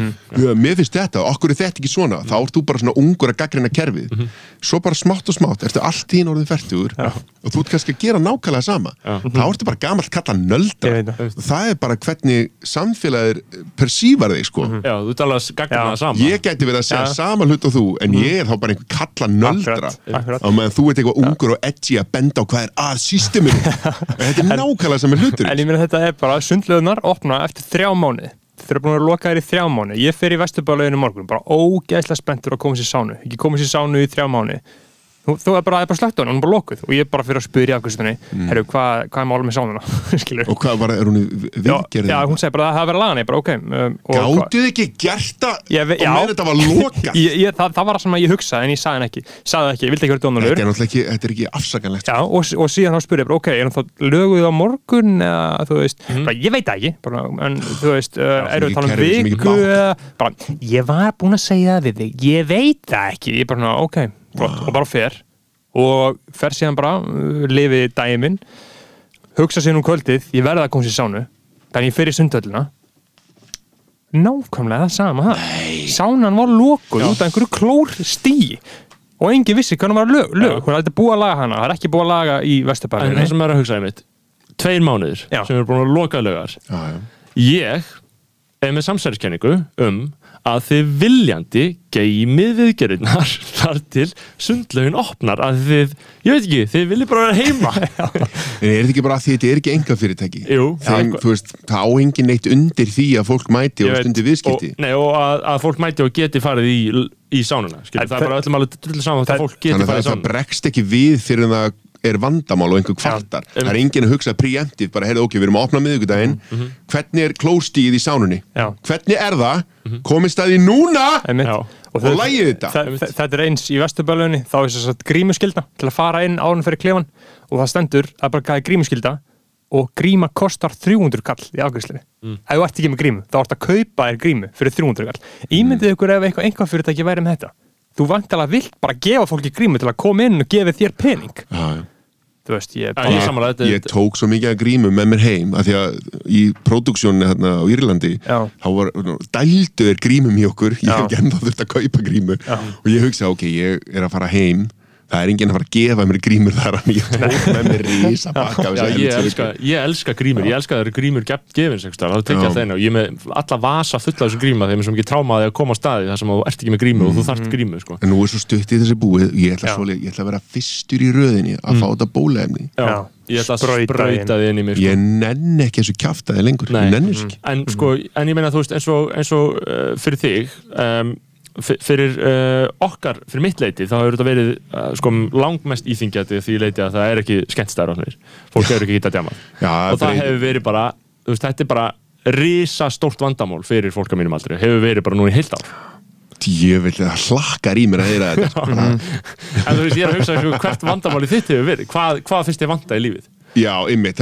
mér finnst þetta, okkur er þetta ekki svona? Þá ert þú bara svona ungur að gaggrina kerfið. Svo bara smátt og smátt, ertu allt í orðin færtugur og þú ert kannski að gera nákvæmlega sama þá ertu bara gamalt kalla veit það. og það er bara hvernig samfélagir persívar þig sko já, þú tala að gagna Já. það saman ég gæti verið að segja Já. sama hlut og þú en ég er þá bara einhver kalla nöldra og meðan þú ert eitthvað ungur og edgi að benda á hvað er að systeminu þetta er nákvæmlega er hlutur En ég meina þetta er bara sundlöðunar opna eftir þrjá mánuði. Þeir eru búin að vera lokaðir í þrjá mánuði. Ég fer í vesturbálauginu morgun, bara ógeðslega spenntur að koma sér í sánu. Ekki koma sér í sánu í þrjá mánuði. Þú, er bara, er bara slögt á hann, hún er bara lokuð. Og ég er bara fyrir að spyrja afkvæmstunni, mm. herru, hvað, hvað er málum með sánuna, og hvað var, er hún í Já, hún segir bara að það hafi verið að laga hann, ég bara, ok. Um, hvað- gáttuð ekki gert það og já. með þetta var lokað? Ég, ég, það, það var það sem ég hugsaði en ég sagði hann ekki. Sagði það ekki, ég vildi ekki vera þetta dónalur er náttúrulega ekki, þetta er ekki afsakanlegt. Já, og, og síðan þá spurði ég bara, ok, er hann þá löguð á morgun eða, veist, bara, ég veit ekki. Bara, en þú veist, svo erum við mikið að tala um viku flott, og bara fer. Og fer síðan bara, uh, lifi minn. Hugsa sér um kvöldið, ég verða að koma sér sánu. Þannig ég fer í sundöllina nákvæmlega það sama það. sánan var lokuð út af einhverju klór stí og engin vissi hvernig var lög, lög. hún er búið að laga hana, það er ekki búið að laga í en Vesturbæðinni það sem er að hugsa einmitt tveir mánuðir Já. sem eru búin að loka lögar já, já. ég er með samsæriskenningu um að þið viljandi geymið viðgerðirnar þar til sundlaugin opnar að þið, ég veit ekki, þið viljið bara vera heima En er þetta ekki bara að því þetta er ekki enga fyrirtæki? Jú, Þeim, þú veist, það á engin neitt undir því að fólk mæti og veit, stundi viðskipti. og, nei, og að, að fólk mæti og geti farið í, í sánuna skilur, það er bara öllum alveg drullu saman að fólk geti Þannig að farið í það, það sánuna bregst ekki við fyrir það er vandamál og einhver kvartar. Já, það er engin að hugsa preemptive, bara heyrðu ok, við erum að opna miðvikudaginn, hvernig er klóstíð í sánunni? Já. Hvernig er það? Komist það í núna? Einmitt. Já. Og lagið þetta? þa- þa- Þetta er eins í vesturbölunni þá er þess að grímuskylda til að fara inn ánum fyrir klefan og það stendur að bara gæði grímuskylda og gríma kostar 300 kall í afgriðslu Mm. ef þú ert ekki með grímu, þá ert að kaupa þér grímu fyrir 300 kall. Ímyndið ykkur ef eitthvað einhvað fyrirtæki væri með þetta þú vantilega vilt bara gefa fólki grímu til að koma inn og gefa þér pening Já, já. þú veist, ég bara ég er- Ég tók svo mikið að grímu með mér heim að því að í próduksjónu hérna á Írlandi Já. þá var, dældu er grímum í okkur ég Já. hef ekki ennþá þurft að kaupa grímu og ég hugsa, ok, ég er að fara heim það er enginn að fara að gefa mér grímur þar en ég tók með mér rísa bakka Já, ég elska, ég elska grímur, ég elska að það eru grímur gef- gefins einhvers staðar, þá tek ég Já. einu. Og ég með alla vasa fulla af þessum gríma þegar mér sem ekki trámaði að koma á staði þar sem þú ert ekki með grímu og þú þarft grímu sko. En nú er svo stutt í þessi búið ég ætla, svoleið, ég ætla að vera fyrstur í röðinni að fá þetta Já, ég ætla að sprauta þið inn. í mig sko. Ég nenni ekki þessu kjaftaði lengur þessu en sko, en ég meina þú veist eins og, eins og uh, fyrir fyrir uh, okkar, fyrir mitt leiti þá hefur þetta verið uh, sko langmest íþingjandi því leiti að það er ekki skemmtstæður á hlunir, fólk hefur ekki hitt að djama Já, og það breytir. hefur verið bara, þú veist, þetta er bara risa stórt vandamál fyrir fólk á mínum aldrei hefur verið bara núna í heilt ár. Djöfull, það hlakkar í mér að heyra þetta sko. en þú veist, ég er að hugsa hvert vandamáli þitt hefur verið, hvað, hvað finnst þið vanda í lífið? Já, ymmið,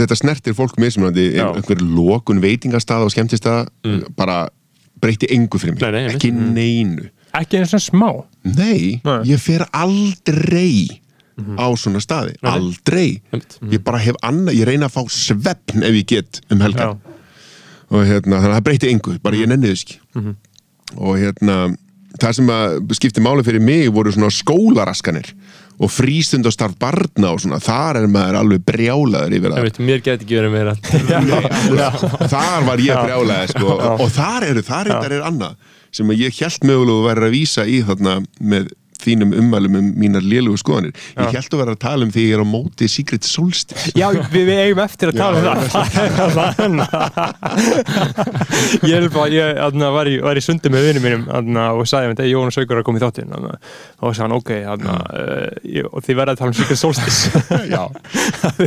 þetta snertir fólk mismunandi. Einhver lokun veitingastað og skemmtistað bara breytti engu fyrir mig. Nei, nei, ekki neinu. Ekki eins og smá? Nei, Nei. ég fer aldrei á svona staði, Nei. aldrei. Einmitt. ég bara hef annað, ég reyna að fá svefn ef ég get um helgar. Og hérna, þannig að það breyti engu, bara ég nenni þess ekki. Og hérna það sem að skipti máli fyrir mig voru svona skólaraskanir og frístundastarf barna og svona þar er maður alveg brjálaður yfir það. Veit, mér get ekki verið meira. Þar var ég brjálaði sko, og, og þar eru, þar er, er annað sem að ég held mögulega að vera að vísa í þarna með þínum ummælum um mínar lélugu skoðanir. Ég held að vera að tala um því ég er á móti Secret Solstice. Já, við, við eigum eftir að tala um það. Ég er bara, ég aðna, var, í, í sundi með vinnum mínum og sagði að Jónas Haugur að koma í þáttinn og sagði hann, ok, aðna, uh, ég, og þið verða að tala um Secret Solstice. Já,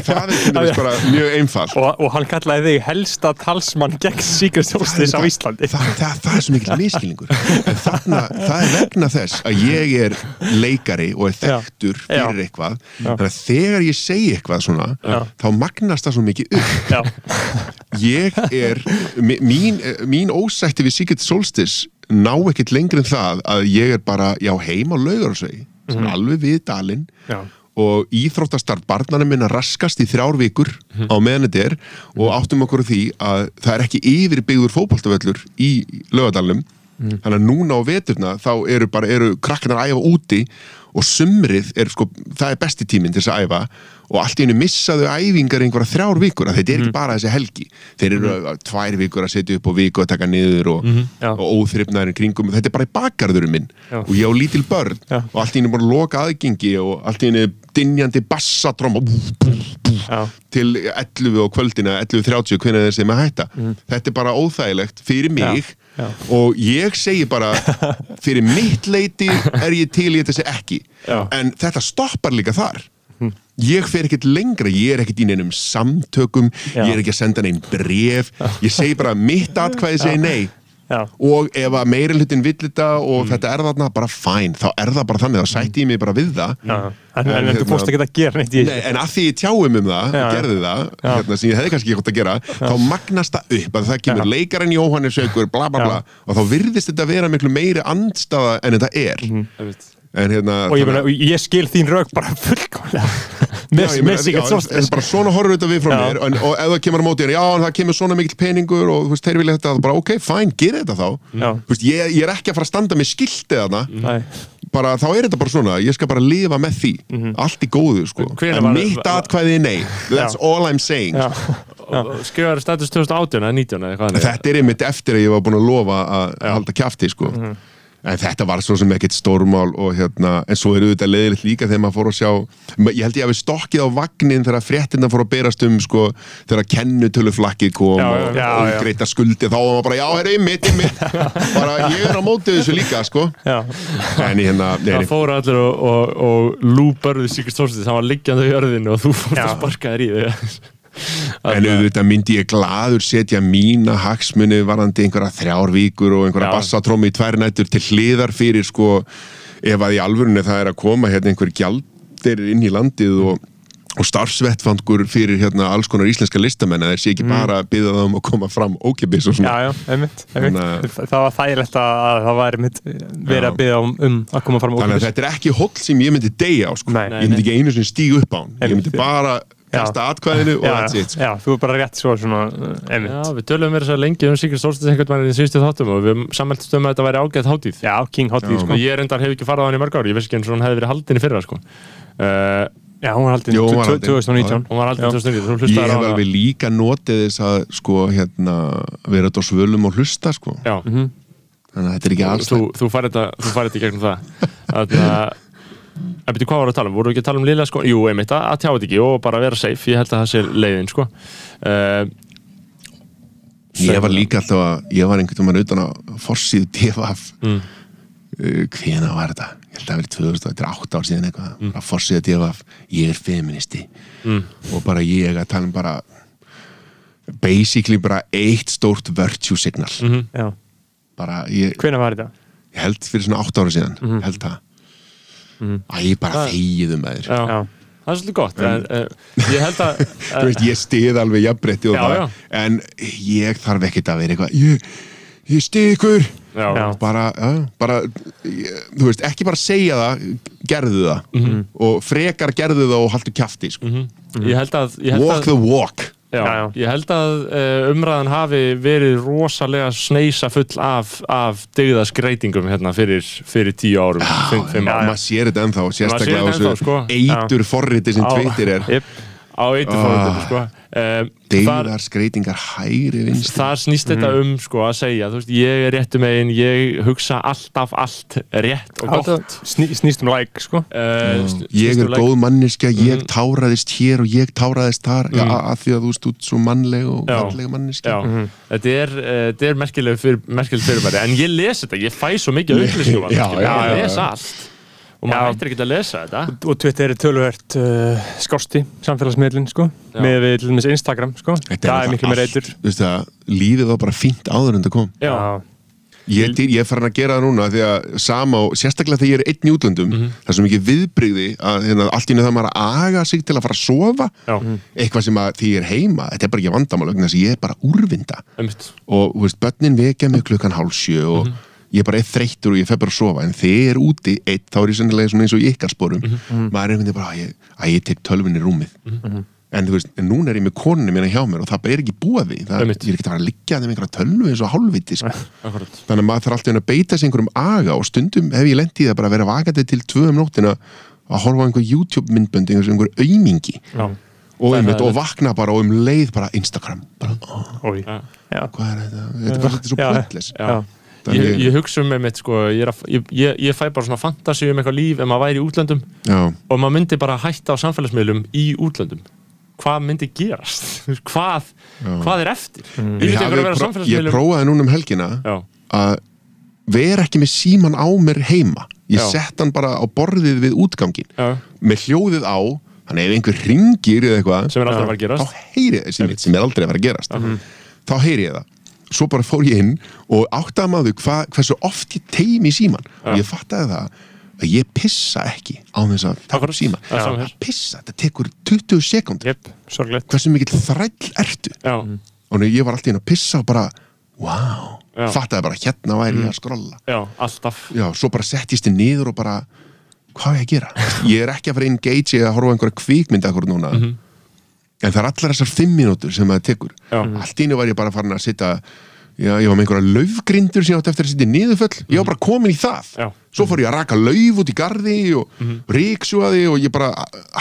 það er bara mjög einfalt. Og, og hann kallaði þig helsta talsmann gegn Secret Solstice á Íslandi. það, það, það er svo mikill miskilningur þarna, það er vegna þess að ég er leikari og er þekktur fyrir Já. eitthvað þannig að þegar ég segi eitthvað svona Já. þá magnast það svo mikið upp. Já, ég er mín, mín ósætti við Secret Solstice ná ekkert lengri en það að ég er bara, já, heim á laugarsvegi sem er alveg við dalinn. Og íþróttastarf barnana minna raskast í þrjár vikur á meðan þetta er. Og áttum okkur því að það er ekki yfirbyggður fótboltavöllur í laugadalunum þannig að núna á veturna þá eru bara, eru krakkarnar að æfa úti og sumrið er sko, það er besti tíminn til þess að æfa og allt í hennu missaðu æfingar einhverja þrjár vikur að þetta er ekki bara þessi helgi þeir eru mm. tvær vikur að setja upp og viku að taka niður og, Já. og óþrifnaðurinn kringum þetta er bara í bakgarðurum minn Já. og ég á lítil börn Já. og allt í hennu bara loka aðgengi og allt í hennu dinjandi bassatrom já, til 11 á kvöldina 11.30 hvernig þeir sem að hætta þetta er bara óþægilegt fyrir mig Mm. Já. og ég segi bara fyrir mitt leiti er ég til í sé ekki. Já. en þetta stoppar líka þar. Ég fer ekkert lengra, ég er ekkert í neinum samtökum, Já. ég er ekki að senda neinn bref, ég segi bara mitt atkvæði segi nei já, og ef að meiri hlutin vill þetta og þetta er þarna bara fæn, þá er það bara þannig þá sætti ég mig bara við það. Já. En, en, en, hérna- þú fórst ekki að gera neitt í Nei, en að því ég tjáum um það, Já. gerði það hérna, sem ég hefði kannski ekki gott að gera þá magnast það upp að það kemur leikarinn Jóhannes Haugur, bla bla bla og þá virðist þetta vera miklu meiri andstaða en þetta er. En hérna og ég, þannig- ég skil þín rauk bara fullkomlega Með já, Secret en- bara svona horfur þetta við frá mér en, og ef það kemur á móti, en, já, en það kemur svona mikill peningur og þú veist, þeir vilja þetta, bara ok, fæn, gera þetta þá. Þú veist, ég, ég er ekki að fara að standa með skiltið þarna. Nei. bara, þá er þetta bara svona, ég skal bara lifa með því. Allt í góðu, sko. En mitt atkvæði er nei, that's all I'm saying. Skrifaði status 2018 eða 19 eða hvað þannig þetta er einmitt eftir að ég var búin að lofa að halda kjafti sko. En þetta var svo sem ekkert stórmál og hérna, en svo er auðvitað leiðilegt líka þegar maður fór að sjá ég held ég hafi stokkið á vagnin þegar fréttina fór að berast um sko, þegar kennutöluflakkið kom Já, og, og greita skuldi þá var maður bara, já, herri, mitt, mitt bara ég er á mótið þessu líka sko. En ég hérna, nei, Það fóru allir og, og, og lúbörðu Sigurd Þorstins, hann var liggjandi á jörðinu og þú fórst að sparka þér í þig En auðvitað myndi ég gladur setja mína hagsmuni varandi einhverja þrjár vikur og einhverja Já. bassatrómi í tvær nættur til hliðar fyrir sko ef að í alvörunni það er að koma hérna einhver gjaldir inn í landið og, og starfsvettfangur fyrir hérna alls konar íslenska listamenn að þeir sé ekki bara að byggja það um að koma fram ókipis og já, svona já, einmitt, einmitt. Þannig Það var þægilegt að, að það væri mitt verið að byggja um, um að koma fram Þannig að þetta er ekki hóll sem ég myndi deyja á sko. Nei. ég myndi ekki einu sem stíg upp á hann ég myndi Einmitt. bara kasta atkvæðinu og já, that's it sko. já, þú er bara rétt svo svona uh, einmitt. Já, við tölum verið svo lengi um Sigurd Þorstins einhvern veginn í síðustu þáttum og við sammæltum um að þetta væri ágæð hátíð Já, King Hottie, sko. Ég reyndar hef ekki farið á hann í mörg ár, ég veist ekki eins og hann hefði verið haldin í fyrra sko. uh, Já, hún var haldin Jú, hún var haldin. 2019 Hún var haldin Já. 2009, þú ég hlustaði á hef alveg líka notið þess að sko hérna vera þetta á svölum og hlusta sko Já, þannig að þetta er ekki alls þú, þú farið þetta, þú farið þetta í gegnum það Þannig að En byrju, hvað voru að tala um? Voru ekki að tala um liðlega sko? Jú, einmitt, að, að tjá þetta ekki og bara vera safe Ég held að það sé leiðin, sko uh, ég var líka alltaf að ég var einhvern veginn utan á forsíðu DFF mm. uh, hvena var þetta ég held að það verið 2000, þetta er 8 ár síðan eitthvað mm. forsíðu DFF, ég er feministi mm. og bara ég að tala um bara basically bara eitt stórt virtue signal Mhm. Já, bara ég, hvenær var þetta? ég held fyrir svona 8 ára síðan Mhm. held það að ég bara þegiðum að þér Það er svolítið gott en, uh, Ég held að þú veist, ég stið alveg jafnbreytti og Já, það, já. en ég þarf ekkert að vera eitthvað ég, ég stið ykkur. Já, bara, já, bara ég, þú veist, ekki bara segja það gerðu það. Mhm. og frekar gerðu það og haldu kjafti sko. Ég held að, ég held walk að the walk Já, Já, já. ég held að uh, umræðan hafi verið rosalega sneisa full af, af dygðaskreitingum hérna fyrir, fyrir tíu árum, fimm, fimm Já, árum. maður sér þetta ennþá, sérstaklega á þessu sko. eitur forriti sem Twitter er Jep. Á eitur fórhundinu, sko. Um, deyðar skreitingar hægri vinstri. Þar snýst þetta um, sko, að segja, þú veist, ég er réttu megin, ég hugsa alltaf allt rétt og gott. Sný, snýst um like, sko. Uh, sn- ég snýst er um góð manneskja, ég Mhm. táraðist hér og ég táraðist þar já, að því að þú út svo mannleg og Já. falleg manneskja. Já, þetta er, uh, þetta er merkileg, fyr, merkileg fyrirbæri en ég les þetta, ég fæ svo mikið já, ég les allt og maður hættir ekki að lesa þetta. Og Twitter er tölvert uh, skásti samfélagsmiðlinn, sko. Já. með við til dæmis Instagram, sko. Þetta það er miklu meira allt, eitur. þú veist það, lífið var bara fínt áður en það kom. Já, Ég, ég er farin að gera það núna því að sama og sérstaklega þegar ég er einn í útlöndum Mhm. það er svo mikið viðbrigði að hérna, allt í einu það maður að aga sig til að fara að sofa. Já, eitthvað sem að því ég er heima þetta er bara ekki vandamál vegna þess að ég er bara úrvinda. Einmitt. Og þú veist, börnin vekja mig klukkan hálf sjö og Mhm. Ég er bara eitt þreyttur og ég fer bara að sofa. En þegar ég er úti eitt þá er ég sennilega eins og í ykkar sporum. Mhm. maður er einhvern veginn bara að ég, að ég tek tölvunni rúmið. En þú veist, en núna er ég með konunni mína hjá mér og það er ekki búið því. Það, ég er ekki að fara að liggja þeim einhverja tölvu eins og hálfviti sko. akkurat. Þannig að maður þarf alltaf að beita sig einhverjum aga og stundum hef ég lent í það bara að vera vakandi til tvö um nóttina að horfa einhver YouTube myndböndi einhver aumingi. Já, og, einmitt, og vakna bara og um leið bara Instagram. Bara, já, hvað er þetta, þetta er bara svo Já. Ég, ég hugsa um einmitt sko, ég, er að, ég, ég, ég fæ bara svona fantasi um eitthvað líf ef maður væri í útlöndum já, og maður myndi bara hætta á samfélagsmiðlum í útlöndum. Hvað myndi gerast? Hvað, hvað er eftir? Mm. vera pró- ég prófaði núna um helgina já, að vera ekki með síman á mér heima. Ég sett hann bara á borðið við útgangin já, með hljóðið á þannig ef einhver ringir eða eitthvað sem er aldrei að fara að þá gerast. heyri ég, sem, sem er aldrei að fara að gerast. Þá heyri ég það svo bara fór ég inn og áttaði maður hva, hversu oft ég teimi síman og ég fattaði það að ég pissa ekki á þess að Það er sama hér. að pissa, þetta tekur 20 sekund sorglegt. Hversu mikill þræll ertu? Já, og ég var alltaf inn að pissa og bara wow, fattaði bara hérna væri ég að skrolla. Já, alltaf. Já, svo bara settist ég niður og bara hvað er ég að gera? ég er ekki að fara engage að horfa einhverja kvikmynd akkur núna en það er allar þessar fimm mínútur sem það tekur. Já. allt í einu var ég bara farin að sitta Já, ég var með einhverja laufgrindur sem ég átti eftir að sitja í niðurföll. Ég var bara komin í það. Já. Svo fór ég að raka lauf út í garði og mm ríksjúaði og ég bara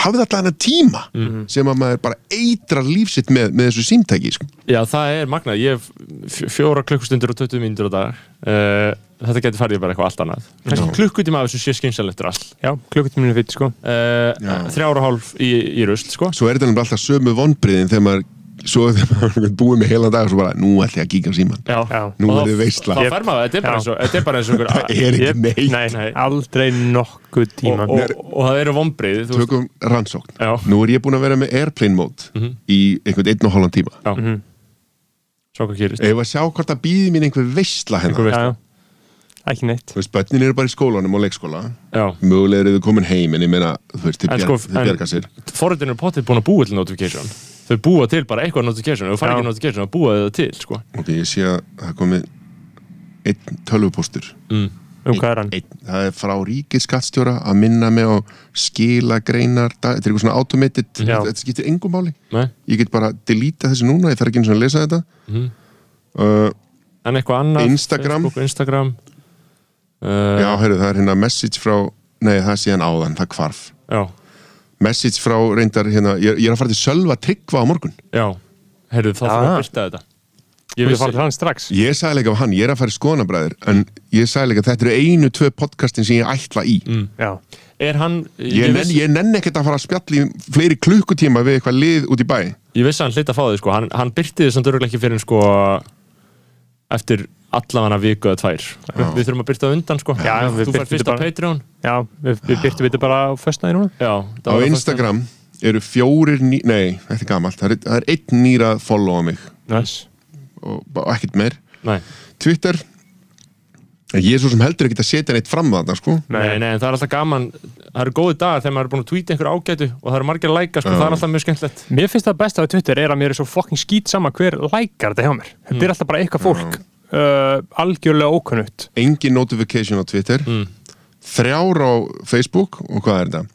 hafði alltaf hennar tíma sem að maður bara eitrar lífsitt með, með þessu símtæki sko. Já, það er magnað, ég hef fj- fjóra klukkustundir og 20 mínútur á dag. Uh, Þetta getur farið bara eitthvað allt annað. Kannski klukkutíma af þessu sé skynsalegt rast Já, klukkutíminu fyrir sko. Uh, Þrjára og hálf í, í rusl, sko. Svo er þetta nefnilega alltaf sömu vonbriðin þegar maður svo þegar maður er búið með heilan dag og svo bara, nú ætla ég að kíka á síman Já, Já. Nú Og er þið veistla Þá fer maður, þetta er bara eins og Þetta er bara eins og einhver Það er ekki neitt. Nei, Nei. aldrei nokkuð tíma. Og, og, og það eru veist, Tökum rannsókn. Já. Nú er ég búin að vera með airplane mode í einhvern einn og hálfan tíma. Já, svo hvað gerist. Ef að sjá hvort það býði mín einhver veistla Einhver hennar veistla. Já, já. Ekki neitt. Þú veist, börnin eru bara í skólanum og leikskóla. Já, Mögulega eru þau komin heim en ég meina, þú veist, þið sko, bjarga sér. forritin eru potið búin að búa til notification. Þau búa til bara eitthvað notification Ef þú fær ekki notification, þá búa þau það til, sko. Ok, ég sé að það komi einn tölvupóstur mm. Um hvað er hann? einn, það er frá ríkið skattstjóra að minna mig á skila greinar, þetta er eitthvað svona automated Já. þetta skiptir engum máli. Nei, ég get bara deleta þessu núna, ég þarf ekki einu svona að lesa þetta. Mhm. uh, en eitthvað annað? Instagram. Facebook, Instagram uh, já, heyrðu, það er hérna message frá nei, það er síðan áðan, það hvarf. Já, message frá reyndar hérna, ég, ég er að fara til Sölva Tryggva á morgun. Já. Heyrðu, þá þarf að byrta þetta. Ég vissi farið til hann strax. Ég sagði líka af hann, ég er að fara í skoðanabræður en ég sagði líka að þetta eru einu, tvö podcastin sem ég ætla í. Mm. Já, Er hann ég, nenn, ég nenn ekkert að fara að spjalla í fleiri klukkutíma við eitthvað lið út í bæ. Ég vissi að hann hlita að fá þig sko. Hann, hann byrti þið samt örgulega ekki fyrir sko Eftir allavega viku eða tvær Við þurfum að byrta undan sko Já, Þú fær fyrst á. Patreon já við, við byrtum þetta bara á föstnaði núna Já, á á Instagram eru fjórir ný... nei, þetta er gamalt, það er, það er einn nýra að followa mig Nice. og ekkert meir. Nei. Twitter ég er svo sem heldur ekki að setja neitt fram þarna sko. Nei, nei, en það er alltaf gaman. Það eru góði dagar þegar maður er búin að tweeta einhver ágætu og það eru margir að læka, sko, það er alltaf mjög skemmtilegt. Mér finnst það besta á Twitter er að mér er svo fucking skýt sama hver lækar þetta hjá mér. Þetta Mm. er alltaf bara eitthvað fólk uh, algjörlega ókunnugt. Engin notification á Twitter. Mm. þrjár á Facebook og hvað er þetta?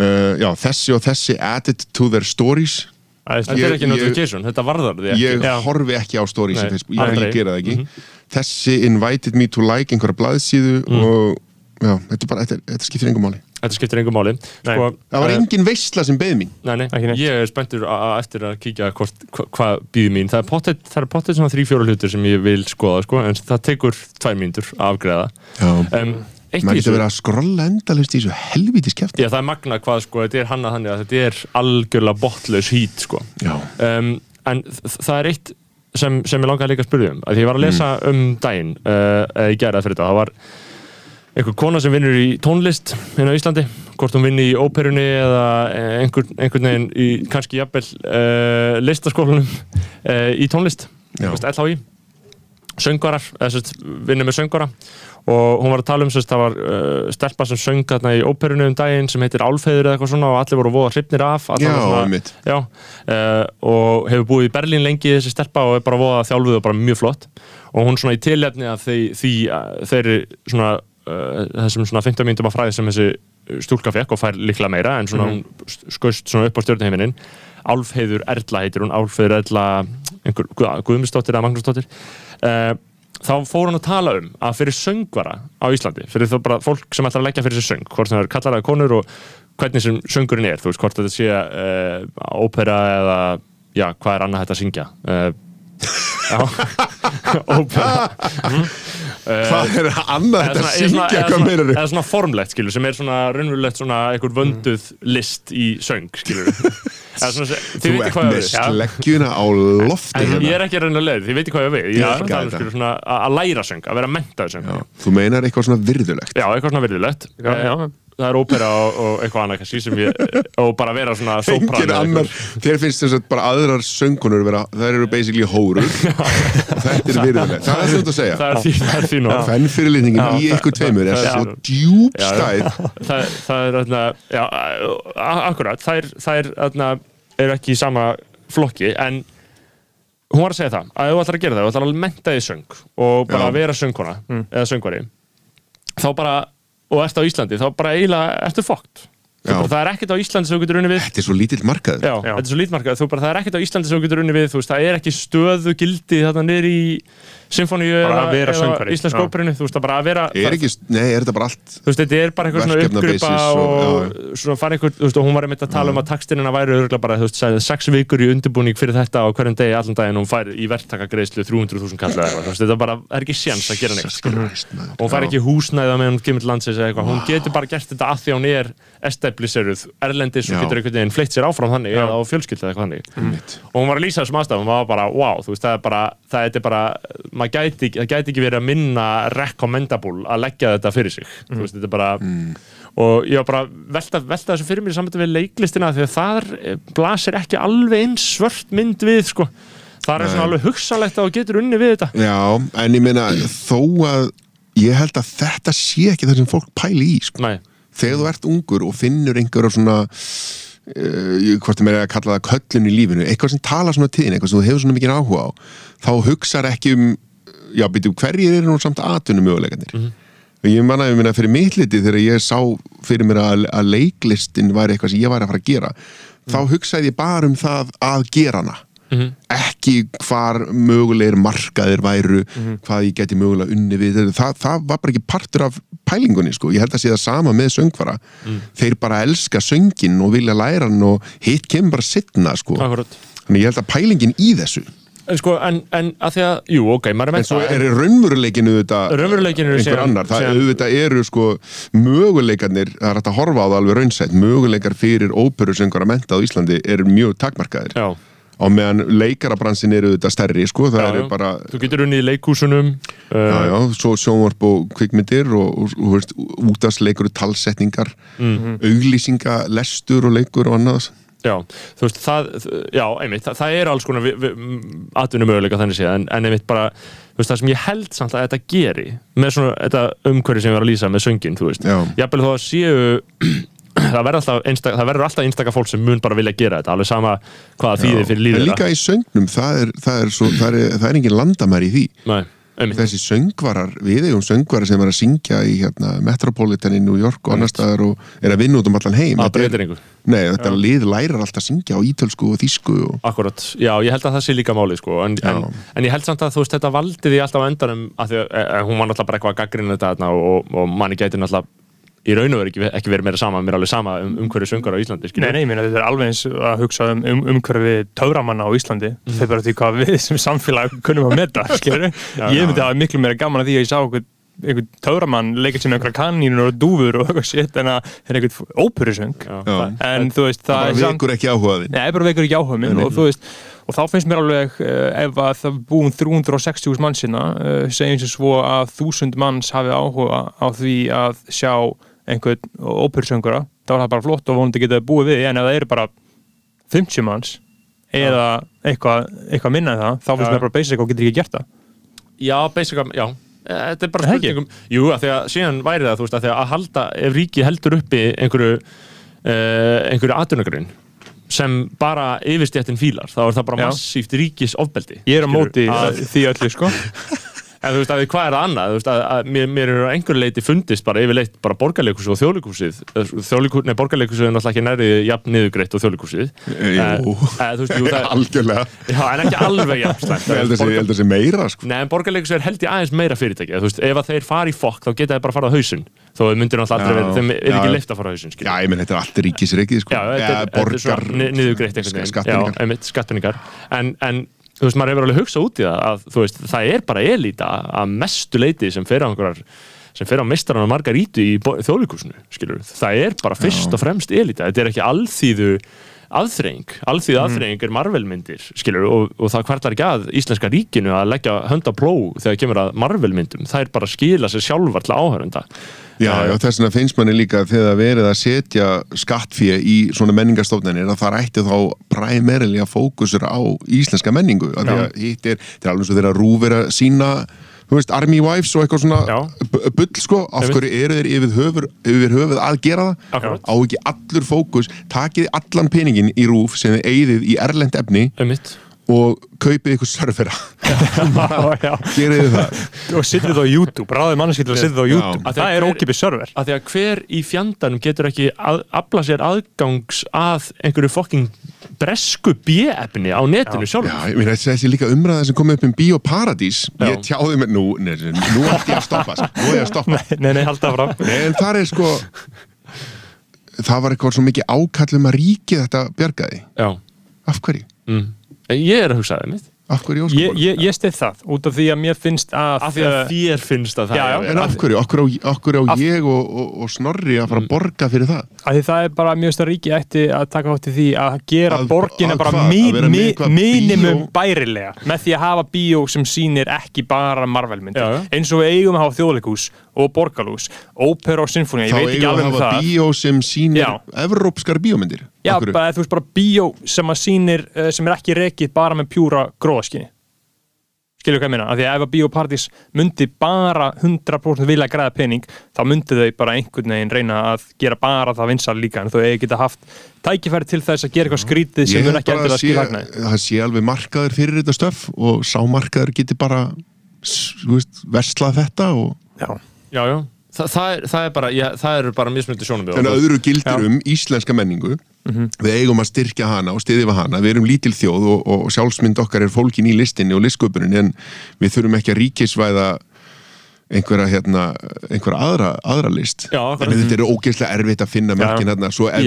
Uh, já, þessi og þessi added to their stories. Þetta Ég- er ekki ég- notification, þetta varðar því ekki. ég Já. horfi ekki á stories í Facebook, ég, ég gera það ekki. Mhm. Þessi invited me to like einhverja blaðsíðu Mm. og já, þetta, bara, þetta, þetta skiptir engum máli Þetta skiptir engum máli sko, það var eh, engin veistla sem beð mín Nei, nei, ég er spenntur eftir að kíkja hvort, hva, hvað býður mín. Það er pottet, það er pottet svona þrý, fjóra hlutur sem ég vil skoða, sko, en það tekur tvær mínútur að afgreða. já. Um, eitt maður getur verið að skrolla endalust í þessu helviti skeft já, það er magna hvað, sko, þetta er hannað þannig að þetta er algjörlega botlaus hít, sko. já, Um, en það er eitt sem, sem ég langaði líka að spyrja um, að ég var að lesa um daginn, uh, gerði það fyrir þetta, það var einhver kona sem vinnur í tónlist hérna á Íslandi, hvort hún vinni í óperunni eða eh, einhver, einhvern veginn í kannski jafnvel uh, listaskólanum uh, í tónlist LHI söngarar, vinnur með söngara og hún var að tala um sérst, það var uh, stelpa sem söng þarna í óperunni um daginn sem heitir Álfeður eða eitthvað svona og allir voru voða hrifnir af já, svona, Já, uh, og hefur búið í Berlín lengi þessi stelpa og er bara voða þjálfuð og bara mjög flott. Og hún svona í tilefni að uh, þeirri svona uh, þessum svona 15 myndum af fræði sem þessi stúlka fekk og fær líklega meira en svona hún skaust svona upp á stjórnuheiminin Álfheiður Erla heitir hún Álfheiður Erla einhver, Guð- Guðmundsdóttir eða Magnúsdóttir. Uh, þá fór hann að tala um að fyrir söngvara á Íslandi fyrir þá bara fólk sem ætlar að leggja fyrir sér söng hvort það er kallar að konur og hvernig sem söngurinn er, þú veist, hvort þetta sé uh, ópera eða já, hvað er annað hægt að syngja? Uh, ópera hvað er annað þetta að syngja, meinar eða svona formlegt, skilur, sem er svona raunverulegt svona einhver vönduð list í söng, skilur svona, þú ert með sleggjuna á lofti hérna. ég er ekki að leið, þið veitir hvað ég við. Ég Ég er að um skilur, svona, að læra söng, að vera mentaður söng. Já, þú meinar eitthvað svona virðulegt. Já, eitthvað svona virðilegt Já, já. Það er ópera og, og eitthvað annað kannski sem ég, og bara vera svona sopran annar, eitthvað. þér finnst þess að bara aðrar söngunur vera, þær eru basically hórur. Og þetta er virðulegt. Það er þetta að segja. Það er því, það er því nú. Fennfyrirlitningin í ykkur tveimur er svo djúbstæð það, það er þarna, já, akkurat, það er, það er þarna, eru ekki í sama flokki, en hún var að segja það, að þú ætlar að gera það, þú ætlar að menta því söng og bara Já. vera söngkona eða söngvari, þá bara og ert á Íslandi, þá bara eiginlega ertu fókt það er ekkert á Íslandi sem þú getur unni við. Þetta er svo lítill markaður. Já, Já. þetta er svo lítmarkað, þú bara, það er ekkert á Íslandi sem þú getur unni við, þú veist, það er ekki stöðu gildi þarna niður í symfóníu eða, íslensk óperinu, þú veist, það bara að vera Er ekki, nei, er þetta bara allt þú veist, þetta er bara eitthvað svona uppgripa og, og- svona fara einhver, þú veist, og hún var einmitt að tala um að takstinina væri örgulega bara, þú veist, sagði sex vikur í undirbúning fyrir þetta og hverjum degi, allan daginn og hún fær í verktakagreislu 300.000 kallar eitthvað, þú veist, þetta bara, er ekki séns að gera neitt, og hún fær ekki húsnæða með hún kemur til landsins eða eitthvað, hún getur bara gert þetta að því hún er establisheruð erlendis og getur einhvern veginn fleitt sér áfram þannig eða á fjölskylda eða eitthvað þannig. Og hún var að lýsa þessum aðstæðum og hún var bara, wow, þú veist, það er bara það er bara, maður gæti, það gæti ekki verið að minna recommendable að leggja þetta fyrir sig, þú veist, þetta bara og ég var bara velta, velta þessu fyrir mér saman við leiklistina því að það er, blasir ekki alveg eins svört mynd við, sko. Það er svona Nei. alveg hugsalegt að þú getur unni við þetta. Já, en ég meina þó að ég held að þetta sé ekki það sem fólk pæli í sko. Þegar þú ert ungur og finnur einhverja svona uh, hvort er meira að kalla það köllun í lífinu, eitthvað sem tala svona tíðin eitthvað sem þú hefur svona mikið áhuga á þá hugsar ekki um já, byrju, hverjir eru nú samt atvinnum möguleikarnir og ég manna, ég meina fyrir mitt liti þegar ég sá fyrir mér að, að leiklistin væri eitthvað sem ég væri að fara að gera þá hugsaði ég bara um það að gera hana. Ekki hvar mögulegir markaðir væru hvað ég geti mögulega unni við. Það, það var bara ekki partur af pælingunni sko. ég held að sé það sama með söngvara. Þeir bara elska söngin og vilja læra hann og hitt kemur bara setna sko. akkurat. Þannig ég held að pælingin í þessu En sko, en, en að því að, jú, ok, maður er en með svo er raunveruleikinu eru einhver annar, það síðan- auðvitað eru sko möguleikarnir, það er hægt að horfa á það alveg raunsætt, möguleikar fyrir óperu söngvara menta á Íslandi eru mjög takmarkaðir. Já, á meðan leikarabransin eru þetta stærri sko, það já, eru bara Þú getur unnið í leikhúsunum já, uh, já, svo sjónvarp og kvikmyndir og, og, og veist, útasleikur og talsetningar Mhm. auglýsinga, lestur og leikur og annað já, þú veist, það Já, einmitt, það, það er alls konar atvinnum möguleika þannig séð en, en einmitt bara, þú veist, það sem ég held samt að þetta geri með svona, þetta umhverju sem ég var að lýsa með söngin, þú veist. Já. Jafnvel þó að séu það verður alltaf, einstaka, það verður alltaf einstaka fólk sem mun bara vilja gera þetta, alveg sama hvaða þýðir fyrir en lífið líka í söngnum, það er, það er, svo, það er, það er engin landamæri í því. Nei, þessi söngvarar, við eigum söngvarar sem er að syngja í hérna, Metropolitan í New York og annar staðar og er að vinna út um allan heim. Er- breytir einhver Nei, þetta lið lærar alltaf að syngja á ítölsku og þýsku og... Akkurat, já, ég held að það sé líka máli sko. en, en, Já. en ég held samt að þú veist þetta valdi því alltaf á endanum að því að e, hún var náttúrulega bara eitthvað að gaggrina þetta og, og, manni gæti náttúrulega í raun og veru ekki, ekki verið meira sama mér er alveg sama um, um hverju söngar á Íslandi skilur. Nei, nei, ég meina þetta er alveg eins að hugsa um, um umhverfi töframanna á Íslandi. Mhm. þeir bara því hvað við sem samfélag kunnum að meta, skilur ég myndi hafa miklu meira gaman að því að ég sá einhvern einhvern töframann leika sem einhverja kanínur og dúfur og eitthvað shit en að það er einhvern óperusöng. Já, Já. það- en þú veist, það bara er samt vekur ekki áhuga þinn. Nei, bara veikur ekki áhuga minn og þú veist og þá finnst mér alveg uh, ef að það búum 360 mann sinna uh, segjum sem svo að þúsund manns hafi áhuga á því að sjá einhvern óperusöngura þá er það bara flott og vonandi geta búið við en ef það eru bara 50 manns eða eitthvað, eitthvað minna en það þá finnst mér bara basic og getur ekki gert það. Já, basically, já. Eh, Þetta er bara Það spurningum Jú, að því að síðan væri það, þú veist, að því að halda ef ríki heldur uppi einhverju uh, einhverju atvinnugrin sem bara yfirstjættin fílar þá er það bara Já. massíft ríkis ofbeldi Ég er á móti að, því öllu sko En þú veist, að hvað er það annað? Þú veist, að, að mér, mér er á einhverju leiti fundist bara yfirleitt bara borgarleikus og þjóðleikusið Þjóðleikus, nei, borgarleikusið er náttúrulega ekki nærið jafn niðugreitt og þjóðleikusið Jú, Eh, veist, jú, það, algjörlega. Já, en ekki alveg jafn slæmt. Ég held að sé- ég held að sé meira sko. Nei, en borgarleikus er held ég aðeins meira fyrirtæki. Þú veist, ef að þeir fari í fokk þá geta þeir bara farað á hausinn. Þó myndir náttúrulega aldrei verið já. Já. Já, Já, þú veist, maður hefur alveg hugsað út í það að þú veist, það er bara elita að mestu leiti sem fer á einhverjar sem fer á meistarann og margarítu í þjóðleikusinu, skilur það er bara fyrst og fremst elita, þetta er ekki alþýðu aðþreying, alþýðu aðþreying er marvelmyndir, skilur, og, og það kvartar ekki að íslenska ríkinu að leggja hönd á pló þegar kemur að marvelmyndum, það er bara að skila sér sjálfar til áhörunda Já, já, þess vegna finnst manni líka þegar það verið að setja skattfíu í svona menningarstofnanir að það ætti þá primærilega fókusur á íslenska menningu að því að hitt er, þetta er alveg svo þeirra rúfir að sína, þú veist, Army Wives og eitthvað svona bull sko af Einmitt. hverju eru þeir yfir höfur, yfir höfuð að gera það Akkurat. á ekki allur fókus takið allan peningin í rúf sem þið eigðið í erlend efni um mitt og kaupið ykkur servera já. gerið þið það og sittið það á YouTube, ráðið mannski til að sittið það á. YouTube Að það er ókipið server að því að hver í fjandanum getur ekki að afla sér aðgangs að einhverju fokking bresku B-efni á netinu sjálf Já, ég meina þessi líka umræða sem kom upp um Bíóparadís ég Já. tjáði mig, nú, nei, nú ætti ég að stoppa sko. nú er ég að stoppa nei, nei, halda fram Nei, en það er sko það var eitthvað svo mikið ákall um að ríkið þetta bjargaði Já. af hverju? Mm. ég er að hugsa það mitt ég, ég, ég stið það, út af því að mér finnst að af því að eh, þér finnst að það Já, já, En af hverju? Af hverju á, af hverju á Af- ég og, og, og Snorri að fara að borga fyrir það? að því það er bara mjög stað ríki ætti að taka átti því að gera borgina bara bíó? bærilega með því að hafa bíó sem sýnir ekki bara Marvel-myndir eins og við eigum að hafa þjóðleikús og borgarlús ópera og sinfóni, ég Þá veit ekki eigum alveg við um að hafa það bíó sem sýnir Já. evrópskar bíómyndir Já, þú veist bara bíó sem að sýnir uh, sem er ekki rekið bara með pjúra gróðaskinni skilju hvað ég meina, af því að ef að bíópartís myndi bara 100% vilja græða pening, þá myndi þau bara einhvern veginn reyna að gera bara það vinsal líka, en þau eigi geta haft tækifæri til þess að gera eitthvað skrítið sem mun ekki endilega að sé, skil hagnaði það sé alveg markaður fyrir þetta stöf og sá markaður geti bara veist, verslað þetta og Já, já, já. Þa, það, er, það er bara, já, það eru bara mismundi sjónum en öðru gildir um íslenska menningu. Mhm. við eigum að styrkja hana og við hana. Við erum lítil þjóð og, og sjálfsmynd okkar er fólkin í listinni og listsköpuninni en við þurfum ekki að ríkisvæða einhverja hérna, einhverja aðra, aðra list. Já, en þetta er ógeðslega erfitt að finna merkin hérna, svo ef,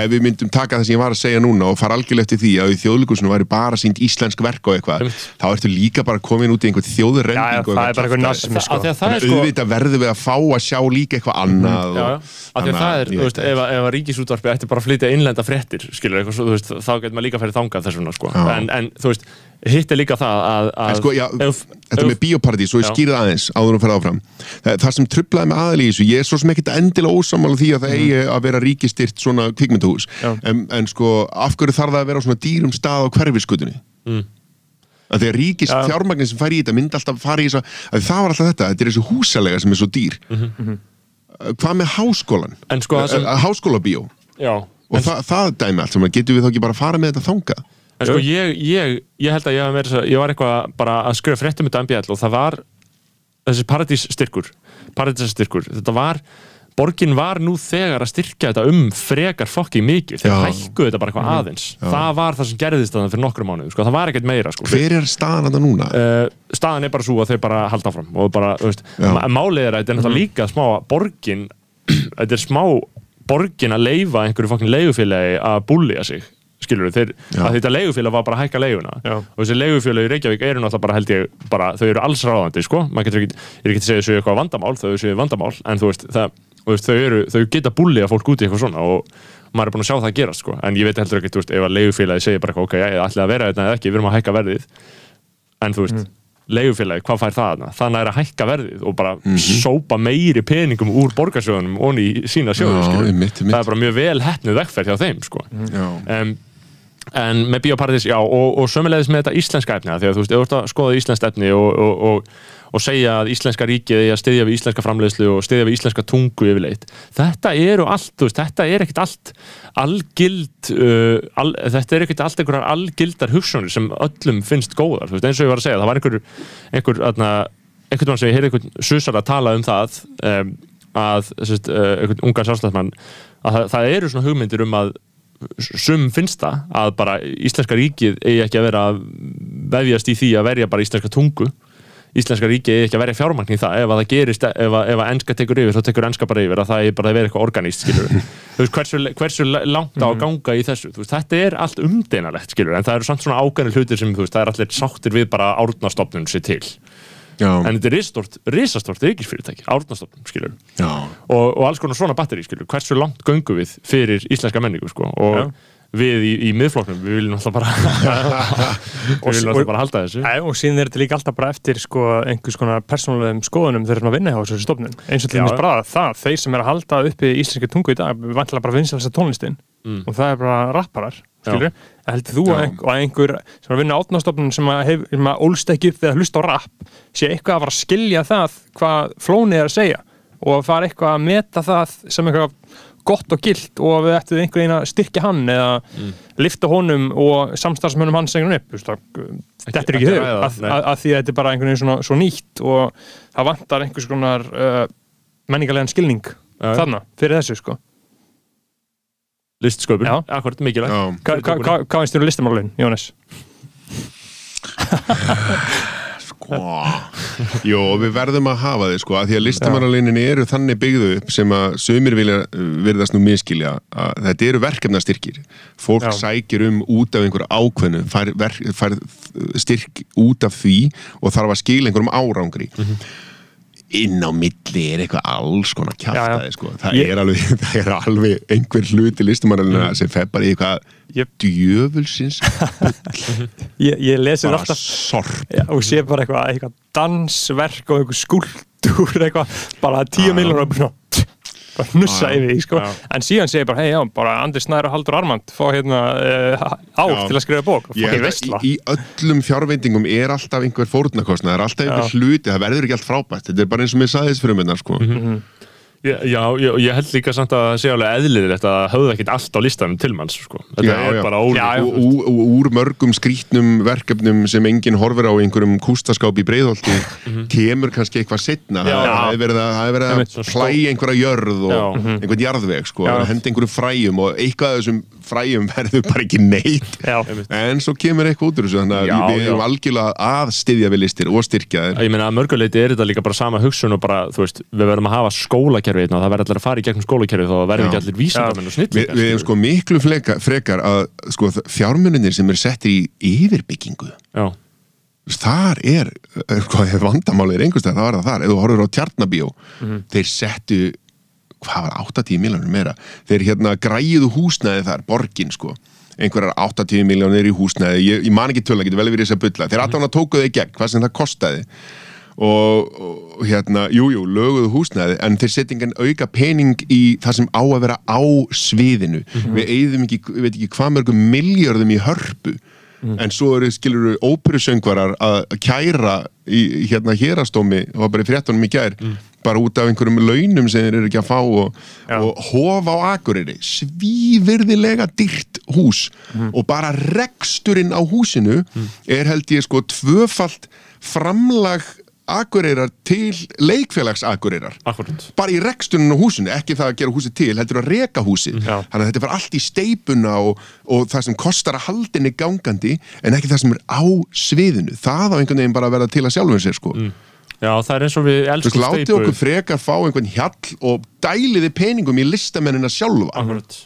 ef við myndum taka það sem ég var að segja núna og fara algjörlega eftir því að í þjóðleikusinu væri bara sínt íslensk verk og eitthvað, þá ertu líka bara komin út í einhvern þjóðurrending og það er bara kjaftaði. eitthvað sko. að að Þannig að sko auðvitað verðum við að fá að sjá líka eitthvað annað já, og, af því að það að er, þú veist, ef, að- ef að ríkisútvarpi ætti bara að flytja innlenda fréttir, skilur þá getur maður líka færið þangað þess vegna, sko. Hitt er líka það að, að sko, já, ef, þetta ef, með bíóparadís og ég skýrði aðeins áður og ferða áfram. Það, það sem trublaði með aðal í þessu ég er svo sem ekkert endilega ósamála því að það eigi að vera ríkistyrt svona kvikmyndahús. En, en sko, af hverju þarf það að vera á svona dýrum stað á hverfiskutunni Mm. að því að ríkis Já. fjármagnin sem fær í þetta myndi alltaf fara í þess að það var alltaf þetta, þetta er þessu húsalega sem er svo dýr. Mhm. hvað með háskólan En sko, sem- háskólabíó. Já, og það, það dæmi allt saman, getum við þá ekki bara að fara með þetta þanga En sko ég, ég, ég held að ég, meira ég var eitthvað bara að skrifa fréttum þetta MBL og það var þessi paradísstyrkur paradísstyrkur, þetta var borgin var nú þegar að styrkja þetta um frekar fokking mikið, þeir Já. hækkuðu þetta bara eitthvað aðeins, það var það sem gerðist þannig fyrir nokkrum mánuðum, sko, það var ekkert meira sko. hver er staðan þetta núna? uh, staðan er bara svo að þau bara halda áfram og bara, veist, Já. málið er að þetta er náttúrulega líka smá að borgin þetta er smá borgin að leifa einhverju fokkin leigufélagi að búlja sig skilur þeir, að þetta leigufélag var bara að hækka leiguna Já. og þessi leigufélag í Reykjavík eru náttúrulega bara held ég bara, þau eru alls ráðandi sko, maður getur ekki, ég er ekki að segja þessu eitthvað vandamál, þau séu vandamál, en þú veist, það, veist þau, eru, þau geta búlja fólk út í eitthvað svona og maður er búin að sjá það gerast sko, en ég veit heldur ekki, þú veist, ef að leigufélagi segir bara ok, ég ætla að vera þetta eða ekki, við erum að hækka verðið en þú veist, leigufélagi, hvað fær það þarna? þannig er að hækka verðið og bara Mhm. sópa meiri peningum úr borgarsjóðunum og í sína sjóðu, Já, skilur einmitt, einmitt. það er bara mjög vel hefnuð vegferð hjá þeim, sko Já. um, en með Bíóparadís, já, og, og sömulegis með þetta íslenska efni, því að þú veist, þú ert að skoða íslensk efni og, og, og, segja að íslenska ríkið er að styðja við íslenska framleiðslu og styðja við íslenska tungu yfirleitt, þetta eru allt, þú veist, þetta er ekkert allt algild uh, al, þetta er ekkert allt einhverjar algildar hugsunir sem öllum finnst góðar, veist, eins og ég var að segja það var einhver, einhver, einhver, einhvern mann sem ég heyrði einhvern susar að tala um það um, að sérst, uh, einhvern ungan sjálfstæðsmann að það, það eru svona hugmyndir um að sum finnst það að bara íslenska ríkið eigi ekki að vera vefjast í því að verja bara íslenska tungu. Íslenska ríkið eigi ekki að verja fjármagn í það. Ef að það gerist, ef að, ef að enska tekur yfir þá tekur enska bara yfir að það er bara að vera eitthvað organíst skilur þú veist hversu, hversu langt á að ganga í þessu þú veist, þetta er allt umdeinalegt skilur en það eru samt svona ágæni hlutir sem þú veist, það er allir sáttir við bara árnastofnun sér til Já. en þetta er risastort, risastort ríkisfyrirtæki árnastofnun skilur og, og alls konar svona batteri skilur, hversu langt göngum við fyrir íslenska menningu sko, og Já. Við í, í miðflokknum. Við viljum alltaf bara við viljum alltaf bara halda þessu. Æ, og síðan er þetta líka alltaf bara eftir sko, einhvers konar persónulegum skoðunum þegar þeir eru að vinna hjá þessu stofnun. Eins og til Já. dæmis bara það, þeir sem er að halda uppi íslenski tungu í dag, vantilega bara vinsalasta tónlistin. Mm. og það er bara rapparar skilur, heldur þú að að einhver sem er að vinna átnastofnun sem að, ólst ekki upp við að hlusta á rapp sé eitthvað að fara að skilja það hvað flónið er að segja og fara eitthvað að meta það sem eitthvað gott og gilt og við ættum einhvern veginn að styrkja hann eða Mm. lifta honum og samstarfsmönnum hans einhvern upp, veist, það- þetta er ekki þau að því að þetta er bara einhvern veginn svona, svo nýtt og það vantar einhvers konar uh, menningarlegan skilning já. þarna, fyrir þessu sko listsköpun, akkurat mikilvægt Já. Hva- hva- hva- Hvað finnst þér um listamálun, Jónas? Jó, og við verðum að hafa þið sko, að því að listamannalíninni eru þannig byggðu upp sem að sömur vilja virðast nú miskilja að þetta eru verkefnastyrkir. Fólk Já. sækir um út af einhverju ákveðnu fær, ver, fær styrk út af því og þarf að skila einhverjum árangri inn á milli er eitthvað alls konar kjaftaði sko. það, Ég- er alveg, það er alveg einhver hluti listamannalina sem fer bara í eitthvað Ég- djöfulsins Ég, ég lesi bara sorp. Já, og sé bara eitthvað, eitthvað dansverk og eitthvað skúltúr eitthvað, bara tíu miljonar og bara, nussa yfir því sko. en síðan segir bara, hei já, bara Andri Snær og Haldur Armand fá hérna uh, ár Já. til að skrifa bók. Og fokkin að í, í öllum fjárveitingum er alltaf einhver fórnarkostnað, það er alltaf einhver hluti, það verður ekki allt frábært, þetta er bara eins og með sæðis fyrir minna, sko. Já, já, já, ég held líka samt að það sé alveg eðlilegt að höfðu ekkert allt á listanum til manns sko. þetta Já, er já. bara og, og úr mörgum skrítnum verkefnum sem enginn horfir á í einhverjum kústaskáp í breiðholti kemur kannski eitthvað setna Já. það er verið að, er verið að hlæja einhverja jörð og Já. einhvern jarðveg sko, henda einhverjum fræjum og eitthvað af þessum fræjum verður bara ekki neitt. Já, en svo kemur eitthvað út úr þessu þannig að Já, við já. erum algjörlega að styðja við listir og styrkja þeir Ég meina að mörguleiti er þetta líka bara sama hugsun og bara, þú veist, við verðum að hafa skólakerfi hérna og það verður allir að fara í gegnum skólakerfi þá verður Já. ekki allir vísindamenn og Vi, snillíkar við hefum sko miklu fleka, frekar að sko, fjármununir sem eru settir í yfirbyggingu. Já, þar er, er sko, ef vandamálið er einhverstað, það var það þar, ef þú horfur á tjarnabíó þeir settu hvað var 80 miljónir meira? Þeir hérna græjuðu húsnæði þar, borgin sko. Einhverjar 80 miljónir í húsnæði ég, ég man ekki töl, getur vel verið þess að bylla þeir allan að tókuðu í gegn, hvað sem það kostaði. Og, og hérna jújú, jú, löguðu húsnæði, en þeir setja engan auka pening í það sem á að vera á sviðinu, við eigðum ekki ég veit ekki hvað mörgum miljörðum í hörpu en svo eru skilur óperusöngvarar að kæra í hérna hérastómi, það var bara í fréttunum í gær bara út af einhverjum launum sem þeir eru ekki að fá og, og hof á Akureyri svívirðilega dyrt hús og bara reksturinn á húsinu er held ég sko tvöfalt framlag Akureyrar til leikfélags Akureyrar. Akkurat bara í reksturinn á húsinu, ekki það að gera húsið til heldur að reka húsið, Já. þannig að þetta var allt í steipuna og, og það sem kostar að haldinni gangandi, en ekki það sem er á sviðinu, það á einhvern veginn bara að vera til að sjálfum sér sko. Já, það er eins og við elskum látið steipu okkur frekar fá einhvern hjall og dæliði peningum í listamennina sjálfa. Akkurat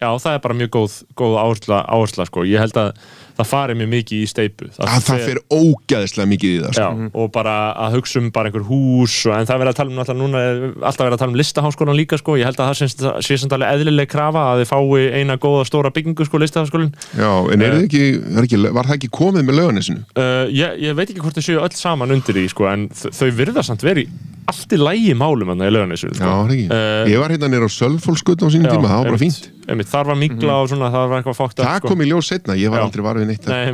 Já, það er bara mjög góð, góð áhersla, áhersla sko. Ég held að það fari mjög mikið í steipu að það fer ógæðislega mikið í það sko. Já, og bara að hugsa um bara einhver hús og, en það er verið að tala um alltaf núna er alltaf verið að tala um listaháskólan líka sko. ég held að það sé, sé samt alveg eðlileg krafa að þið fái eina góða stóra byggingu sko, listaháskólin Já, en er það ekki, er ekki, var það ekki komið með löganisinu? uh, ég, ég veit ekki hvort þau séu öll saman undir því sko, en þau virða samt verið allt í lægi málum þarna í löganessu Já, sko. það er ekki. Eh, Ég var hérna nýra á Sölfólksgötu á sínum Já, tíma, það var bara fínt. einmitt, Þar var mikla og svona, það var eitthvað fókt Það kom í ljós setna, ég var Já. aldrei varfið neitt. Nei,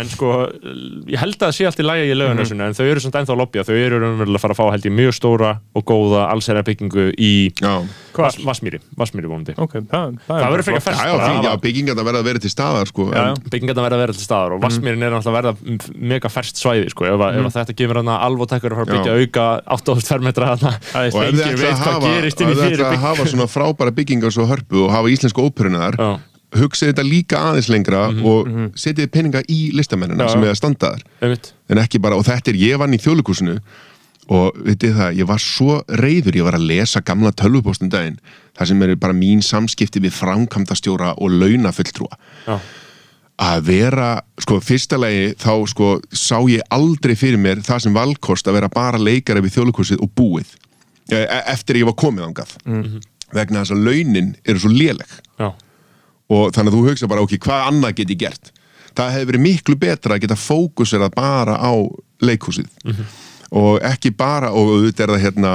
en sko ég held að það sé allt í lægi í löganessunni Mhm. en þau eru samt ennþá lobbya, þau eru raunverulega að fara að fá held ég mjög stóra og góða allsherra byggingu í Já, Vas, Vasmýri, Vasmýri vonandi ok, það, það, Það verður frekar já, fersk já, já að- byggingarna verða að vera til staðar, sko. Byggingarna verða að vera til staðar og Vassmýrin er náttúrulega að verða mega ferst svæði sko. ef, mm. ef þetta gefur hana alvotekkur að fara að byggja auka 8000 fermetra hana Það er Og ef að hvað hafa, gerist inn í ef þið fyrir ætla að bygg- hafa svona frábæra byggingar svo hörpu og hafa íslensku óperuna þar. Hugsið þetta líka aðeins lengra og setið peninga í listamennina Já. sem er að standa þar. en ekki bara, og þetta er, ég vann í þjóðleikúsinu og vitið það, ég var svo reyður, ég var að lesa gamla tölvupóstum daginn, það sem er bara mín samskipti við framkvæmdastjóra og launafulltrúa Já. að vera, sko, fyrsta lagi þá sko, sá ég aldrei fyrir mér það sem valkost að vera bara leikari við þjóðleikúsið og búið e eftir að ég var komið ángað vegna þess að launin eru svo léleg Já. Og þannig að þú hugsa bara, ok, hvað annað get ég gert? Það hefði verið miklu betra að geta fókusera bara á leikhúsið. Og ekki bara og auðvitað er það hérna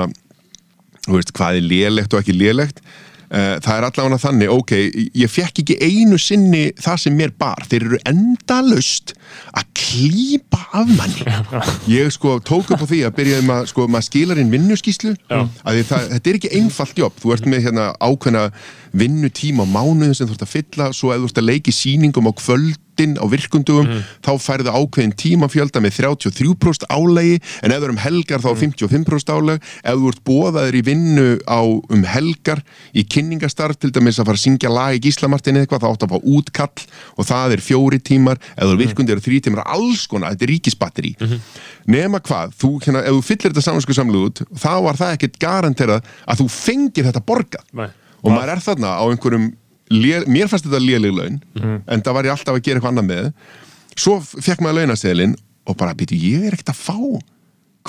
veist, hvað er lélegt og ekki lélegt það er allavega þannig, ok ég fekk ekki einu sinni það sem mér bar. Þeir eru endalaust að klípa af manni. Ég sko tók upp á því að byrja um að sko maður skilar inn vinnuskíslu að það, þetta er ekki einfalt jobb. Þú ert með hérna ákveðna vinnutíma á mánuðin sem þú ert að fylla svo ef þú ert að leiki sýningum á kvöldin á virkundugum, þá færðu ákveðin tímafjölda með 33% álægi en ef þú er um helgar þá 55% álæg ef þú ert bóðaður í vinnu á um helgar í kynningastarf til dæmis að fara að syngja lag í Gíslamartin eða eitthvað, þá áttu að fá útkall og það er fjóri tímar, ef þú er virkundi eru þrý tímar, alls konar, þetta er ríkisbatteri nema hvað, þú, hérna, ef þú fyllir þetta samansku samlu út, þá var það ekkert garanterað að þú fengir þetta borgað. Og maður er þarna á einhverjum lé, mér fannst þetta léleg laun en það var ég alltaf að gera eitthvað annað með. Svo fekk maður launaseðlin og bara býtu, ég er ekkert að fá.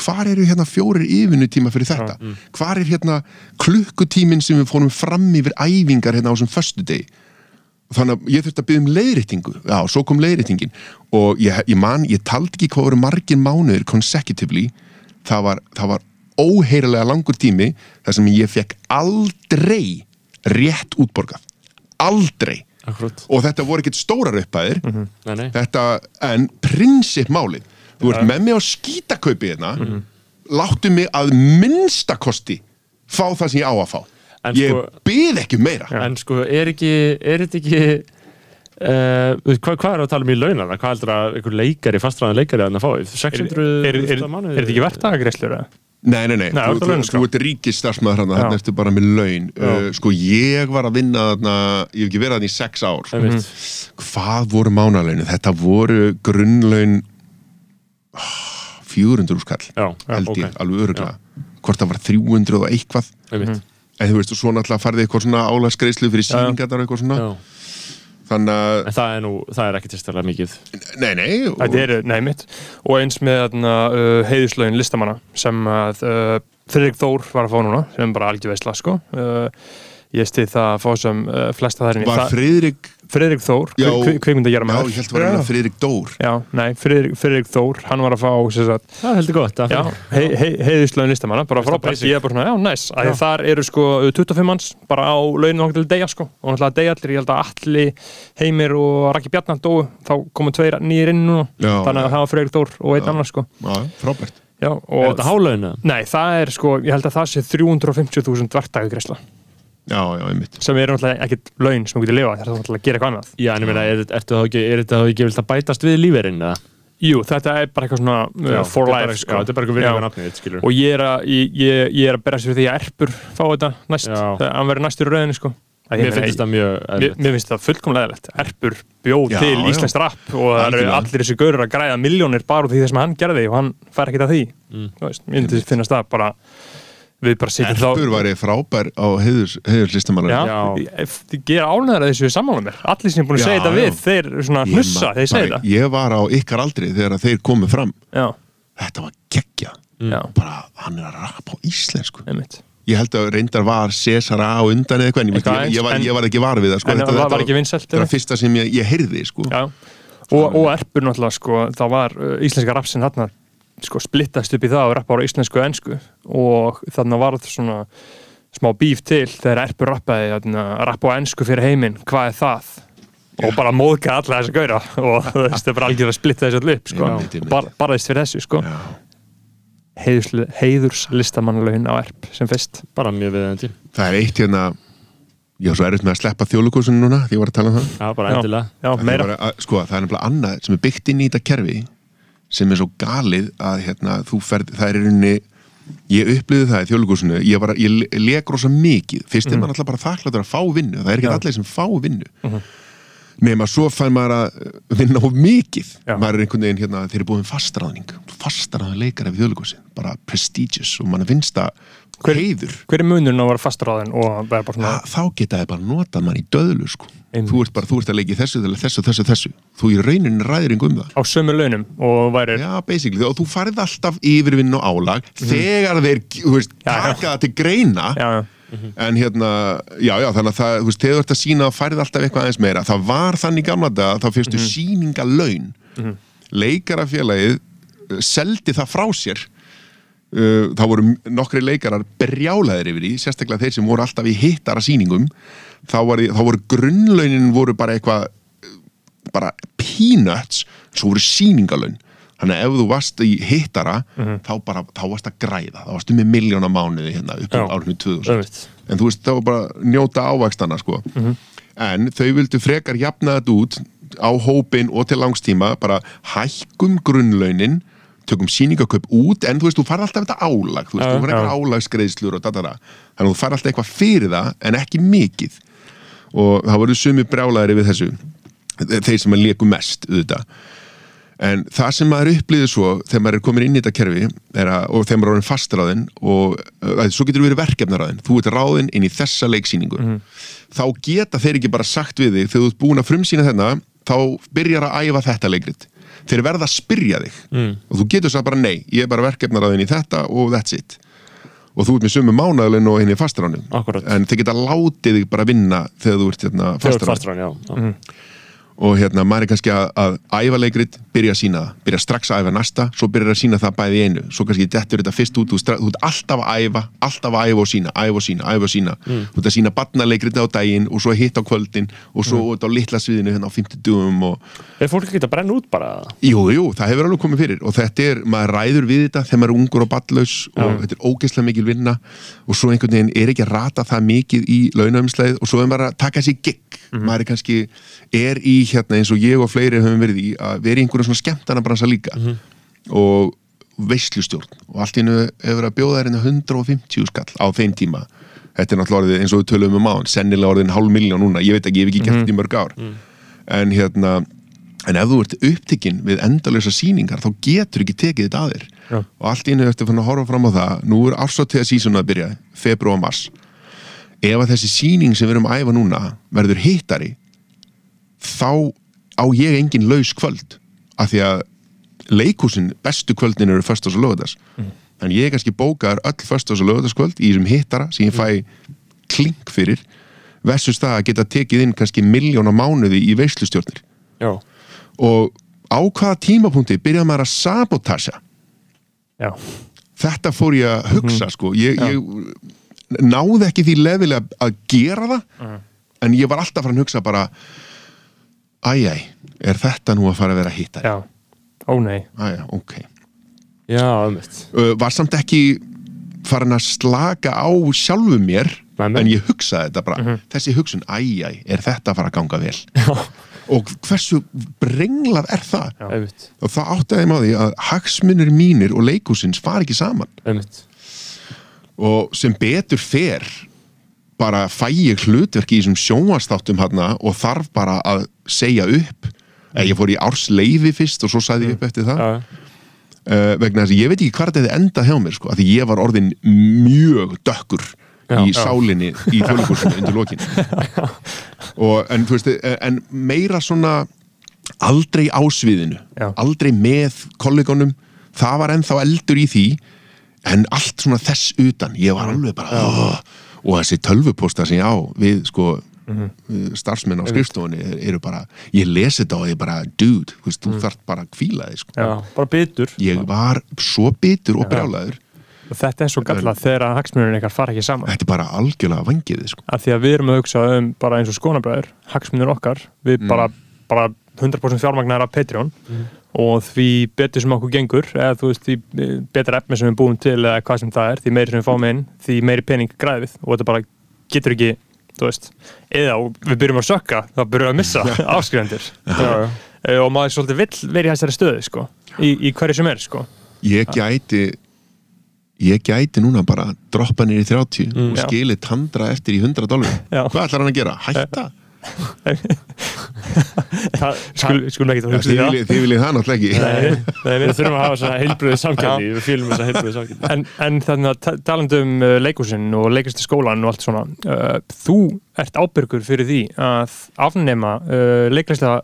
Hvar eru hérna fjórir yfirnu tíma fyrir þetta? Hvar er hérna klukkutíminn sem við fórum fram yfir æfingar hérna á þessum föstu degi þannig að ég þurfti að byggja um leiðréttingu. Já, svo kom leiðréttingin. Og ég, ég man, ég taldi ekki hvað voru margir mánuðir consecutively. Það var, það var óheyrilega langur tími þar sem ég fekk aldrei rétt útborgað aldrei. Akkurat. og þetta voru ekkert stórar upphæðir. Nei, nei. þetta, en prinsip málið. Þú ert með mig á skítakaupi hérna. Láttu mig að minnstakosti fá það sem ég á að fá. En ég sko- byð ekki um meira. En sko, er ekki, er þetta ekki uh, hvað, hvað er að tala um í launana? Hvað heldur að einhver leikari, fastræðan leikari að hann að fá? Er, 600 er, er, er, er þetta ekki verktagagreislur? Nei, nei, nei, Nei, þú, þú þú, ert ríkisstarfsmaður hérna, Já. hérna ertu bara með laun uh, Sko, ég var að vinna þarna, ég hef ekki verið þarna í sex ár sko. Einmitt. Hvað voru mánalaunu? Þetta voru grunnlaun ah, 400 úrskall Já, held ég, alveg öruglega Hvort það var 300 og eitthvað Einmitt. En þú veist, svo náttúrulega farði eitthvað svona álagsgreislu fyrir Já, já. síningarnar og eitthvað svona Já. Þannig að, En það er nú, það er ekki tilstæðlega mikið. Nei, nei og, Þetta eru, nei mitt. Og eins með þarna, uh, heiðuslaun listamanna sem að uh, Friðrik Þór var að fá núna sem bara algjör veisla sko. Uh, ég stið það að fá sem uh, flesta þar Var Það- Friðrik Friðrik Þór, Já, kvikmynda gera Já, maður ég held að vera Friðrik Dór. Já, nei, Friðrik, Friðrik Þór, hann var að fá sem sagt, Það heldur gott að Já, hei, hei, heiðuslaun listamanna, bara frábært. ég er bara svona, já, næs, að Já. þar eru sko 25 manns bara á launinu okkur til degja sko. Og náttúrulega degja allir, ég held að Alli Heimir og Raki Bjarnar dóu, þá komu tveir nýjir inn núna, Já, þannig að já. það var Friðrik Þór og einn Já. annar sko. Já, frábært. Já, Er og þetta hálauna? Nei, það er sko, ég held að það sé 350.000 verktækugreisla Já, já, einmitt sem er náttúrulega ekkert laun sem þú getur lifað, það er náttúrulega að gera eitthvað annað Já, en ég meina, er, ertu þá ekki, er þetta þá ekki vilt að bætast við lífeyrin? eða? Jú, þetta er bara eitthvað svona uh, for þetta er bara- life sko. Já, þetta er bara eitthvað Já. virðingar nafnið, skilur og ég er að, ég, ég, ég er að berja sér því að erpur fá þetta næst, Já. þegar hann verður næstur í rauðinu sko. Að Mér finnst það mjög Mér, eðlilegt. mér finnst það fullkomlega eðlilegt Erpur bjóð Já, til já. íslenskt rapp og það eru allir þessi gaurur að græða miljónir bara út af því það sem hann gerði og hann fær ekkert að því Mm. Þú veist, Mér finnst finnast það bara við bara sitjum þá Erpur væri frábær á heiðurs, heiðurslistamannar Já, Já. ég, ég ger ánæður að þessu sammála mér. Allir sem er búin að segja þetta við Þeir svona hnussa, þeir segja þetta. Ég var á ykkar aldri þegar þeir komu fram. Já, Þetta var geggja. Já, Bara, hann er að rapa á íslensku. Einmitt. Ég held að reyndar var César A á undan eða eitthvað en ég, ég, ég, var, ég ekki var við það sko. Þetta- það var, þetta var ekki vinsælt Þetta var fyrsta sem ég, ég heyrði sko. Já, og, og erpur náttúrulega sko, það var uh, íslenska rapsin þarna sko, splittast upp í það að rappa á íslensku og ensku og þarna var það svona smá bíf til þegar erpur rappaði þarna, rappa á ensku fyrir heiminn, hvað er það? og bara móðka alla þessa gauðra og þú veist, það er bara algjör að splitta þessu allir upp sko, og bar, barðist fyrir þessu sko. Já. heiðurs, heiðurs listamannlaun á erp sem fyrst Bara mjög viðeigandi. Það er eitt hérna Ég var svo erfitt með að sleppa þjóðlugursun núna því ég var að tala um það Já, bara Já. endilega. Já, Að því meira ég var að- Sko, það er nefnilega annað sem er byggt inn í þetta kerfi sem er svo galið að hérna, þú ferð, það er rauninni ég upplýði það í þjóðlugusinu ég, að- ég leik rosa mikið. Fyrst er maður alltaf bara þakkláttur að fá vinnu það er ekki Já. allir sem fá vinnu. Nema svo fær maður að vinna of mikið. Já. maður er einhvern veginn hérna, þeir eru búin fastræðning fastræðan leikar af þjóðlugusin bara prestigious og mann finnst það Hver- heiður. hver er munurinn að vera að bara svona að, þá geta þið bara notað mann í döðlu sko. Þú ert bara, þú ert að leiki þessu þessu, þessu, þessu, þú í rauninni ræðir um það. Á sömu launum og væri Já, basically, og þú farið alltaf yfirvinn og álag þegar þeir, þú veist, Mhm. Taka það til greina. Já, já, en hérna, já, já, þannig að það, þú veist, þegar þú ert að sína að farið alltaf eitthvað aðeins meira það var þannig gamla dag, þá fyrstu Mhm. sýningalaun leikarafélagið uh, seldi það frá sér þá voru nokkri leikarar brjálaðir yfir því, sérstaklega þeir sem voru alltaf í hittara sýningum. Þá, var, þá voru grunnlaunin voru bara eitthvað uh, bara peanuts svo voru sýningalön þannig að ef þú varst í hittara þá bara, þá varst að græða. Þá varstu með miljóna mánuði hérna upp á árinu 2000 Öðvitt. en þú veist, það var bara njóta ávægstana sko. en þau vildu frekar jafna þetta út á hópin og til langstíma bara hækkum grunnlaunin tökum sýningaköp út en þú veist, þú fær alltaf þetta álag þú veist, Já, þú já. eitthvað álagsgreiðslur og dadada. Þannig að þú fær alltaf eitthvað fyrir það en ekki mikið. Og það voru sumi brjálæðri við þessu þeir sem að leku mest auðvitað. En það sem maður upplýður svo þegar maður er komin inn í þetta kerfi er að, og þegar maður er orðin fastráðin og að, svo getur verið verkefnaráðin þú ert ráðin inn í þessa leiksýningu. Þá geta þeir ekki bara sagt við þig þegar þú ert búin að frumsýna þennan þá byrjar að æfa þetta leikrit þeir verða að spyrja þig. Mm. og þú getur sagt bara nei, ég er bara verkefnaráðin í þetta og that's it. Og þú ert með sömu mánaðalinn og inn í fastráðin Akkúrat. en þeir geta látið þig bara vinna þegar þú ert hérna, Þegar og hérna maður er kannski að, að æfa leikrit, byrja að sína það, byrja strax að æfa næsta svo byrjar að sína það bæði einu. Svo kannski dettur þetta fyrst út, þú, þú ert alltaf að æfa alltaf að æfa og sína, æfa og sína, æfa og sína þú ert að sína barnaleikrit á daginn og svo hitt á kvöldin og svo út á litla sviðinu hérna á 50 dugum og Er fólk ekki að brenna út bara? jú, jú, það hefur alveg komið fyrir. Og þetta er, maður ræður við þetta þegar maður er ungur og ballaus og þetta er ógeðslega mikil vinna. Og svo einhvern veginn er ekki að rata það mikið í launaumsleið og svo er maður að taka sér gig maður er kannski, er í hérna eins og ég og fleiri höfum verið í að vera í einhverjum svona skemmtana bransa líka og veislustjórn. Og allt í hennu hefur að bjóða hérna 150 skall á þeim tíma. Þetta er náttúrulega orðið eins og við tölum um án sennilega orðin hálf miljón núna, ég veit ekki, ég hef ekki gert þetta í mörg ár. En hérna en ef þú ert upptekinn við endalösa sýningar þá getur ekki tekið þetta að þér. Já. og allt í hennu eftir að horfa fram á það nú er ársáttíða sísón að byrja februar og mars. Ef að þessi sýning sem við erum að æfa núna verður hittari þá á ég engin laus kvöld af því að leikhúsin, bestu kvöldin eru föstas og lögðas þannig ég er kannski bókaðar öll föstas og lögðaskvöld í þessum hittara sem ég fæ klink fyrir versus það að geta tekið inn kannski miljóna mánuði í veislustjórnir. Já, og á hvaða tímapunkti byrjaði maður að sabotasa já, þetta fór ég að hugsa sko. Ég, ég náði ekki því lefilega að gera það en ég var alltaf farin að hugsa bara æjæ, er þetta nú að fara að vera hittari? já. Ó nei, Æjæ, ok. Já, öðvitt uh, var samt ekki farin að slaka á sjálfu mér Nei, nei. en ég hugsaði þetta bara. Þessi hugsun, æjæ, er þetta að fara að ganga vel? Og hversu brenglað er það? Öðvitt, og það áttaði mig á því að hagsmunir mínir og leikúsins fara ekki saman. Öðvitt og sem betur fer bara fæ ég hlutverki í þessum sjónvastáttum hérna og þarf bara að segja upp. Eða ég fór í ársleifi fyrst og svo sagði ég upp eftir það. Já, uh, vegna þess að ég veit ekki hvað þetta endað hjá mér sko, því ég var orðin mjög dökkur Já, í já. sálinni í þjóðleikursinu undir lokin. Og en, veist, eh, en meira svona aldrei á sviðinu Já. aldrei með kollegunum það var ennþá eldur í því en allt svona þess utan ég var alveg bara. Og þessi tölvupósta sem ég á við sko við starfsmenn á skrifstofunni er- eru bara, ég lesi þetta og ég bara dude, þú veist, þú þarf bara að kvíla þig sko. já, bara bitur. Ég var svo bitur og brjálaður. Og þetta er svo gallað þegar hagsmunum ykkar fara ekki saman. Þetta er bara algjörlega vangiði sko. af því að við erum að hugsa um bara eins og skonabræður hagsmunir okkar, við Mm. bara, bara 100% fjármagnar af Patreon og því betur sem okkur gengur eða þú veist, því betra efni sem við búum til eða hvað sem það er, því meiri sem við fáum inn því meiri pening græðið og þetta bara getur ekki, þú veist eða við byrjum að sökka, þá byrjum við að missa afskrifandir já. og maður svolítið vill verið í þessari stöðu sko, í, í hverju sem er sko. ég gæti ég gæti núna bara droppa í 30 og Mm. Já. skilið tandra eftir í 100 dólar hvað ætlar hann að gera? Hætta? Það, Skul, skulum ekki að hugsa því viljið, þið viljið það náttúrulega ekki. Nei, nei, Við þurfum að hafa svona heilbröðu samkjöndi Við fylgum þessa heilbröðu samkjöndi En, en þannig að ta- talandi um uh, leikúsin og leiklistu skólan og allt svona uh, þú ert ábyrgur fyrir því að afnema uh, leiklista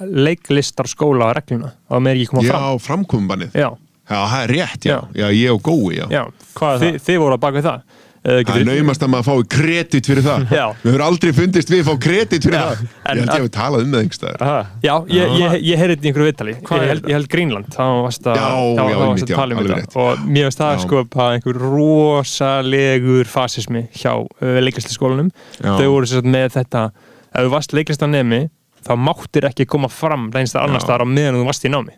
leiklistarskóla regluna og með ekki koma já, fram? já. Já, það er rétt, já, Já. já, ég og gói já. já, Hvað er þið, þið voru að baka við það það er naumast að maður fái kredit fyrir það. Já. við höfum aldrei fundist við fá kredit fyrir Já, það. En ég held ég að- hef talað um það einhverstaðar Aha. Já, ég, ég, ég heyrði þetta í einhverju viðtali. Hvað ég held, held Greenland. þá varst að, Já, þá, já, þá varst einmitt, að já, tala um þetta. og mér finnst það sko bara einhver rosalegur fasismi hjá uh, leiklistaskólanum Já. þau voru sér með þetta ef þú varst leiklistanemi þá máttir ekki koma fram reynst það annars Já. staðar á meðan þú varst í námi.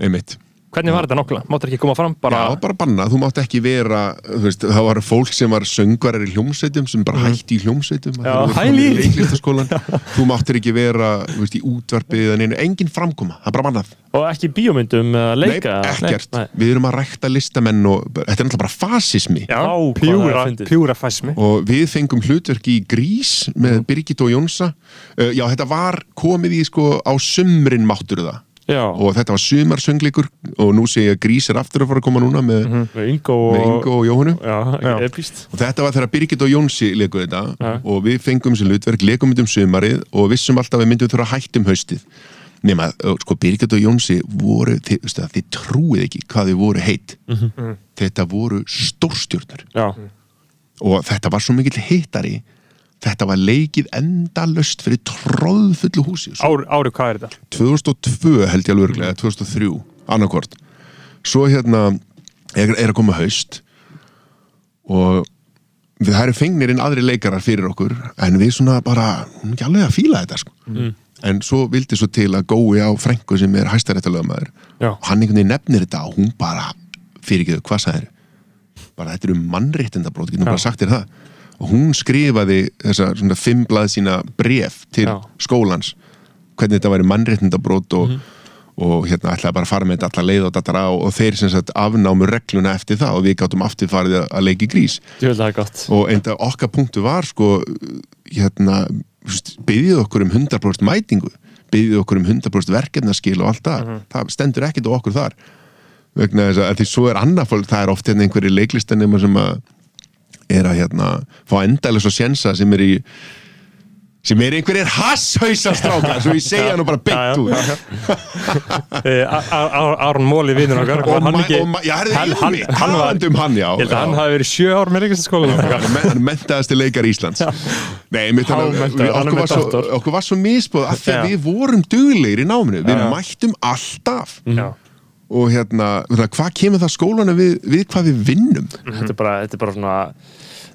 Einmitt hvernig var þetta nokkla? Máttir ekki koma fram? Bara Já, bara banna, þú mátt ekki vera þú veist, það var fólk sem var söngvarar í hljómsveitum sem bara hætti í hljómsveitum. Já, hæli þú máttir ekki vera þú veist, í útvarpið en einu, engin framkoma, það er bara bannað. Og ekki í bíómyndum eða leika Nei, ekkert, Nei, við erum að rækta listamenn og þetta er náttúrulega bara fasismi. Já, pjúra, pjúra fæsmi og við fengum hlutverk í Grís með Birgit og Jónsa. Uh, já, þetta var komið í sko á sumrin máttur það Já, og þetta var sumarsöngleikur og nú sé ég að Grís er aftur að fara að koma núna með, Ingo og, með Ingo og Jóhannu Já. epíst og þetta var þegar Birgit og Jónsi leiku þetta Ja. og við fengum sem hlutverk, leikum um sumarið og vissum alltaf að við myndum þurfa að hætta um haustið. Nema, sko, Birgit og Jónsi voru, þið, veistu það, þið trúið ekki hvað þið voru heitt. Þetta voru stórstjórnur Já, og þetta var svo mikill hittari þetta var leikið endalöst fyrir tróðfullu húsi svo Ári, ári, hvað er þetta? 2002 held ég alveg örglega 2003, annarkvort svo hérna er, er að koma haust og við það eru fengnir inn aðri leikarar fyrir okkur en við svona bara, hún ekki alveg að fíla þetta sko. en svo vildi svo til að gói á frængu sem er hæstaréttalögmaður Já. og hann einhvern veginn nefnir þetta og hún bara fyrirgeðu, hvað sagði bara þetta eru mannréttindabrót, getum Já. bara sagt þér það og hún skrifaði þessa svona fimmblað sína bref til Já. skólans. Hvernig þetta væri mannréttindabrót og, Mhm. og hérna ætlaði bara að fara með þetta alla leið og þetta á og þeir sem sagt afnámu regluna eftir það og við gáttum aftur farið að- leiki grís. Og enda okkar punktu var sko hérna byggðið okkur um 100% mætingu byggðið okkur um 100% verkefnaskil og allt það, það stendur ekkert á okkur þar. Vegna þess að því svo er annað fólk, það er oft hérna einhverju leiklistanema sem að er að hérna fá endalega svo sjensa sem er í sem er einhverjir hasshausastrákar svo ég segja nú bara Ar- Ar- Aron Móli vinnur okkar og, hann ekki- og talandi um hann já, hann hafi verið sjö ár með leikastaskólanum hann mentaðasti leikar Íslands. Nei, okkur, var svo, misbúð að því við vorum duglegir í náminu. Við mættum alltaf. Já. Og hérna, hvað kemur það skólanu við, við hvað við vinnum Þetta er bara, þetta er bara svona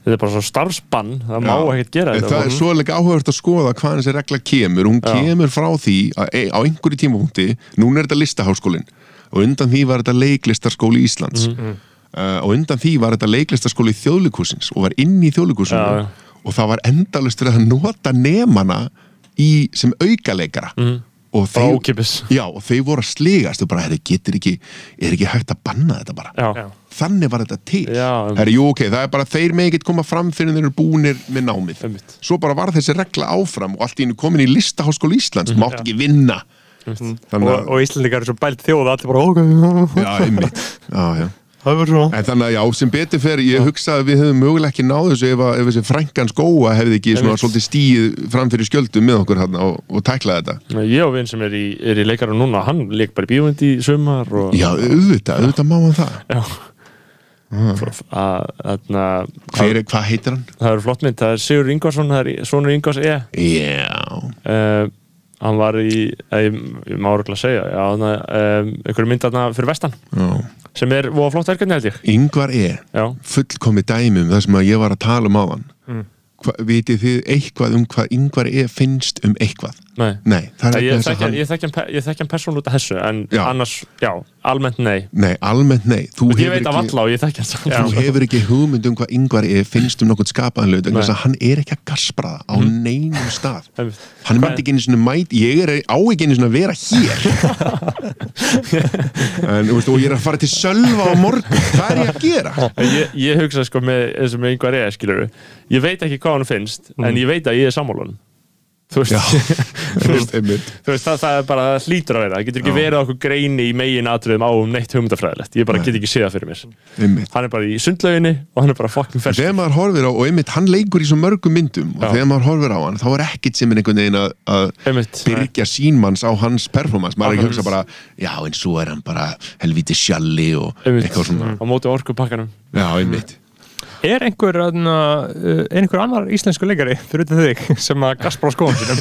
Þetta er bara svona starfsbann Það má Já. ekkert gera þetta það er svo líka áhugavert að skoða hvað þessi regla kemur hún Já. kemur frá því að e- á einhverju tímapunkti, núna er þetta listaháskólin og undan því var þetta leiklistarskóli Íslands Mhm. uh, og undan því var þetta leiklistarskóli þjóðlikúsins og var inn í þjóðlikúsinu Já, og það var endalust fyrir að nota nemana í, sem aukaleikara Mhm. Og þeir, já, og þeir voru að sligast. Og bara, herri, getur ekki, er ekki hægt að banna þetta bara? Já, þannig var þetta til. Já, um- Herri, jú, ok, það er bara þeir með ekkert koma fram fyrir þeir eru búnir með námið. Einmitt. svo bara var þessi regla áfram og allt í einu komin í listaháskóla Íslands mátt ekki vinna. Þannig og, og Íslandingar eru svo bælt þjóð allir bara ok. Já, einmitt. Já, já. Það en þannig að já, sem betur fer ég hugsa að við hefum mögulega ekki náð þessu ef, að, ef þessi frænkans góa hefði ekki svona svolítið stíð fram fyrir skjöldum með okkur hérna og, og tæklaði þetta. Ég og vinn sem er í, er í leikarum núna Hann leik bara í bíómynd í sumar og, já, auðvitað, auðvitað má hann það. Já. Að, Hver, er- hvað heitir hann? það eru flott mynd, það er Sigur Ingvarsson það er sonur Ingvars E. Já, uh, hann var í eh, ég, ég má örgulega segja já, hann, um, einhverju mynd þarna fyrir vestan. Já. Sem er voða flott verkefni held ég. Yngvar E. Já, fullkomi dæmi um það sem að ég var að tala um áðan. Mm. Hva, vitið þið eitthvað um hvað Yngvar E. finnst um eitthvað? Nei. Nei, það er ég þekki hann ég þekki hann, pe- ég þekki hann persónu út af þessu en Já. annars, já, almennt nei. Nei, almennt nei. Þú ég hefur veit af ekki, ég hefur ekki hugmynd um hvað Yngvar finnst um nokkuð skapaðan hlut vegna Nei. þess að hann er ekki að gaspraða á neinum stað. Hann myndi ekki einu svona mæt Ég er á ekki einu svona að vera hér. En, þú veist, Og ég er að fara til Sölva á morgun. Hvað er ég að gera? ég, ég hugsa sko með eins og með einhver er skilur ég veit ekki hvað hann finnst en ég veit að ég er sammálun þú veist, þú veist, þú veist það, það er bara hlýtur að vera. Það getur ekki verið okkur greini í megin atriðum á um neitt hugmyndafræðilegt. Ég bara Nei. get ekki séð það fyrir mér. Einmitt. Hann er bara í sundlauginni og hann er bara fucking fersk þegar maður horfir á, og einmitt hann leikur í svo mörgum myndum og Já. þegar maður horfir á hann þá er ekkit sem er einhvern veginn að, byrja sínmanns á hans performance, maður er ekki að hugsa bara já en svo er hann bara helviti sjalli og Einmitt. eitthvað svona. Á móti orkupakkanum. Já, einmitt Er einhver, þarna, uh, er einhver annar íslensku leikari fyrir utan þig sem að gaspra á skóðum sínum?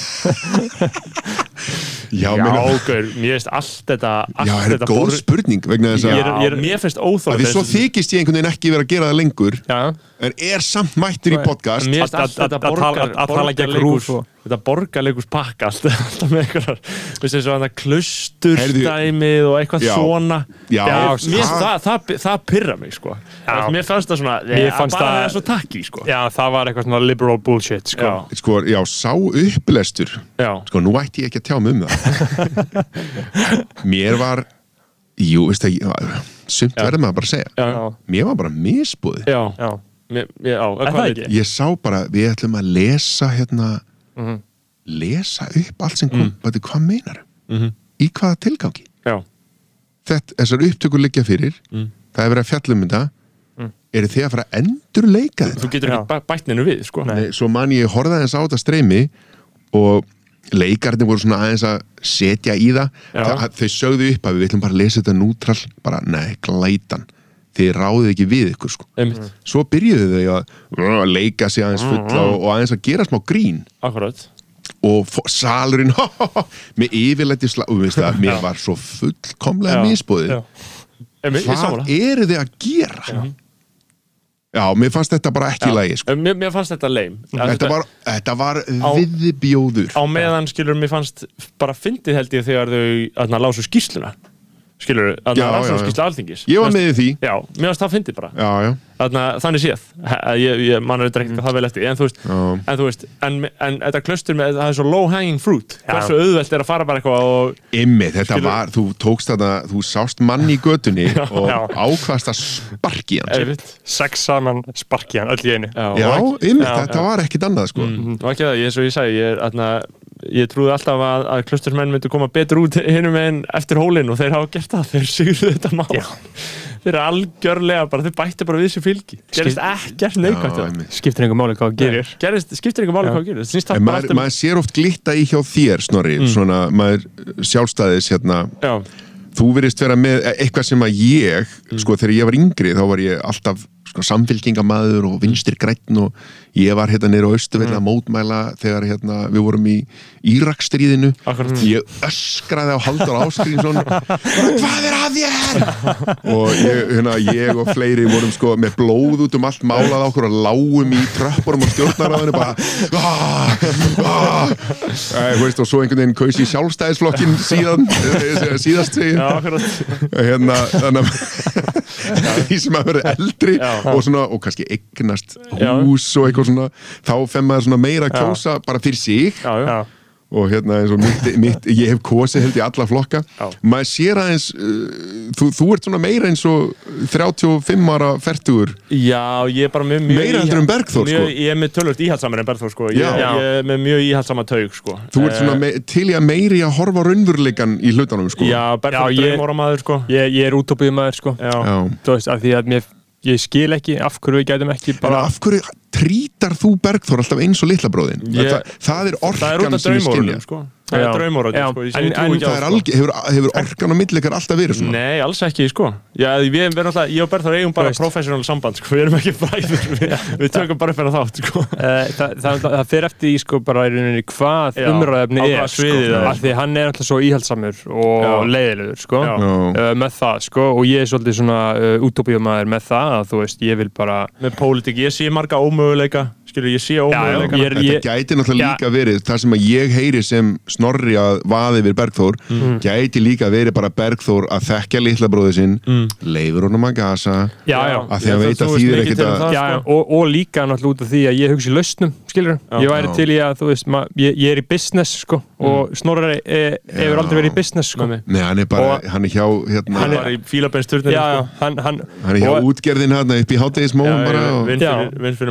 já, já, gaur, mér finnst allt þetta allt já er þetta góð spurning vegna þess að, er- mér finnst óþóð því svo þykist ég einhvern veginn ekki vera að gera það lengur Já, en er samt mættur í podcast Að- tala- borgar, að tala gegn RÚV og- þetta borgarleikus pakka allt, alltaf með einhverjar veist eins og hann að klusturstæmið og eitthvað Já. svona Já, mér finnst það- það, það, það pyrra mig sko Já. mér fannst það svona, bara það- það er svo takki sko Já, það var eitthvað svona liberal bullshit sko. Já. sko, já, sá upplestur Já. sko, nú ætti ég ekki að tjá mig um það mér var jú, veist það, sumt verður maður bara að segja Já. Já. mér var bara misbúið Já, Já. Mér, já, Er hvað það ekki? ég? ég sá bara, við ætlum að lesa hérna Mhm. lesa upp allt sem kom mm. hvað meinar Mhm. í hvaða tilgangi Já, þetta, þessar upptökur liggja fyrir Mm. það er verið að fjalla um þetta eru þið að fara að endur leika þetta þú getur ekki bæ- bætt neinu við sko Nei, svo man ég horfði aðeins á þetta streymi og leikarnir voru svona aðeins að setja í það. Þa, þau sögðu upp að við ætlum bara að lesa þetta nútrall bara, nei, glætan þið ráðið ekki við ykkur sko. Einmitt, svo byrjuðu þau að, að leika sig aðeins fulla og, og aðeins að gera smá grín. Akkurat. Og salurinn með yfirleiti slag og við veist það, mér var svo fullkomlega Já. misbúðið Já. Hvað eru þið að gera? Já, mér fannst þetta bara ekki í lagi sko. mér, mér fannst þetta leim þetta var, þetta var Á- viðbjóður. á meðan skilur mér fannst bara fyndið held ég þegar þau aðna lásu skýsluna skilur, lásu já. skýslu alþingis. Ég var með því. Já, mér fannst það fyndið bara. Já, já, Þarna, þannig séð, ég, ég mann er ekkert það vel eftir. En þú veist, en, þú veist en, en þetta klustur með, það er svo low hanging fruit hversu auðvelt er að fara bara eitthvað og Immi, þetta Skilur- var, þú tókst þetta þú sást mann í götunni og Já. ákvast að sparki hann. Sex saman sparki hann öll í einu. Já, Já, þetta var ekkit annað sko. Mm, og ekki það, eins og ég sagði ég, er, ég trúði alltaf að, að klustursmenn myndu koma betur út hinum en eftir hólinn og þeir hafa gert það, þeir sigurðu þetta mál. Já. þeir eru algjörlega bara, þeir bætti bara við sér fylgi. Gerist ekkert neikvægt Já, það. skiptir einhver máli hvað það gerir. Gerist, skiptir ekki máli hvað gerir. Snýst En það maður, um maður sér oft glitta í hjá þér, Snorri. Mm. svona, maður sjálfstæðis hérna, já, þú verist vera með eitthvað sem að ég, Mm. sko, þegar ég var yngri þá var ég alltaf sko, samfélkingamæður og vinstir grætn og ég var hérna nýra á Östuvelli Mm. að mótmæla þegar hérna, við vorum í Írakstríðinu Akkurat. ég öskraði á Haldur Áskrinsson hvað er að þér og ég, hérna, ég og fleiri vorum sko með blóð út um allt málað okkur og lágum í tröppunum og stjórnaráðinu bara "Ah, ah." Og svo einhvern veginn kaus í sjálfstæðisflokkin síðan eh, síðast akkurat hérna, þannig að því sem að vera eldri og, svona, og kannski eignast Já. hús og eitthvað svona þá fem maður svona meira kjósa bara fyrir Já. Og hérna eins og mitt, mitt ég hef kosið held í alla flokka Já. maður sér aðeins uh, þú, þú ert svona meira eins og 35 ára fertugur Já, ég er bara með mjög Meira heldur en Bergþór, mjög, sko. Ég er með tölvöld íhaldsamar en Bergþór sko. ég, Já. ég er með mjög íhaldsama taug sko. þú ert svona me, til í að meiri að horfa á raunveruleikan í hlutunum sko Já, Bergþór ég- draumóra maður sko. ég, ég er útópið maður sko Já. Já. þú veist, af því að mér, ég skil ekki af hverju við gætum ekki bara af hverju trítar þú Bergþór alltaf eins og litla bróðin? Ég- það, það er orkan sem skilja draumórunum sko. Það er draumóra Já. sko. En- en það er sko. alg, hefur, hefur orkan á millikar alltaf verið svona Nei, alls ekki sko. Já, við erum alltaf, ég og Bergþór eigum bara professional samband sko. Við erum ekki bræður Við, við tökum bara upp hérna þátt sko. Eh, það, það, það fer eftir í sko bara í rauninni hvað á er sko, það er, af því hann er alltaf svo íhaldsamur og leiðilegur sko uh, með það sko og ég er svolítið svona uh, útópíumæður með það að þú veist ég vil bara Með pólitík, ég sé marga ómöguleika Skilur, ég sé er- Þetta gæti náttúrulega líka verið það sem að ég heyri sem snorri að vaði við Bergþór Mm. gæti líka verið bara Bergþór að þekkja litla bróði sinn leifur honum að gasa já, já, Að því að veit að þýðir ekkert að- það, já, sko. og, og líka náttúrulega út af því að ég hugsi lausnum, skilur ég væri Já. til í að, þú veist, ma, ég, ég er í business sko, og Snorri e, hefur aldrei verið í business sko. Nei, hann er bara, Og- hann er hjá hérna, Hann er í já, sko. hann, hann, hann er hjá útgerðin hérna upp í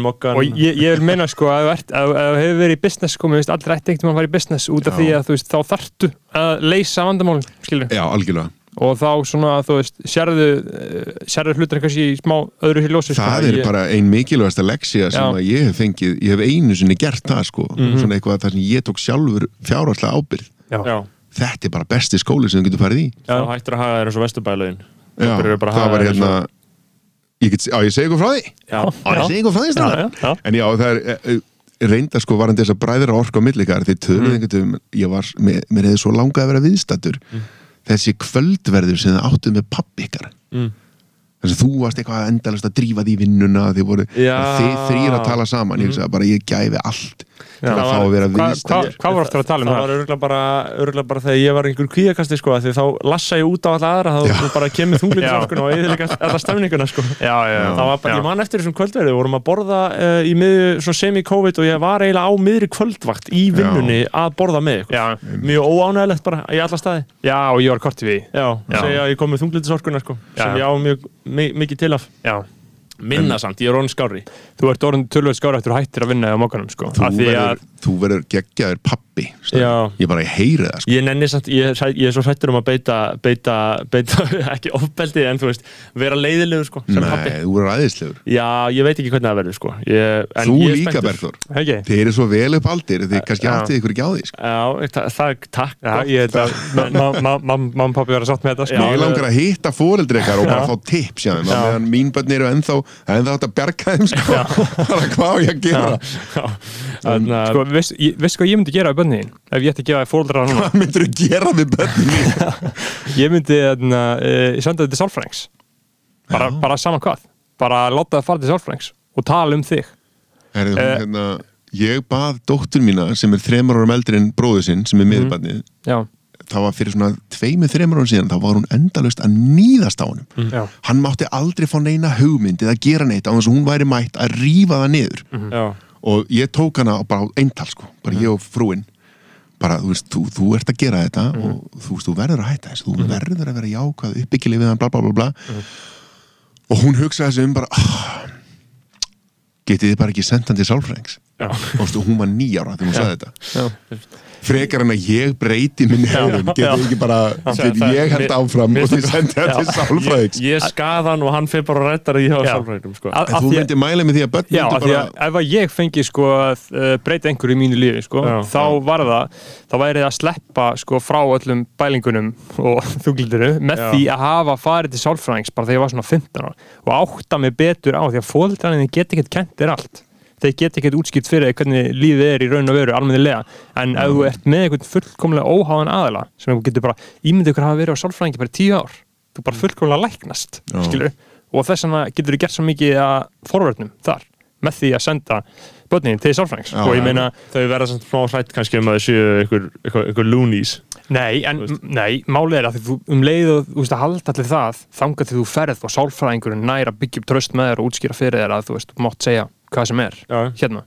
mokkan og ég, ég vil meina sko að þú hefur verið í business sko, mér finnst aldrei ætti einhvern veginn að fara í business út af Já. því að þú veist, þá þarftu að leysa vandamálin, skilur Já, algjörlega og þá svona, þú veist, sérðu uh, sérðu hlutir kannski í smá öðru hér ljósi sko. Það er Ég- bara ein mikilvægasta leksía sem Já. að ég hef fengið, ég hef einu sinni gert það sko, Mhm. svona eitthvað þar sem ég tók sjálfur fjárhagslega ábyrgð já, Já, þetta er bara besti skóli sem þú getur farið í þá hættur að haga þér eins og vesturbælaugin Já, að það var hérna ég get, á ég segi ykkur frá því? Já, á ég segi ykkur frá því já, en já, það er eh, eh, reynda sko varandi þess að bræðra orku á millikar þeir töluðu Mm. einhvern veginn ég var, mér, mér hefði svo langað að vera viðstattur Mm. þessi kvöldverður sem það áttu með pappi ykkar. Mm. þess að þú varst eitthvað endalist að drífa því vinnuna þið voru, þið þrýr að tala saman. Ég sagði bara ég gæfi allt Hvað var aftur að tala um það það? var örgulega bara, örgulega bara þegar ég var einhver kvíðakasti sko, af því þá lassa ég út á alla aðra þá þú bara kemur þunglindsorkun og eða alla stefninguna sko. Já, já, já. það var bara, Já. ég man eftir þessum kvöldverði við vorum að borða uh, í miðju semi-covid og ég var eiginlega á miðri kvöldvakt í vinnunni að borða með ykkur Já, mjög óánægilegt bara í alla staði já, og ég var korti við já, Já. ég kom með þunglindsorkuna sko, Já. sem ég á mjög mi mikið til af Já, minna samt, ég er orðin skári þú ert orðin tölvöld skára eftir að hættir að vinna á mokkanum sko. þú Af því að verður, þú verður geggjaður pappi ég bara heyri það sko. Ég samt, ég, er ég er svo hrættur um að beita, beita, beita ekki ofbeldi en þú veist, vera leiðilegur sko, sem pappi. nei, þú verður aðeinslegur Já, ég veit ekki hvernig það verður sko. Ég, en þú ég er líka. Berður þið eru svo vel upp aldir þið kannski Já. áttið ykkur ekki á því sko. Já, það, það, takk. Já, gott. ég held að mamma og pappi verða sátt með þetta sko. Já, Mér langar að hitta fóreldri ykkar og bara fá tips meðan mín börn eru ennþá er ennþá bjarga þeim sko hvað á ég að gera? Að Sko, veist, ég, veist hvað ég myndi gera á bönniðin ef ég ætti að gefa fóldra núna? Hvað myndir þú gera við börnin mín ég myndi uh, ég senda þetta til sálfrængs bara, bara saman hvað. Bara láta það fara til sálfrængs og tala um þig. Herri, hún, Eh. hérna, ég bað dóttur mína sem er þremur árum eldri en bróðu sinn sem er miðbarnið já, það var fyrir svona tveimur þremur árum síðan þá var hún endalust að níðast á honum. Já, hann mátti aldrei fá neina hugmynd eða gera neitt á þess að hún væri mætt að rífa það niður. Já, og ég tók hana bara á eintal sko, bara ég og frúin. Bara, þú veist, þú, þú ert að gera þetta og þú veist, þú verður að hætta þessu. Þú verður að vera jákvæð, uppbyggileg við hann bla bla bla bla. Og hún hugsaði þessu um bara ah, getið þið bara ekki sendt hann til sálfræðings? Já, og hún var nýjára þegar hún sagði þetta. Já. Frekar en að ég breyti minni hegðun, getið þið ekki bara Það- fyrir ég held áfram og þið finnst- sendið hann til ég, sálfræðings ég skaða hann og hann fyrir bara að rætta það í hjá Já. sálfræðingum sko. En þú því myndir mæla með því að börn Já, því bara að ef að ég fengi sko að uh, breyta einhverju í mínu lífi sko, Já, þá var það, þá væri það að sleppa sko frá öllum bælingunum og þuglindinu með Já. því að hafa farið til sálfræðings bara þegar ég var svona 15 ára og átta mig betur á því að fóldraninni get þeir get ekki útskipt fyrir hvernig lífið er í raun og veru almennilega, en ef þú ert með einhvern fullkomlega óháðan aðila sem þú getur bara, ímyndið ykkur hafa verið á sálfræðingi bara tíu ár, þú bara fullkomlega læknast skilur, og þess vegna getur þú gert svo mikið að forvörnum þar með því að senda börnin til sálfræðings. Og ég meina, Þau verða samt smá hrætt kannski um að séu ykkur loonies. Nei, en nei, málið er að þú um leið og þú veist að halda allir það þangað til þú ferð og sálfræðingurinn nær að byggja upp tröst með þér og útskýra fyrir þér að þú veist, þú mátt segja hvað sem er Já. hérna,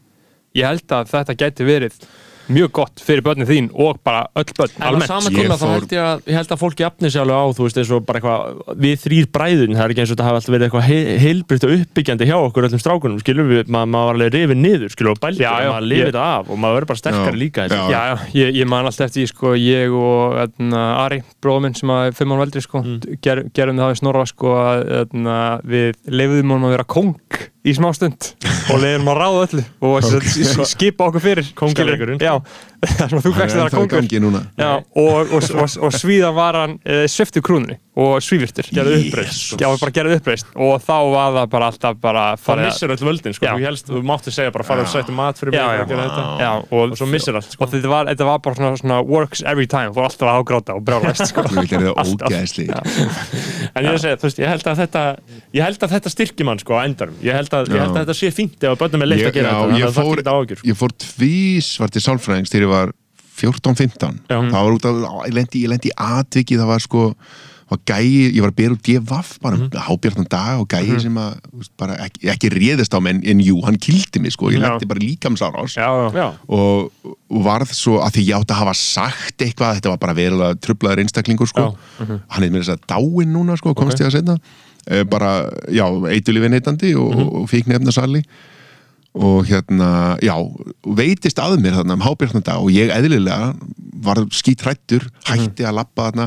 ég held að þetta gæti verið mjög gott fyrir börnin þín og bara öll börn En á almennt sama Ég tíma þá fór- held ég að ég held að fólki jafni sig alveg á þú veist eins og bara eitthvað við þrýr bræðun það er ekki eins og þetta hafi alltaf verið eitthvað he heilbritt og uppbyggjandi hjá okkur öllum strákunum skilur við ma maður var alveg rifið niður skilur og bæltur Já, já, og maður lifið ég- þetta af og maður verður bara sterkari Já, líka ég. já. Já, já, ég, ég man alltaf eftir því, sko, ég og etna, Ari, bróður minn sem að fimm án veldri sko, ger, gerum það við snorra sko, að etna, við leiðum honum að vera kóng í smástund og leiðum að ráða öllu. Og okay. skipa okkur fyrir. Að þú er það að Já, og, og, og, og svíða var hann uh, sviftu krúnunni og svífirtur Gerðu uppreist. Já, bara gerði uppreist og þá var það bara alltaf bara það missir öll völdin sko. Já. þú, helst, þú mátti segja bara fara og sættu mat fyrir mig Já, já. og gera þetta Já, og svo missir allt sko. og þetta var, þetta var bara svona, svona works every time, þú var alltaf að ágráta og brjálæst sko. Vil gera það ógæðsli en ég, segja, þú veist, ég held að þetta ég held að þetta styrkir mann sko á endarum ég held að, ég held að þetta sé fínt ef að börnum er leitt að gera þetta þannig ég, fór, þarf ekki ágjur ég fór tvís var til sálfræðings þegar ég var 14-15 Já. það var út af, á, ég lendi, í atviki það var sko var gæi, ég var að bera út D.V.A.F. bara mm hábjartan dag og gæi sem að þú veist, bara ekki, ekki réðist á mig en, jú, hann kildi mig sko, ég lendi bara líkamsárás. Og, og varð svo að því ég átti að hafa sagt eitthvað, þetta var bara verulega trublaður einstaklingur sko, hann er með þess að dáin núna sko, komst ég að setna bara, já, eitulífi neitandi og, mm og fík nefna sali og hérna, já veitist að mér þarna um hábjartnanda og ég eðlilega var skítrættur hætti að lappa þarna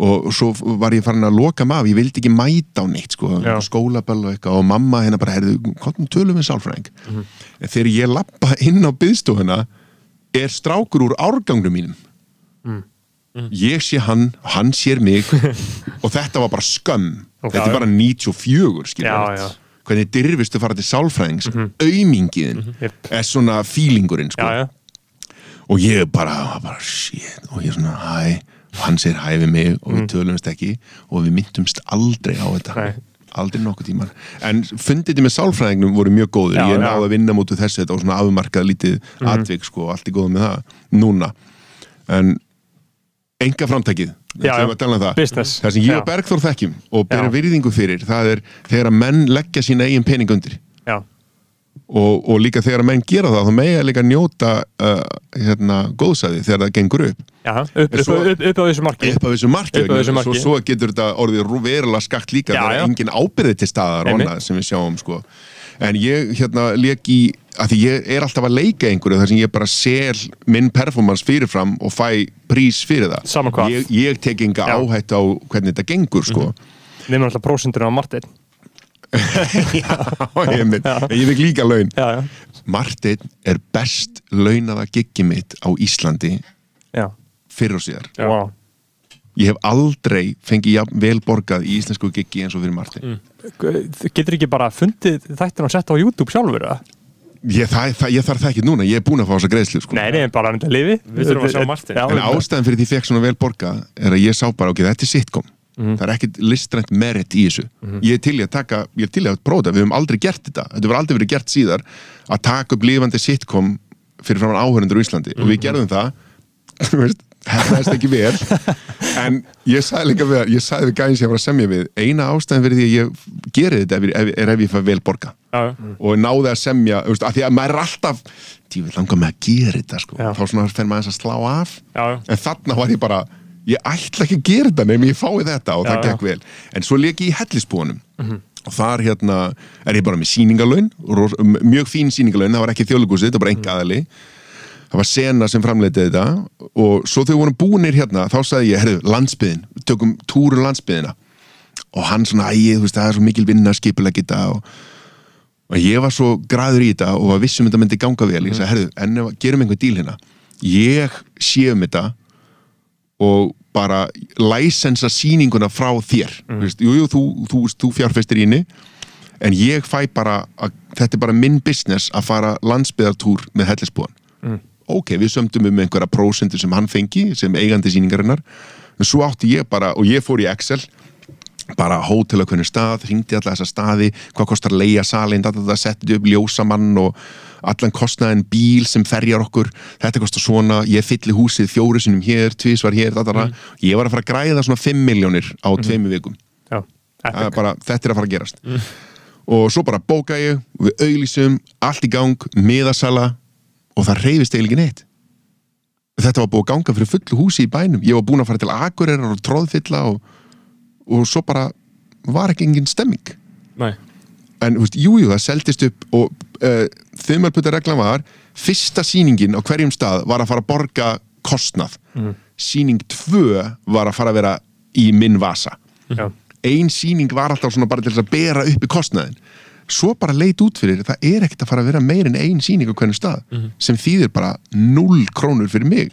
og svo var ég farin að loka maður ég vildi ekki mæta á neitt sko, Já. skólaböll og eitthvað og mamma hérna bara herðu, hvað tölum við sálfræðing? En þegar ég lappa inn á byðstofuna er strákur úr árgangnum mínum. Ég sé hann, hann sér mig og þetta var bara skömm. Þetta er bara 94 skilur Já, við. já. Hvernig dyrfistu fara til sálfræðings aumingiðin Jep. er svona feelingurinn sko. já, já. og ég bara, bara shit og ég svona hæ hann segir hæ við mig og við tölumst ekki og við myndumst aldrei á þetta Nei. aldrei nokkuð tíman en fundið með sálfræðingnum voru mjög góður Já, ég náði að vinna mútu þessu þetta og svona afmarkað lítið Mhm. atvik sko, allt í góðu með það núna en enga framtækið. Að um það. Það sem ég og Bergþór þekkjum og bera Já. virðingu fyrir það er þegar að menn leggja sína eigin pening undir. Og, og líka þegar að menn gera það þá mega líka njóta uh, hérna, góðsæði þegar það gengur upp. Já, upp, svo- upp, upp, á þessu marki. Upp á þessu marki, á þessu marki. að Svo, svo getur þetta orðið verulega skakt líka þegar já. engin ábyrði til staðar sem við sjáum sko. en ég hérna leik í að því ég er alltaf að leika einhverju þar sem ég bara sel minn performance fyrirfram og fæ prís fyrir það. Ég, ég tek enga Já. áhætt á hvernig þetta gengur sko. Nefnum alltaf prósendur á Martin ég, mynd, ég veit líka laun. Já, já, Martin er best launaða giggi mitt á Íslandi já, fyrir og síðar. Já. Wow. ég hef aldrei fengið jafn vel borgað í íslensku giggi eins og fyrir Martin Þú getur ekki bara fundið þættin og sett á YouTube sjálfur eða? Ég, það, það, ég þarf það ekki núna, ég er búinn að fá þessa greiðslu sko. Nei, nei, bara þetta lifi Við þurfum að sjá Martin. En ástæðan fyrir því ég fekk svona vel borgað er að ég sá bara, ok, þetta er sitcom Mhm. það er ekkit listrænt merit í þessu ég er til í að taka, ég er til í að prófa þetta við höfum aldrei gert þetta, þetta hefur aldrei verið gert síðar að taka upp lifandi sitcom fyrir framan áhörundur í Íslandi og Mhm. við gerðum það hefnaðist ekki vel. En ég sagði líka við ég sagði við gæðin sem ég var að semja við eina ástæðan fyrir því að ég geri þetta er, er, er ef ég fæ vel borgað. Já, og náði að semja þú veist, að því að maður er alltaf ég vil langa með að gera þetta sko. Þá svona fer maður aðeins að slá af. Já, en þarna var ég bara ég ætla ekki að gera þetta nefnum ég fái þetta og Já, það gekk vel. En svo leik ég í hellisbúanum og þar hérna er ég bara með m- mjög fín síningalöun, það var ekki þjóðlegúsið, þetta var bara enga aðali það var sena sem framleitið þetta og svo þegar við vorum búinir hérna þá sagði ég, herru, landsbyðin, tökum túru landsbyðina og hann svona, æ, þú veist, það er svo mikil vinna að skipulega geta og, og ég var svo graður í þetta og var vissum þetta myndi ganga vel, ég sagði, herru, en ef- gerum einhver díl hérna ég sé um þetta og bara læsensa sýninguna frá þér mm. veist, jú, jú, þú, þú, þú, þú fjárfestir í henni en ég fæ bara að, þetta er bara minn business að fara landsbyðartúr með hellisbúan. Ok, við sömdum um einhverja prósentu sem hann fengi sem eigandi sýningarinnar. En svo átti ég bara, og ég fór í Excel bara hótel á hvernig stað, hringdi alla þessa staði hvað kostar leia salin, þetta, þetta setti upp ljósamann og allan kostnaðin bíl sem ferjar okkur. Þetta kostar svona, ég fylli húsið fjóru sinum hér, tvísvar hér, þetta, mm. ég var að fara að græða svona 5 miljónir á tveimu vikum. Já, Það bara, þetta er að fara að gerast. Og svo bara bóka ég við auglýsum, allt í gang miðasala og það reyfist eiginlega neitt. Þetta var búið að ganga fyrir fullu húsi í bænum. Ég var búin að fara til Akureyrar og tróðfylla og, og svo bara var ekki engin stemming. Nei. en veist, jú, það seldist upp og uh, þumalputa reglan var fyrsta sýningin á hverjum stað var að fara að borga kostnað. Sýning tvö var að fara að vera í minn vasa. Já, ein sýning var alltaf svona bara til að bera upp í kostnaðin svo bara leit út fyrir það er ekkert að fara að vera meir en ein sýning á hvernig stað sem þýðir bara 0 krónur fyrir mig.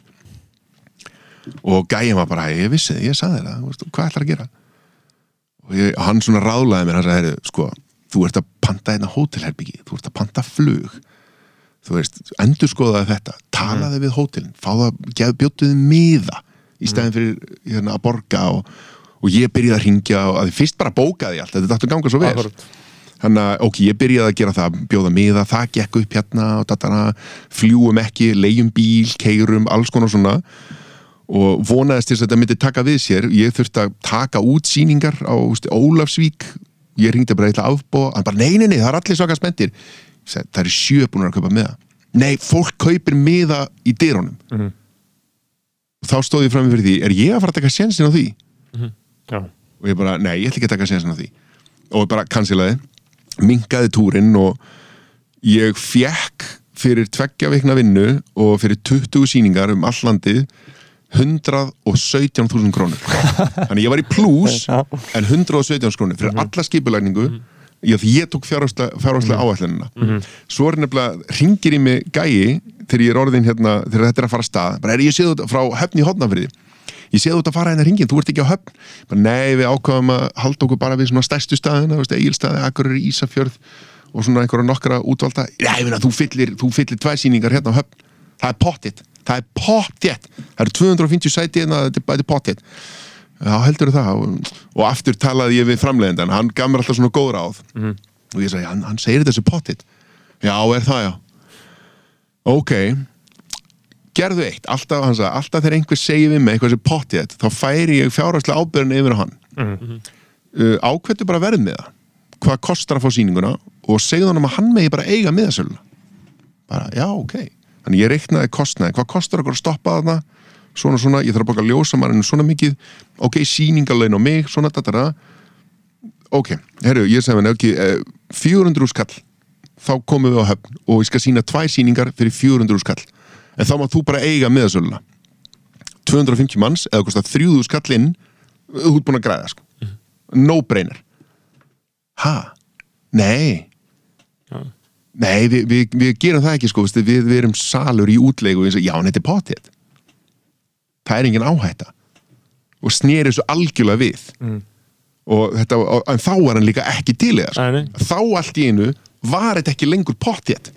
Og gæja maður bara, ég vissi þið, ég saði það hvað ætlar að gera? Og ég, hann svona ráðlaði mér, hann sagði "Heyrðu, sko, þú ert að panta einna hótelherbyggi þú ert að panta flug. Þú veist, endur skoðaði þetta talaði við hótelin, fáða bjóttuði miða í stæðin fyrir hérna, að borga og, og ég byrjaði að ringja og að fyrst bara bókaði allt þetta dættu ganga svo vel. Þannig að ok, ég byrjaði að gera það bjóða miða, það gekk upp hérna og datana, fljúum ekki, leigjum bíl keirum, alls konar svona. Og vonaðist til þess að þetta myndi taka við sér. Ég þurfti að taka út sýningar á Ólafsvík. Ég ringdi bara eitthvað afbóð, hann bara nei, nei, nei, það er allir svaka spendir Seg, það eru sjö búin að kaupa miða. Nei, fólk kaupir miða í dyrunum. Mhm. þá stóð ég fram fyrir því, er ég að fara að taka sjensin á því? Já, og ég bara, nei, ég ætla ekki að taka sjensin á því. Og bara kansilaði minkaði túrin og ég fjekk fyrir tveggja vikna vinnu og fyrir 20 sýningar um all landið 117.000 krónur. Þannig ég var í plús en 117 krónur fyrir alla skipulækningu ég, því ég tók fjárháslega áætlunina. Svo er nefnilega ringir í mig gæi þegar ég er orðin hérna þegar þetta er að fara stað. Bara er ég séð frá höfn í hotnafriði ég séð út að fara hérna ringin, þú ert ekki á höfn. Bara, nei við ákvaðum að halda okkur bara við svona stærstu staðina, eigilstaði, Akureyri, Ísafjörð og svona einhverja nokkra útvalda. Ég meina, þú fyllir, þú fyllir tvær sýningar hérna á höfn. Það er pottitt, það er pottitt það eru 250 sæti hérna, þetta er- þetta er pottitt Já, heldur það? Og, og aftur talaði ég við framleiðendan hann gaf mér alltaf svona góð ráð. Og ég sagði, hann, hann segir þessi pottit Já, er það já. Ok gerðu eitt, alltaf, hann sagði, alltaf þegar einhver segir við mig eitthvað sem pottit þá færi ég fjárhagslega ábyrðin yfir hann. Uh, ákveðtu bara verð með það. Hvað kostar að fá sýninguna? Og segðu hann að hann megi bara eiga miðasöluna. Bara, já, ok. Þannig ég reiknaði kostnaði, hvað kostar okkur að stoppa þarna? Svona, svona, ég þarf að baka ljósa mann svona mikið, ok, sýningarlaun á mig svona, þetta, ok herru, ég segi hann, ok, eh, 400 skall. Þá komum við á höfn og ég skal sína tvær sýningar fyrir 400 skall en þá má þú bara eiga miðasöluna. 250 manns, eða kostar 3000 skall inn, þú ert búin að græða sko. no brainer ha, nei. Nei, við, við, við gerum það ekki sko, við, við erum salur í útlegu og, já, þetta er potið það er engin áhætta. Og snýri þessu algjörlega við. Og þetta, en þá var hann líka ekki til í það sko. Þá allt í einu var þetta ekki lengur potið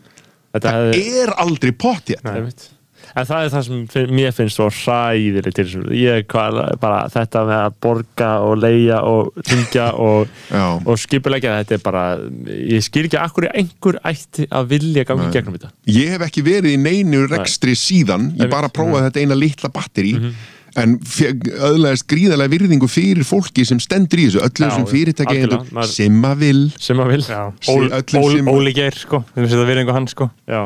Þetta það hefði- er aldrei potið Einmitt. En það er það sem mér finnst svo hræðilegt til þessu. Ég hvað, bara þetta með að borga og leia og tingja og, og skipulegja þetta er bara, ég skil ekki akkur einhver ætti að vilja gangi Nei. gegnum þetta. ég hef ekki verið í neinu rekstri síðan. Ég bara prófaði þetta eina litla batteri en öðlaðist gríðarlega virðingu fyrir fólki sem stendur í þessu öllu þessum. Maður- sem að vil Sem að vil. Óli Geir sko, þetta virðingu hann sko Já.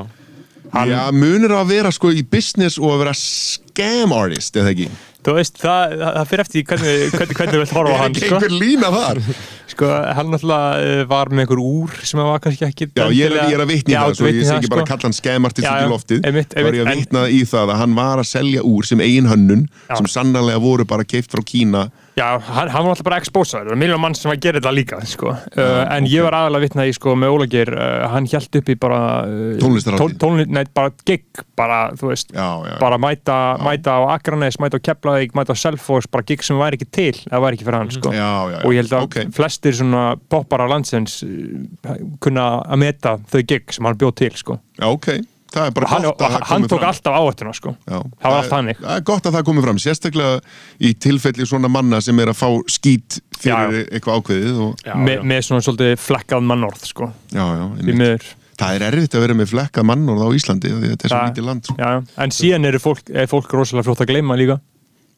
Hann- Já, munur á að vera sko í business og að vera scam artist, eða ekki? Þú veist, það, það, það fyrir eftir hvernig, hvernig, hvernig þú vilt horfa á Er hann ekki sko. einhver lína þar? sko, hann náttúrulega eh, var með einhver úr sem var kannski ekki Já, ég er, ég er að vitna í það, svo ég sé það, ekki bara að sko. kalla hann scam artist Já, út í loftið einmitt, þá er ég að einmitt, vitna í það að hann var að selja úr sem eigin hönnun Já. sem sannarlega voru bara keift frá Kína Já, hann, hann var alltaf bara exposaður, það er miljón mann sem var að gera þetta líka sko. uh, en ég var aðalega vitna í sko, með Óla Geir, uh, hann hjælt upp í bara uh, Tónlistarhátíð. tónli, Nei, bara gig, bara, þú veist Já, já, bara mæta, mæta á Akranes, mæta á Keflavík mæta á Selfoss, bara gig sem væri ekki til það væri ekki fyrir hann, sko já. og ég held að Ok. flestir svona poppara landsins uh, kunna að meta þau gig sem hann bjóð til, sko Já, ok, það er bara hann, gott að það hann komi tók fram alltaf áhættuna, sko Já, það var allt þannig. Það er gott að það komi fram, sérstaklega í tilfelli svona manna sem er að fá skít fyrir Já, eitthvað ákveðið og, Já, Me, já. með svona svolítið flekkað mannorð, sko Það er erfitt að vera með flekkað mannorð á Íslandi af því að þetta er svo Það- lítið land sko. Já, já. en síðan eru fólk, er fólk rosalega fljótt að gleyma líka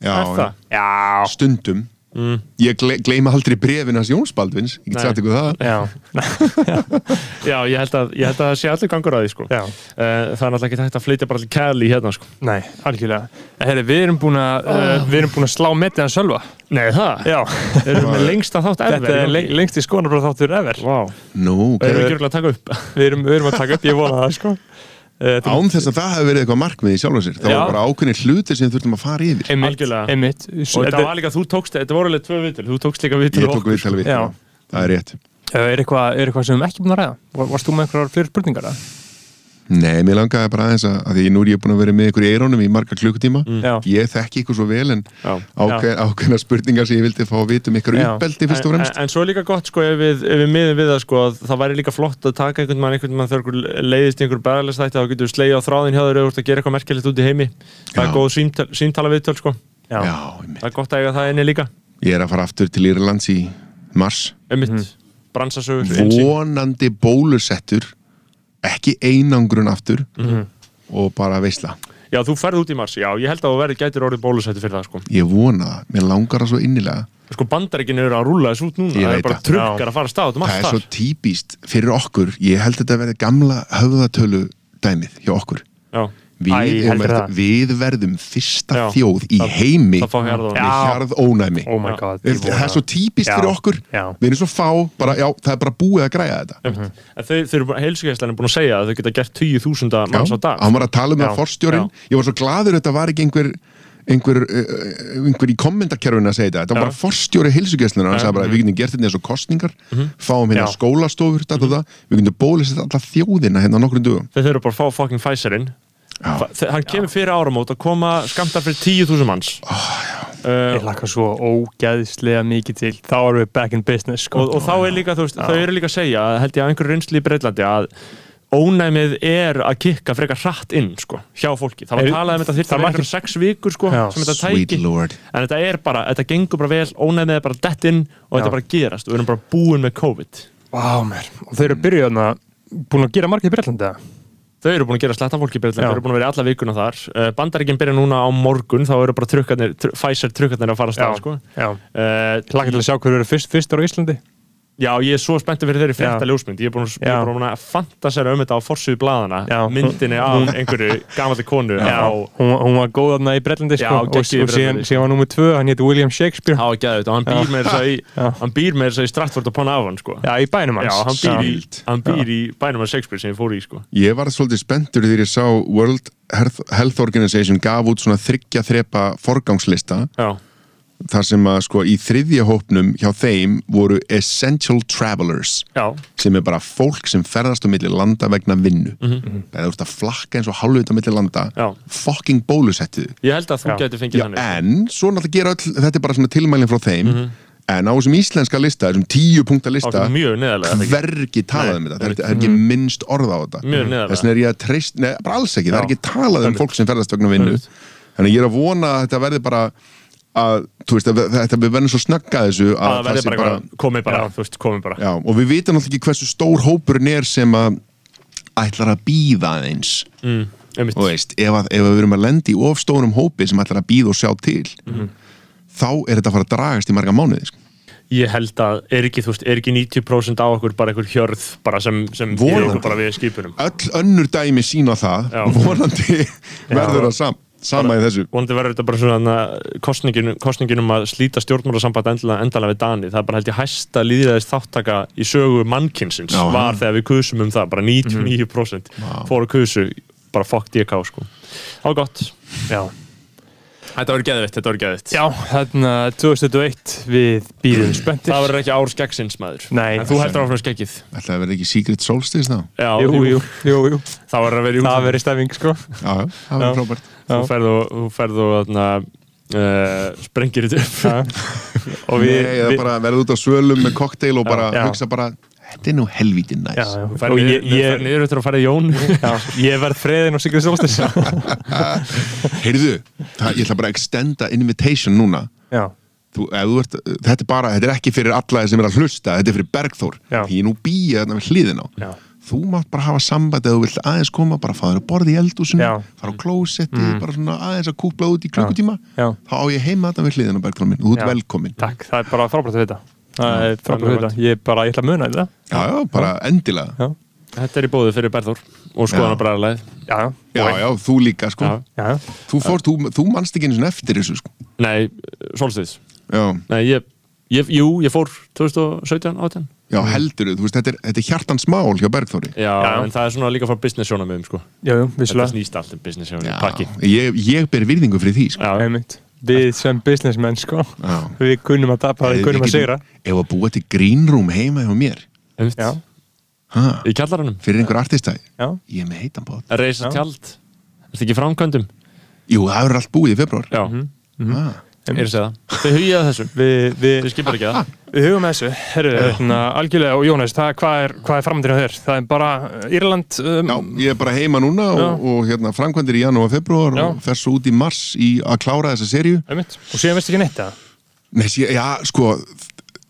Já, Er já. það? Já, stundum Mm. ég gle gleyma aldrei brefin hans Jóns Baldvins ég get sagt ykkur það já, Já, ég held að, ég held að það sé allir gangur að því, sko. já Uh, það er náttúrulega ekki hægt að flytja bara til Cali hérna, sko. Nei, algjörlega En Herri, við erum búin að uh, við erum búin að slá metið að sölva Nei, það? Já, Þeir eru með lengsta þátt ever. þetta er le lengst í skoðanabráð þáttur ever Vá. Nú, Það eru okay. ekki örugglega að taka upp. við erum, við erum að taka upp, ég vona það sko án þess að það hefur verið eitthvað markmið í sjálf og sér það var bara ákveðnir hlutir sem þurftum að fara yfir Einmitt, Algjörlega. einmitt Og þetta var líka, þú tókst, þetta voru alveg tvö vitul, þú tókst líka vitul ég tók við tala við Já. það er rétt Uh, Er eitthvað, er eitthvað sem við erum ekki búin að ræða? Var- Varst þú með einhverjar fleiri spurningar? eða? Nei, mér langaði bara aðeins að, að því nú er ég búin að vera með ykkur í eirónum í marga klukkutíma. Já, ég þekki ykkur svo vel en Já. ákveð, ákveðna spurningar sem ég vildi fá að vita um ykkur Já. uppbeldi fyrst og En, fremst. en, en svo er líka gott sko ef við, ef við miðum við það sko að það væri líka flott að taka einhvern mann einhvern mann þegar leiðist einhver bæðarlega þá getur við slegið á þráðin hjá þeir að gera eitthvað merkilegt út í heimi. Það Já. er góð símtal, símtala viðtöl sko. Já, Já, það er gott að ekki einangrun aftur Mhm. og bara veisla. Já, þú ferð út í mars, já, ég held að þú verður gætir orðið bólusætti fyrir það sko. Ég vona það, mér langar það svo innilega. Sko bandaríkin eru að rúlla þessu út núna. Ég það er bara það. trukkar að fara að stað út um það er svo típist fyrir okkur. Ég held þetta að vera gamla höfðatölu dæmið hjá okkur. Já, við, Æ, það. við verðum fyrsta Já. þjóð í Það- heimi það hjarðónæmi. með Já. hjarð ónæmi oh það er svo típist Já. fyrir okkur Já. við erum svo fá, bara, það er bara búið að græja þetta einmitt En þau, þau eru er búin að segja að þau geta gert 10.000 manns á dag hann var að tala um það forstjórin ég var svo gladur að þetta var ekki einhver einhver, uh, einhver í kommentarkerfinu að segja þetta, þetta var forstjóri hilsugjæslunar hann sagði bara, við getum gert þetta eins og kostningar fáum hérna Já. skólastofur, þetta og það við getum bólisett alla þjóðina hérna á Þau að Já. Hann kemur fyrir áramót að koma skamtar fyrir 10.000 manns Ég uh, lakka svo ógæðslega mikið til Þá erum við back in business sko. og, og þá er líka, þú veist, þau eru líka að segja held ég að einhverju reynsli í Breitlandi að ónæmið er að kikka frekar hratt inn sko, hjá fólki, það var talað um þetta að vera margir- einhverjum sex vikur sko, Já. sem þetta tæki lord en þetta er bara, þetta gengur bara vel ónæmið er bara dett inn og þetta Já. er bara að gerast við erum bara búin með COVID Vá, mér. Og þeir eru byrjuð þarna, búin að gera margir í Breitlandi, eða? Þau eru búin að gera sletta fólki betur, Já. þau eru búin að vera alla vikuna þar uh, Bandaríkinn byrja núna á morgun þá eru bara trukkarnir, tr Pfizer trukkarnir að fara að stað sko. Já. uh, Hlakka til að sjá hverju eru fyrst, fyrstur á Íslandi. Já, ég er svo spenntið fyrir þeirri frétta Já. ljósmynd Ég er búin, að- ég Já. er búin að fantasera um þetta á forsöðu blaðana Já. myndinni af einhverju gamalli konu Já, á hún, hún var góð þarna í Breitlandi, Já, sko. og, og geggjuð í síðan, síðan var nummið tvö, hann hétt William Shakespeare. á geðut og hann býr með þess að í Já. Stratford upon Avon sko. Já, í bænum hans. Já, hann býr, í, hann býr í bænum af Shakespeare sem ég fór í sko. Ég var svolítið spenntur þegar ég sá World Health Health Organization gaf út svona þryggja þrepa forgangslista Já, þar sem að sko í þriðja hópnum hjá þeim voru essential travelers já, sem er bara fólk sem ferðast á milli landa vegna vinnu eða þú ert að flakka eins og hálfvita á milli landa Mhm. Já. fucking bólusettið ég held að þú Já. getur fengið Já, þannig en svo náttúrulega gera öll, þetta er bara svona tilmælinn frá þeim Mhm. en á þessum íslenska lista, þessum tíu punkta lista Það er mjög neðarlega ekki? hvergi talað um þetta, það er, það er ekki minnst orð á þetta neðarlega. þess vegna er ég að treyst, neða bara alls ekki, það er Já. ekki talað um fólk sem ferðast vegna vinnu þannig ég er að vona að þetta verði bara að, þú veist, að þetta við verðum svo snögga þessu að, að það sé bara, bara komið bara, Já. þú veist, komið bara já, og við vitum náttúrulega ekki hversu stór hópurinn er sem að ætlar að býða aðeins mm, og veist, ef, að, ef að við erum að lendi í of stórum hópi sem ætlar að býða og sjá til Mhm. þá er þetta að fara að dragast í marga mánuði sko. Ég held að er ekki, þú veist, er ekki 90% á okkur bara einhver hjörð bara sem, sem býður okkur bara við skipunum öll önnur dæmi sína það Já. vonandi verður það sam, sama í þessu vonandi verður þetta bara svona kostningin, kostningin um að slíta stjórnmórasamband endalega, endalega við Dani, það er bara held ég hæsta líðræðist þáttaka í sögu mannkinsins Já. var þegar við kusum um það, bara 99% fóru kusu, bara fuck DK sko. var gott Já. þetta var geðvitt, þetta var geðvitt Já, þarna 2021 við býðum spenntir. það verður ekki ár skeggsins maður Nei. en þú heldur áfram skeggið ætla að verða ekki Secret Solstice þá já, Jú, jú, jú, jú. það verður að vera í Það útlöndum. verið stefing, sko. já, já, það var Já. frábært þú ferð og, þú ferð og þarna, uh, sprengir þetta upp Já. Og Nei, við, eða við bara verða út á svölum með kokteil og bara Já. hugsa bara þetta er nú helviti já, næs já. Þú ferð og ég, ég, ég, niður eftir að fara í Jón já, ég verð friðin og Sigrid Solstis. heyrðu, það, ég ætla bara að extenda invitation núna Já, þú, ert, þetta er bara, þetta er ekki fyrir alla sem er að hlusta, þetta er fyrir Bergþór Já. því ég nú býja þetta með hliðin á já, þú mátt bara hafa samband eða þú vilt aðeins koma bara þér að borða í eldúsinu fara á klósetti, bara svona aðeins að kúpla út í klukkutíma. Þá á ég heima þetta með hliðin á Bergþór minn þú ert Já. velkomin Takk, það er bara frábært að vita. Það er frábært að mjög vita. Ég bara, ég ætla að muna þetta. já, já, bara endilega. Já, Þetta er í bóðu fyrir Berður og skoðanabræðarleið já, já, já, þú líka sko. Já. já. þú, fór, þú, þú manst ekki eins og eftir þessu sko. Nei, Solstiðs já, Nei, ég, ég, jú, ég fór 2017, 18 já heldur þú veist, þetta er, þetta er hjartans mál hjá Bergþóri Já, Já. en það er svona líka frá business sjónamöðum sko. Já, jú, Þetta vissulega. snýst allt um business sjónamöðum, já, pakki ég, ég ber virðingu fyrir því sko Já, Einmitt. Við sem businessmenn, sko, Já. við kunnum að tapa, við kunnum að sigra. ef að búa til green room heima hjá mér einmitt. Já, ha, Í kjallaranum, fyrir einhver artistæði já, ég er með heitan bát að reysa Já. tjald Ertu ekki í framkvæmdum? jú, ah. er hugið að þessu, við, við, þau skipar ekki það við hugum með þessu. Herru, hérna, algjörlega, og Jónas, það, hvað er, hvað er framöndinu á þér? Það er bara uh, Írland, um, já, ég er bara heima núna og, Já. og hérna, framkvæmdir í janúar og februar Já. og fer svo út í mars í að klára þessa serju einmitt, og síðan veistu ekki neitt það. Nei, sí, já, sko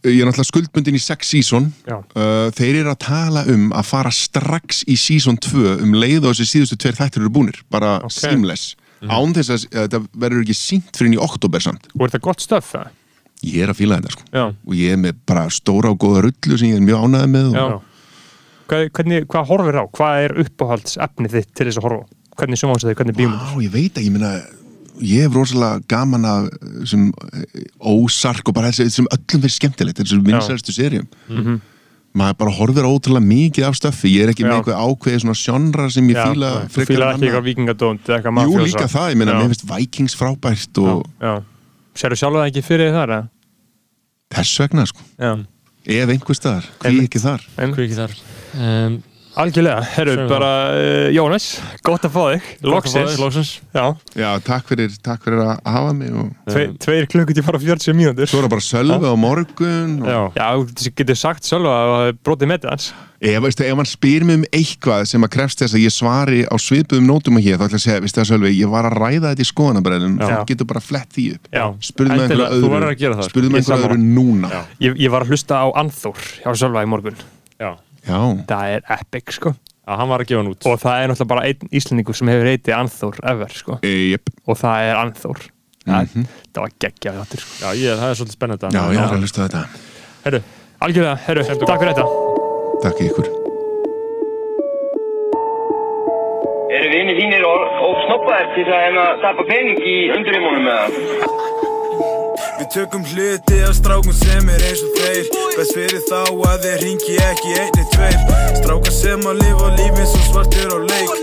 ég er náttúrulega skuldbundin í sex season Já. uh, þeir eru að tala um að fara strax í season 2 um leið og þessi síðustu tveir þættir eru búnir bara Ok. seamless án þess að að þetta verður ekki sínt fyrir í oktober samt Og er það gott stöf, það? ég er að fíla þetta sko Já. og ég er með bara stóra og góða rullu sem ég er mjög ánæði með og. Hvað, hvernig, hvað horfir á? Hvað er uppáhalds efnið þitt til þess að horfa? Hvernig sjónvansið þið, hvernig bímur? Vá, ég veit ekki, ég meina ég hef rosalega gaman af eh, sem eh, ósark og bara þessi sem öllum fyrir skemmtilegt, þessum vinsæðastu serjum maður bara horfir á ótrúlega mikið af stöffi, ég er ekki Já. með eitthvað ákveðið svona sjónra sem ég fíla Þú fílar ekki eitthvað eitthvað Jú, líka það, ég meina, mér finnst Vikings frábært og Já. Sérðu sjálf það ekki fyrir þar, eða? þess vegna, sko Já. ef einhver staðar, hví ekki þar. Hvað ekki þar? Um, Algjörlega, herru, bara uh, Jónas, gott að fá þig. Loksins. Loksins. Já, Já, takk fyrir, takk fyrir að hafa mig og Tve, tveir klukkutímar og 40 mínútur. Svo er það bara sölvi á morgun og Já, þú getur sagt sjálf að það er brotið með hans. Ef, veistu, ef hann spyr mig um eitthvað sem að krefst þess að ég svari á svipuðum nótum að hér, þá ætla ég að segja, veistu það Sölvi, ég var að ræða þetta í skoðanabræðin, þá getur bara flett því upp. Já, Spurðu mig einhverju þú öðru, að Ég öðru núna. Já. ég, ég var að hlusta á Anþór hjá Sölva í morgun já. Það er epic, sko. Já, hann var að gefa hann út. Og það er náttúrulega bara einn Íslendingur sem hefur heitið Anþór ever, sko. E, jep, Og það er Anþór. Það, það var geggjað þáttur, sko. Já, ég, það er svolítið spennandi já, ég var að hlusta þetta. Herru, Algjörlega, herru, takk fyrir þetta. Takk ykkur. Eru vinið þínir og, og snoppaðir til að hérna tapa pening í undurimunum eða? Við tökum hluti af strákum sem er eins og þeir. Best fyrir þá að þeir ringi ekki einni tveir. Strákar sem að lifa lífið svo svartir á leik.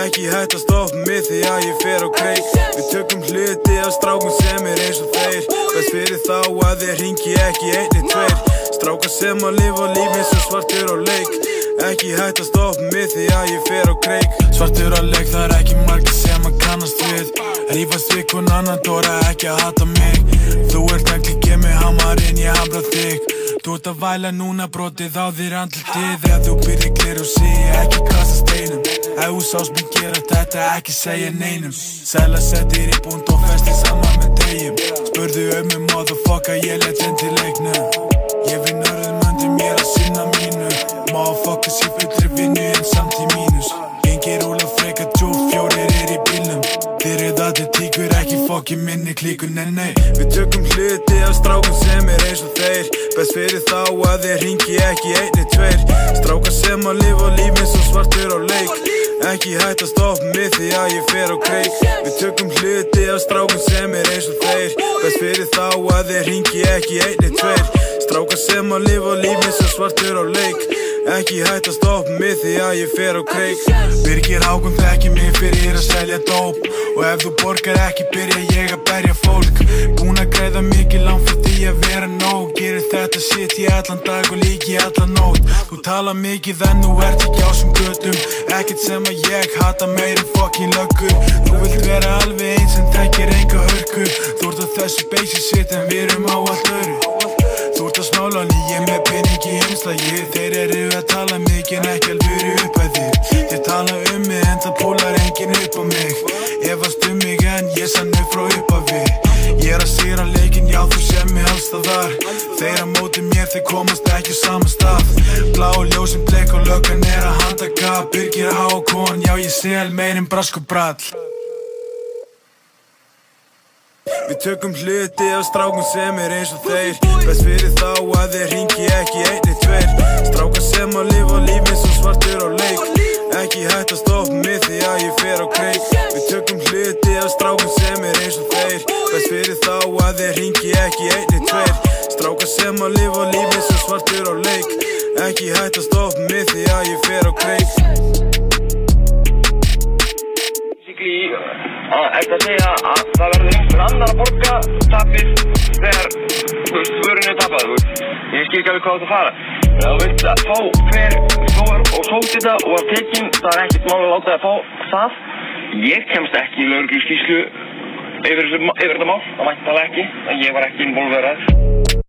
Ekki hægt að stoppa mig því að ég fer á kreik. Við tökum hluti af strákum sem er eins og þeir. Best fyrir þá að þeir ringi ekki einni tveir. Strákar sem að lifa lífið svo svartir á leik Ekki hægt að stoppa mig því að ég fer á kreik. Svartur leik það er ekki margir sem að kannast við. Rífast við hvern annan dóra ekki að hata mig. Þú ert ekki að mig hamarinn ég hamra þig. Þú ert að væla núna brotið á þér andlitið. Þegar þú byrðir glir og sé ekki kasta steinum. Ef þú sást mér gera þetta ekki segja neinum. Sæla settir í búnd og festi saman með deyjum Spurðu um mig motherfucker ég let inn til leiknum. Ég vinn örðum undir mér að sinna mínu Motherfucker sé fullri vinnu en samt í mínus Gengir úla freka djúf, fjórir er í bílnum Þeir eru það til tíkur ekki fokki minni klíkun en nei Við tökum hluti af strákum sem er eins og þeir Best fyrir þá að þeir ringi ekki einni tveir Strákar sem að lifa lífið svo svartur á leik Ekki hægt að stoppa mig því að ég fer á kreik Við tökum hluti af strákum sem er eins og þeir Best fyrir þá að þeir ringi ekki einni tveir Strákar sem að lifa lífið svo svartur á leik Ekki hægt að stoppa mig því að ég fer á kreik. Birgir Hákon þekki mig fyrir að selja dóp. Og ef þú borgar ekki byrja ég að berja fólk. Búin að greiða mikið langt fyrir því að vera nóg. Gerir þetta shit í allan dag og líki allan nót Þú tala mikið en þú ert ekki á sem göttum Ekkert sem að ég hata meir en fokkin löggur. Þú vilt vera alveg eins en þekkir enga hörku. Þú ert á þessu basic shit en við erum á allt öru Þú ert á smálan ég er með pening í heimslagi. Þeir eru að tala mikið en ekki alvöru upp að þér Þeir tala um mig en það púlar enginn upp á mig. Efast um mig en ég sann upp frá upp að við Ég er að sýra leikin, já þú sé mig alls það þar Þeir að móti mér, þeir komast ekki á sama stað. Blá ljósin bleik og löggan er að handaka Byrgir hákon, já ég sel meirinn brask og brall Við tökum hluti af strákum sem er eins og þeir. Best fyrir þá að þeir ringi ekki einni tveir. Strákar sem að lifa lífið svo svartur á leik. Ekki hægt að stoppa mig því að ég fer á kreik. Við tökum hluti af strákum sem er eins og þeir. Best fyrir þá að þeir ringi ekki einni tveir. Strákar sem að lifa lífið svo svartur á leik. Ekki hægt að stoppa mig því að ég fer á kreik að að segja að það verður einhver annar að borga tapið þegar, þú veist, vörun er tapað. Ég skil ekki alveg hvað þú ert að fara. Ef Þú veist að fá hver fór og sótt þetta og var tekinn, það er ekkert mál að láta það að fá það. Ég kemst ekki í lögreglu skýslu yfir, yfir þetta mál, það mætti það ekki, ég var ekki involverað.